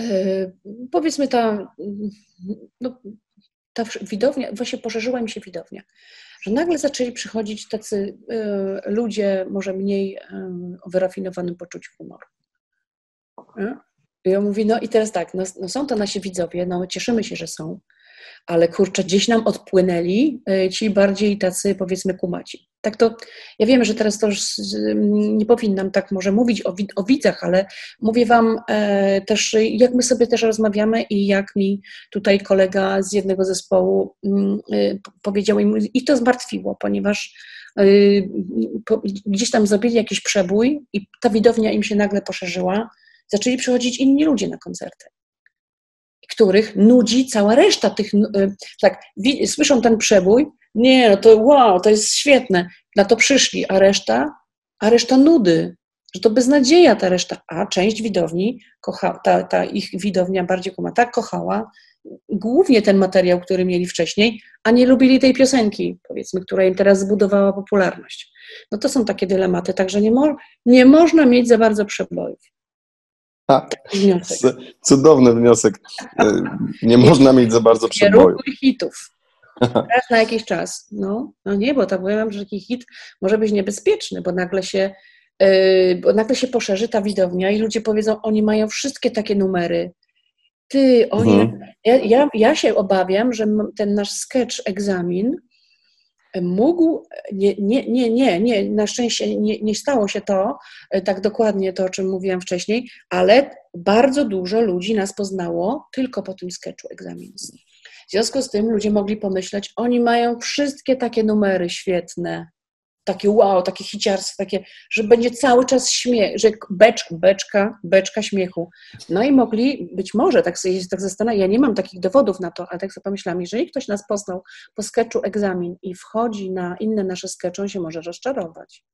E, Powiedzmy ta, mm, no, ta widownia, właśnie poszerzyła mi się widownia, że nagle zaczęli przychodzić tacy ludzie może mniej o wyrafinowanym poczuciu humoru. Ja mówię, no i teraz tak, no, no są to nasi widzowie, no cieszymy się, że są, ale kurczę, gdzieś nam odpłynęli e, ci bardziej tacy, powiedzmy, kumaci. Tak to, ja wiem, że teraz to już m, nie powinnam tak może mówić o, o widzach, ale mówię wam e, też, jak my sobie też rozmawiamy i jak mi tutaj kolega z jednego zespołu mm, p- powiedział, i ich to zmartwiło, ponieważ po, gdzieś tam zrobili jakiś przebój i ta widownia im się nagle poszerzyła, zaczęli przychodzić inni ludzie na koncerty których nudzi cała reszta tych, y, tak, słyszą ten przebój, nie, no to wow, to jest świetne, na to przyszli, a reszta, a reszta nudy, że to beznadzieja ta reszta, a część widowni, kocha, ta, ta ich widownia bardziej kuma, tak kochała głównie ten materiał, który mieli wcześniej, a nie lubili tej piosenki, powiedzmy, która im teraz zbudowała popularność. No to są takie dylematy, także nie, mo- nie można mieć za bardzo przebojów. Ha, Taki wniosek. cudowny wniosek. E, Nie można mieć za bardzo przeboju. hitów. Raz na jakiś czas. No, no nie, bo tak powiem, że taki hit może być niebezpieczny, bo nagle się, yy, bo nagle się poszerzy ta widownia i ludzie powiedzą, oni mają wszystkie takie numery. Ty, oni. Mhm. Ja, ja, ja się obawiam, że ten nasz sketch egzamin mógł, nie, nie, nie, nie, nie na szczęście nie, nie stało się to, e, tak dokładnie to, o czym mówiłam wcześniej, ale bardzo dużo ludzi nas poznało tylko po tym sketchu egzamin. W związku z tym ludzie mogli pomyśleć, oni mają wszystkie takie numery świetne, takie wow, takie hiciarskie, takie, że będzie cały czas śmiech, że becz, beczka, beczka śmiechu. No i mogli, być może, tak sobie tak zastanawiam, ja nie mam takich dowodów na to, ale tak sobie pomyślałam, jeżeli ktoś nas poznał po sketchu egzamin i wchodzi na inne nasze skecze, on się może rozczarować.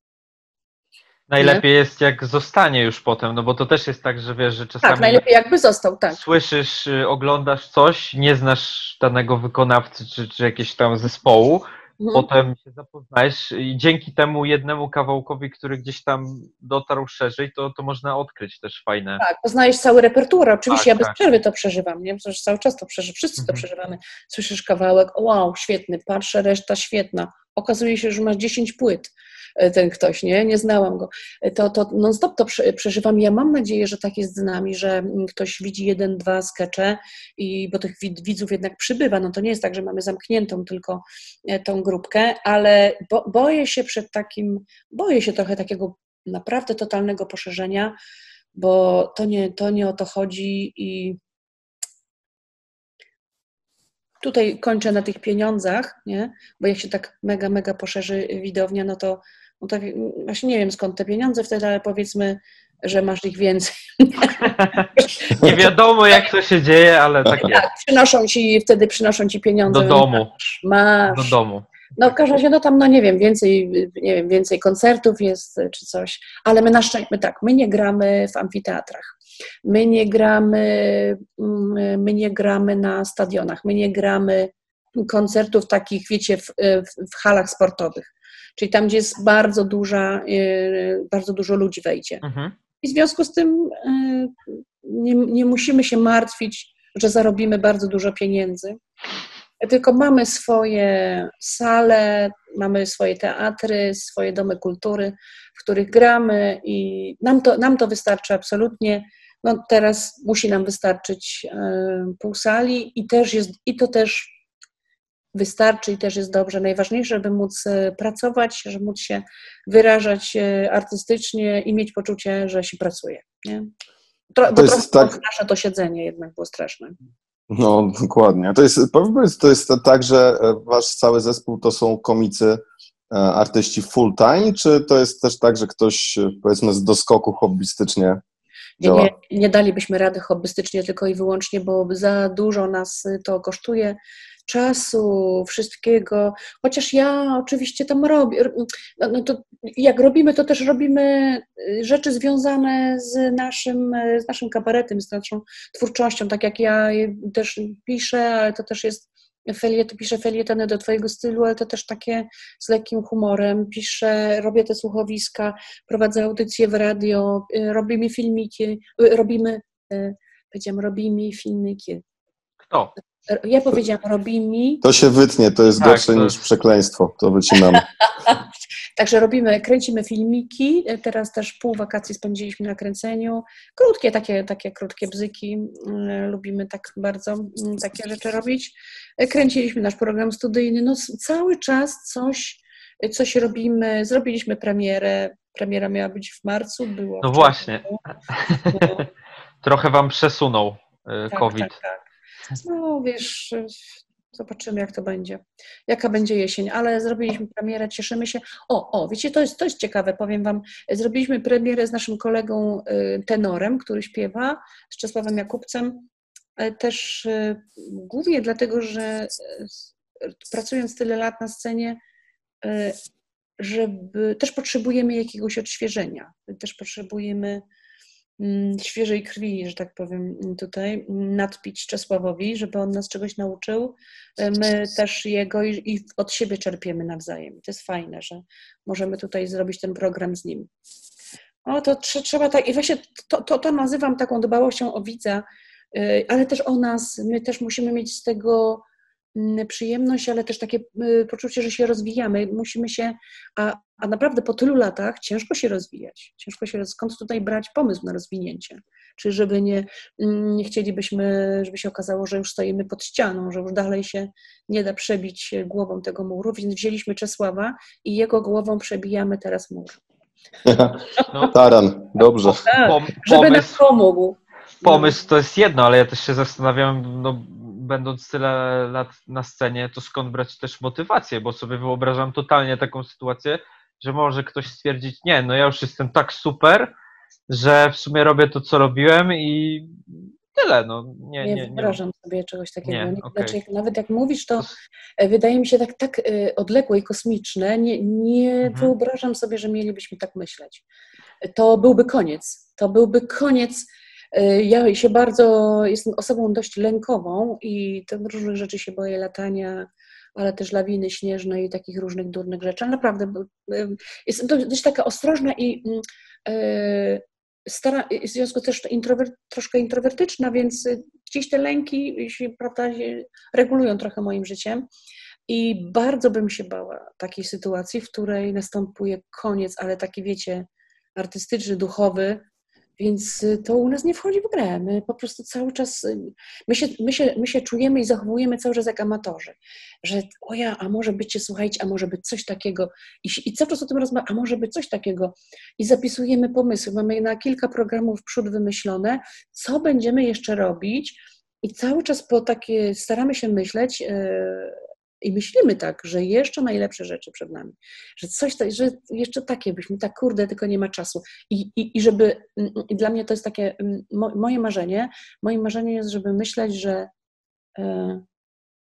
Najlepiej jest jak zostanie już potem, no bo to też jest tak, że wiesz, że czasami Tak, najlepiej jakby został, tak. słyszysz, y, oglądasz coś, nie znasz danego wykonawcy czy, czy jakiegoś tam zespołu, Mhm. potem się zapoznajesz i dzięki temu jednemu kawałkowi, który gdzieś tam dotarł szerzej, to, to można odkryć też fajne. Tak, poznajesz cały repertuar. Oczywiście Tak, ja bez tak. przerwy to przeżywam, nie? Przecież cały czas to przeżywamy, wszyscy to Mhm. przeżywamy. Słyszysz kawałek, o wow, świetny, patrzę, reszta świetna. Okazuje się, że masz 10 płyt e, ten ktoś, nie? Nie znałam go. E, To, to non-stop to prze- przeżywam. Ja mam nadzieję, że tak jest z nami, że mm, ktoś widzi jeden, dwa skecze, i, bo tych wid- widzów jednak przybywa. No to nie jest tak, że mamy zamkniętą tylko e, tą grupkę, ale bo, boję się przed takim, boję się trochę takiego naprawdę totalnego poszerzenia, bo to nie, to nie o to chodzi i tutaj kończę na tych pieniądzach, nie? bo jak się tak mega, mega poszerzy widownia, no to, no to właśnie nie wiem skąd te pieniądze wtedy, ale powiedzmy, że masz ich więcej. <laughs> Nie wiadomo, jak to się dzieje, ale tak jest. Tak, przynoszą ci, wtedy przynoszą ci pieniądze. Do domu. Masz. Do domu. No w każdym razie, no tam, no nie wiem, więcej, nie wiem, więcej koncertów jest czy coś, ale my na szczęście, my tak, my nie gramy w amfiteatrach, my nie gramy, mm, my nie gramy na stadionach, my nie gramy koncertów takich, wiecie, w, w, w halach sportowych, czyli tam, gdzie jest bardzo duża, bardzo dużo ludzi wejdzie. Mhm. I w związku z tym nie, nie musimy się martwić, że zarobimy bardzo dużo pieniędzy, tylko mamy swoje sale, mamy swoje teatry, swoje domy kultury, w których gramy i nam to, nam to wystarczy absolutnie. No teraz musi nam wystarczyć e, pół sali i, też jest, i to też wystarczy i też jest dobrze. Najważniejsze, żeby móc e, pracować, żeby móc się wyrażać e, artystycznie i mieć poczucie, że się pracuje. Nie? Tro, bo jest trochę tak- nasze to siedzenie jednak było straszne. No, dokładnie. To jest, to jest tak, że e, wasz cały zespół to są komicy, e, artyści full time, czy to jest też tak, że ktoś, e, powiedzmy, z doskoku hobbystycznie Nie, nie, nie dalibyśmy rady hobbystycznie tylko i wyłącznie, bo za dużo nas to kosztuje czasu, wszystkiego. Chociaż ja oczywiście tam robię. No, no to jak robimy, to też robimy y, rzeczy związane z naszym, y, z naszym kabaretem, z naszą twórczością. Tak jak ja też piszę, ale to też jest feliet, piszę felietony do Twojego stylu, ale to też takie z lekkim humorem. Piszę, robię te słuchowiska, prowadzę audycje w radio, y, robimy filmiki, robimy, powiedziałam, robimy filmiki. Kto? Ja powiedziałam, robimy, To się wytnie, to jest Tak, gorsze to- niż przekleństwo, to wycinamy. <laughs> także robimy, kręcimy filmiki, teraz też pół wakacji spędziliśmy na kręceniu, krótkie, takie, takie krótkie bzyki, y, lubimy tak bardzo y, takie rzeczy robić. Kręciliśmy nasz program studyjny, no cały czas coś, coś robimy, zrobiliśmy premierę, premiera miała być w marcu, było. No w właśnie. No. <laughs> Trochę wam przesunął y, Tak, COVID. Tak, tak. No wiesz, zobaczymy jak to będzie. Jaka będzie jesień, ale zrobiliśmy premierę, cieszymy się. O, o, wiecie, to jest, to jest ciekawe, powiem wam. Zrobiliśmy premierę z naszym kolegą y, tenorem, który śpiewa, z Czesławem Jakubcem. Też y, głównie dlatego, że y, pracując tyle lat na scenie, żeby też potrzebujemy jakiegoś odświeżenia. Też potrzebujemy świeżej krwi, że tak powiem, mm, tutaj mm, nadpić Czesławowi, żeby on nas czegoś nauczył. E, My też jego i, od siebie czerpiemy nawzajem. To jest fajne, że możemy tutaj zrobić ten program z nim. O, to trze- trzeba tak, i właśnie to, to, to nazywam taką dbałością o widza, y, ale też o nas. My też musimy mieć z tego mm, przyjemność, ale też takie y, poczucie, że się rozwijamy. Musimy się, a, a naprawdę po tylu latach ciężko się rozwijać. Ciężko się, skąd tutaj brać pomysł na rozwinięcie? Czy żeby nie, mm, nie chcielibyśmy, żeby się okazało, że już stoimy pod ścianą, że już dalej się nie da przebić głową tego muru, więc wzięliśmy Czesława i jego głową przebijamy teraz mur. No, Taran, dobrze. <laughs> Tak, pom, żeby nam pomógł. pomysł to jest jedno, ale ja też się zastanawiam, no, będąc tyle lat na scenie, to skąd brać też motywację, bo sobie wyobrażam totalnie taką sytuację, że może ktoś stwierdzić, nie, no ja już jestem tak super, że w sumie robię to, co robiłem i tyle, no nie, Nie, nie, nie. wyobrażam sobie czegoś takiego. Nie, Nie, okej. znaczy, nawet jak mówisz, to e, wydaje mi się tak, tak e, odległe i kosmiczne. Nie, nie Mhm. wyobrażam sobie, że mielibyśmy tak myśleć. To byłby koniec. To byłby koniec. E, Ja się bardzo, jestem osobą dość lękową i tam różnych rzeczy się boję, latania, ale też lawiny śnieżnej i takich różnych durnych rzeczy. Ale naprawdę do- dość taka ostrożna i mm, e, stara, w związku też intrower, troszkę introwertyczna, więc gdzieś te lęki prawda, regulują trochę moim życiem. I bardzo bym się bała takiej sytuacji, w której następuje koniec, ale taki wiecie, artystyczny, duchowy, więc y, to u nas nie wchodzi w grę. My po prostu cały czas, y, my się, my się, my się czujemy i zachowujemy cały czas jak amatorzy, że o ja, a może być, słuchajcie, a może być coś takiego. I, i cały czas o tym rozmawiamy, a może być coś takiego. I zapisujemy pomysły. Mamy na kilka programów w przód wymyślone, co będziemy jeszcze robić? I cały czas po takie staramy się myśleć e, i myślimy tak, że jeszcze najlepsze rzeczy przed nami. Że coś, że jeszcze takie byśmy, tak kurde, tylko nie ma czasu. I, i, i żeby, mm, i dla mnie to jest takie mm, mo, moje marzenie. Moim marzeniem jest, żeby myśleć, że e,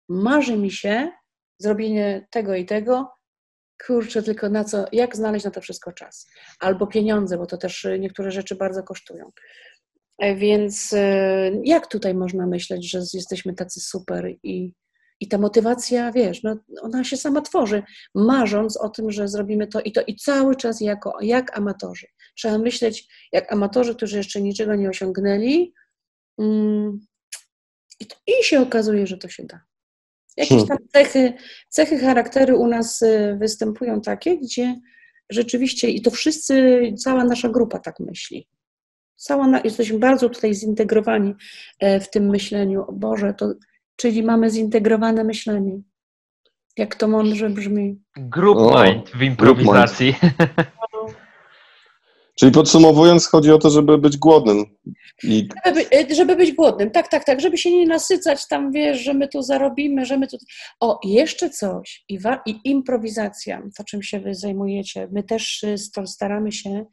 marzy mi się zrobienie tego i tego, kurczę, tylko na co, jak znaleźć na to wszystko czas? Albo pieniądze, bo to też y, niektóre rzeczy bardzo kosztują. E, Więc y, jak tutaj można myśleć, że jesteśmy tacy super i, i ta motywacja, wiesz, no, ona się sama tworzy, marząc o tym, że zrobimy to i to i cały czas jako, jak amatorzy. Trzeba myśleć jak amatorzy, którzy jeszcze niczego nie osiągnęli mm, i, to- i się okazuje, że to się da. Jakieś tam cechy, cechy charakteru u nas y, występują takie, gdzie rzeczywiście, i to wszyscy, cała nasza grupa tak myśli. Cała na, jesteśmy bardzo tutaj zintegrowani e, w tym myśleniu. O Boże, to, czyli mamy zintegrowane myślenie. Jak to mądrze brzmi. Group O, mind w improwizacji. <laughs> Czyli podsumowując, chodzi o to, żeby być głodnym. I Żeby, by- żeby być głodnym, tak, tak, tak, żeby się nie nasycać tam, wiesz, że my tu zarobimy, że my tu... O, jeszcze coś, i, wa... i improwizacja, to czym się wy zajmujecie. My też y, staramy się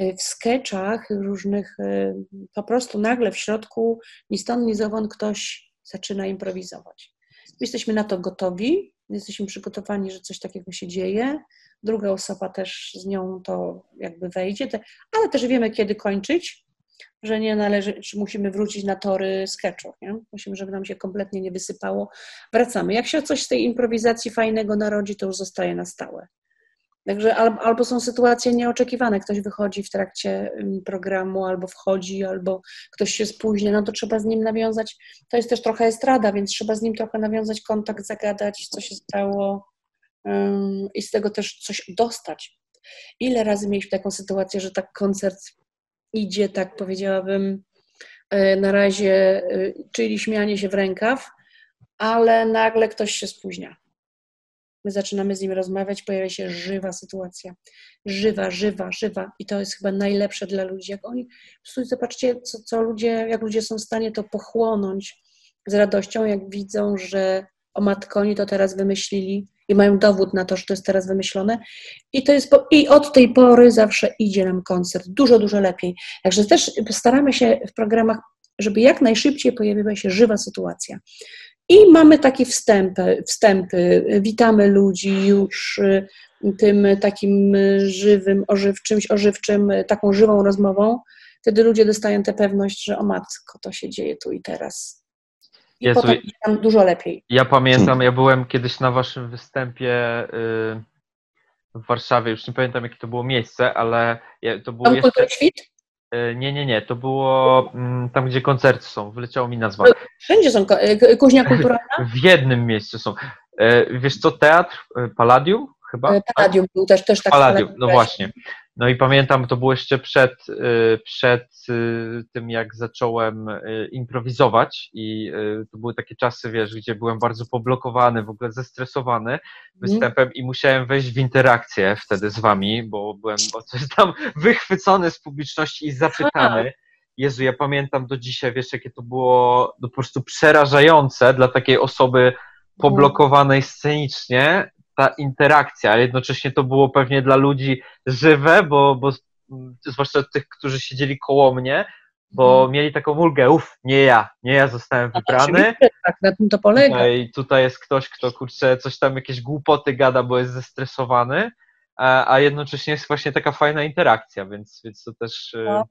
y, w sketchach różnych, y, po prostu nagle w środku, ni stąd, ni zowąd ktoś zaczyna improwizować. Jesteśmy na to gotowi, jesteśmy przygotowani, że coś takiego się dzieje, druga osoba też z nią to jakby wejdzie, ale też wiemy, kiedy kończyć, że nie należy, że musimy wrócić na tory sketchów, nie? Musimy, żeby nam się kompletnie nie wysypało. Wracamy. Jak się coś z tej improwizacji fajnego narodzi, to już zostaje na stałe. Także al- albo są sytuacje nieoczekiwane, ktoś wychodzi w trakcie ym, programu, albo wchodzi, albo ktoś się spóźnia, no to trzeba z nim nawiązać, to jest też trochę estrada, więc trzeba z nim trochę nawiązać kontakt, zagadać, co się stało ym, i z tego też coś dostać. Ile razy mieliśmy taką sytuację, że tak koncert idzie, tak powiedziałabym, e, na razie, e, czyli śmianie się w rękaw, ale nagle ktoś się spóźnia. My zaczynamy z nim rozmawiać, pojawia się żywa sytuacja. Żywa, żywa, żywa. I to jest chyba najlepsze dla ludzi. Jak oni, po zobaczcie, co, co ludzie, jak ludzie są w stanie to pochłonąć z radością, jak widzą, że o matko, oni to teraz wymyślili i mają dowód na to, że to jest teraz wymyślone. I to jest, po, i od tej pory zawsze idzie nam koncert dużo, dużo lepiej. Także też staramy się w programach, żeby jak najszybciej pojawiła się żywa sytuacja. I mamy takie wstępy, wstępy. Witamy ludzi już y, tym takim żywym, ożyw, czymś ożywczym, taką żywą rozmową. Wtedy ludzie dostają tę pewność, że o matko, to się dzieje tu i teraz. I Jezu, potem nam dużo lepiej. Ja pamiętam, ja byłem kiedyś na waszym występie y, w Warszawie, już nie pamiętam jakie to było miejsce, ale to było Dom jeszcze... Kultury Świt? y, Nie, nie, nie, to było mm, tam, gdzie koncerty są, wyleciało mi nazwa. Wszędzie są y, kuźnia kulturalna. <laughs> W jednym miejscu są. Y, Wiesz co, teatr Palladium chyba? Palladium był też, też tak. Palladium, no właśnie. No i pamiętam, to było jeszcze przed, y, przed y, tym, jak zacząłem y, improwizować i to były takie czasy, wiesz, gdzie byłem bardzo poblokowany, w ogóle zestresowany występem i musiałem wejść w interakcję wtedy z wami, bo byłem o coś tam <laughs> wychwycony z publiczności i zapytany. Jezu, ja pamiętam do dzisiaj, wiesz, jakie to było no, po prostu przerażające dla takiej osoby poblokowanej scenicznie, ta interakcja, ale jednocześnie to było pewnie dla ludzi żywe, bo, bo zwłaszcza tych, którzy siedzieli koło mnie, bo mieli taką ulgę, uff, nie ja, nie ja zostałem wybrany. Oczywiście, tak, na tym to polega. Tutaj, tutaj jest ktoś, kto kurczę coś tam, jakieś głupoty gada, bo jest zestresowany, a, a jednocześnie jest właśnie taka fajna interakcja, więc, więc to też. y, No.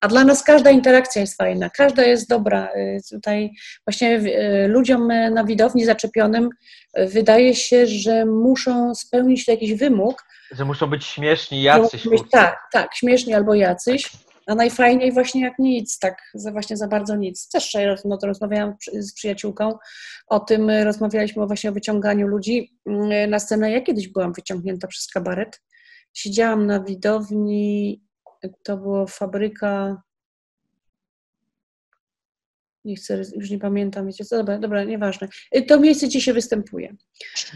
A dla nas każda interakcja jest fajna, każda jest dobra. Y, Tutaj właśnie y, ludziom y, na widowni zaczepionym wydaje się, że muszą spełnić jakiś wymóg. Że muszą być śmieszni, jacyś. być-. Tak, tak, śmieszni albo jacyś. A najfajniej właśnie jak nic, tak za, właśnie za bardzo nic. Też no, to rozmawiałam z przyjaciółką o tym, rozmawialiśmy właśnie o wyciąganiu ludzi na scenę. Ja kiedyś byłam wyciągnięta przez kabaret. Siedziałam na widowni, to była fabryka. Nie chcę, już nie pamiętam, wiecie co, dobra, dobra, nieważne. Y, To miejsce, gdzie się występuje.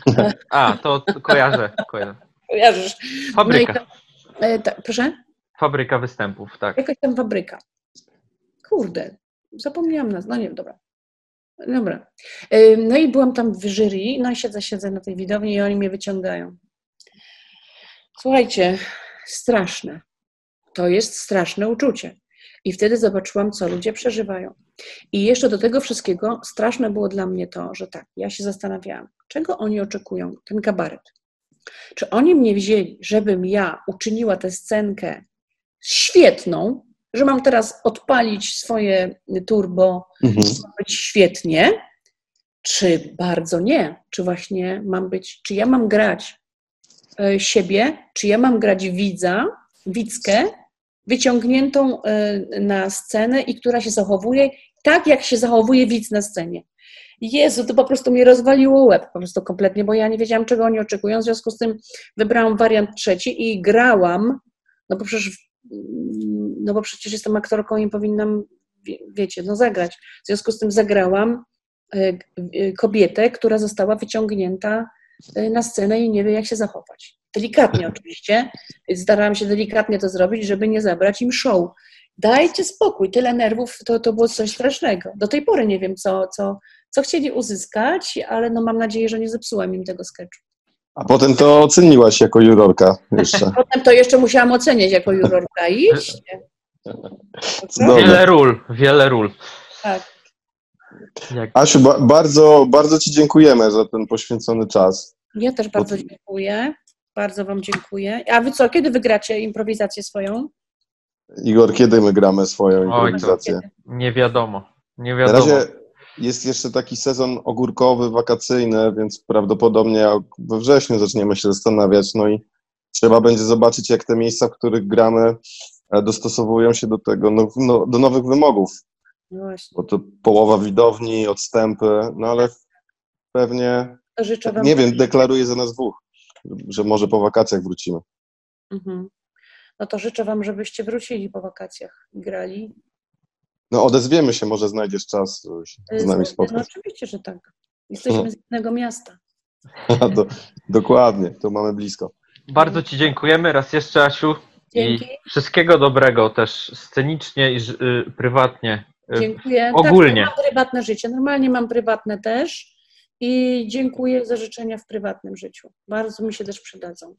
<laughs> A, to, to kojarzę, kojarzę. Kojarzysz? Fabryka. No tam, y, tak, proszę? Fabryka występów, tak. Jakaś tam fabryka. Kurde, zapomniałam nas, no nie wiem, dobra. Dobra. Ym, No i byłam tam w jury, no i siedzę, siedzę na tej widowni i oni mnie wyciągają. Słuchajcie, straszne. To jest straszne uczucie. I wtedy zobaczyłam, co ludzie przeżywają. I jeszcze do tego wszystkiego straszne było dla mnie to, że tak, ja się zastanawiałam, czego oni oczekują, ten kabaret. Czy oni mnie wzięli, żebym ja uczyniła tę scenkę świetną, że mam teraz odpalić swoje turbo, Mhm. być świetnie, czy bardzo nie? Czy właśnie mam być, czy ja mam grać e, siebie, czy ja mam grać widza, widzkę, wyciągniętą e, na scenę i która się zachowuje tak, jak się zachowuje widz na scenie. Jezu, to po prostu mnie rozwaliło łeb, po prostu kompletnie, bo ja nie wiedziałam, czego oni oczekują, w związku z tym wybrałam wariant trzeci i grałam, no bo przecież, no bo przecież jestem aktorką i powinnam, wie- wiecie, no zagrać. W związku z tym zagrałam e, e, kobietę, która została wyciągnięta na scenę i nie wie, jak się zachować. Delikatnie <laughs> oczywiście. Starałam się delikatnie to zrobić, żeby nie zabrać im show. Dajcie spokój, tyle nerwów to, to było coś strasznego. Do tej pory nie wiem, co, co, co chcieli uzyskać, ale no mam nadzieję, że nie zepsułam im tego sketchu. A potem to oceniłaś jako jurorka jeszcze. <laughs> Potem to jeszcze musiałam oceniać jako jurorka. <laughs> Cudowne. Wiele ról, wiele ról. Tak. Asiu, ba- bardzo, bardzo Ci dziękujemy za ten poświęcony czas. Ja też bardzo dziękuję. Bardzo Wam dziękuję. A Wy co, kiedy wygracie improwizację swoją? Igor, kiedy my gramy swoją improwizację? nie wiadomo. Nie Na wiadomo. razie jest jeszcze taki sezon ogórkowy, wakacyjny, więc prawdopodobnie we wrześniu zaczniemy się zastanawiać. No i trzeba będzie zobaczyć, jak te miejsca, w których gramy, e, dostosowują się do tego, no, no, do nowych wymogów. No właśnie. Bo to połowa widowni, odstępy, no ale pewnie, To życzę Wam. nie wiem, deklaruję za nas dwóch, że może po wakacjach wrócimy. Mhm. No to życzę Wam, żebyście wrócili po wakacjach i grali. No odezwiemy się, może znajdziesz czas się z nami No spotkać. oczywiście, że tak. Jesteśmy <laughs> z jednego miasta. Do, dokładnie, to mamy blisko. Bardzo Ci dziękujemy raz jeszcze, Asiu. Dzięki. I wszystkiego dobrego też scenicznie i y, prywatnie. Y, Dziękuję. ogólnie. Tak, mam prywatne życie. Normalnie mam prywatne też. I dziękuję za życzenia w prywatnym życiu. Bardzo mi się też przydadzą.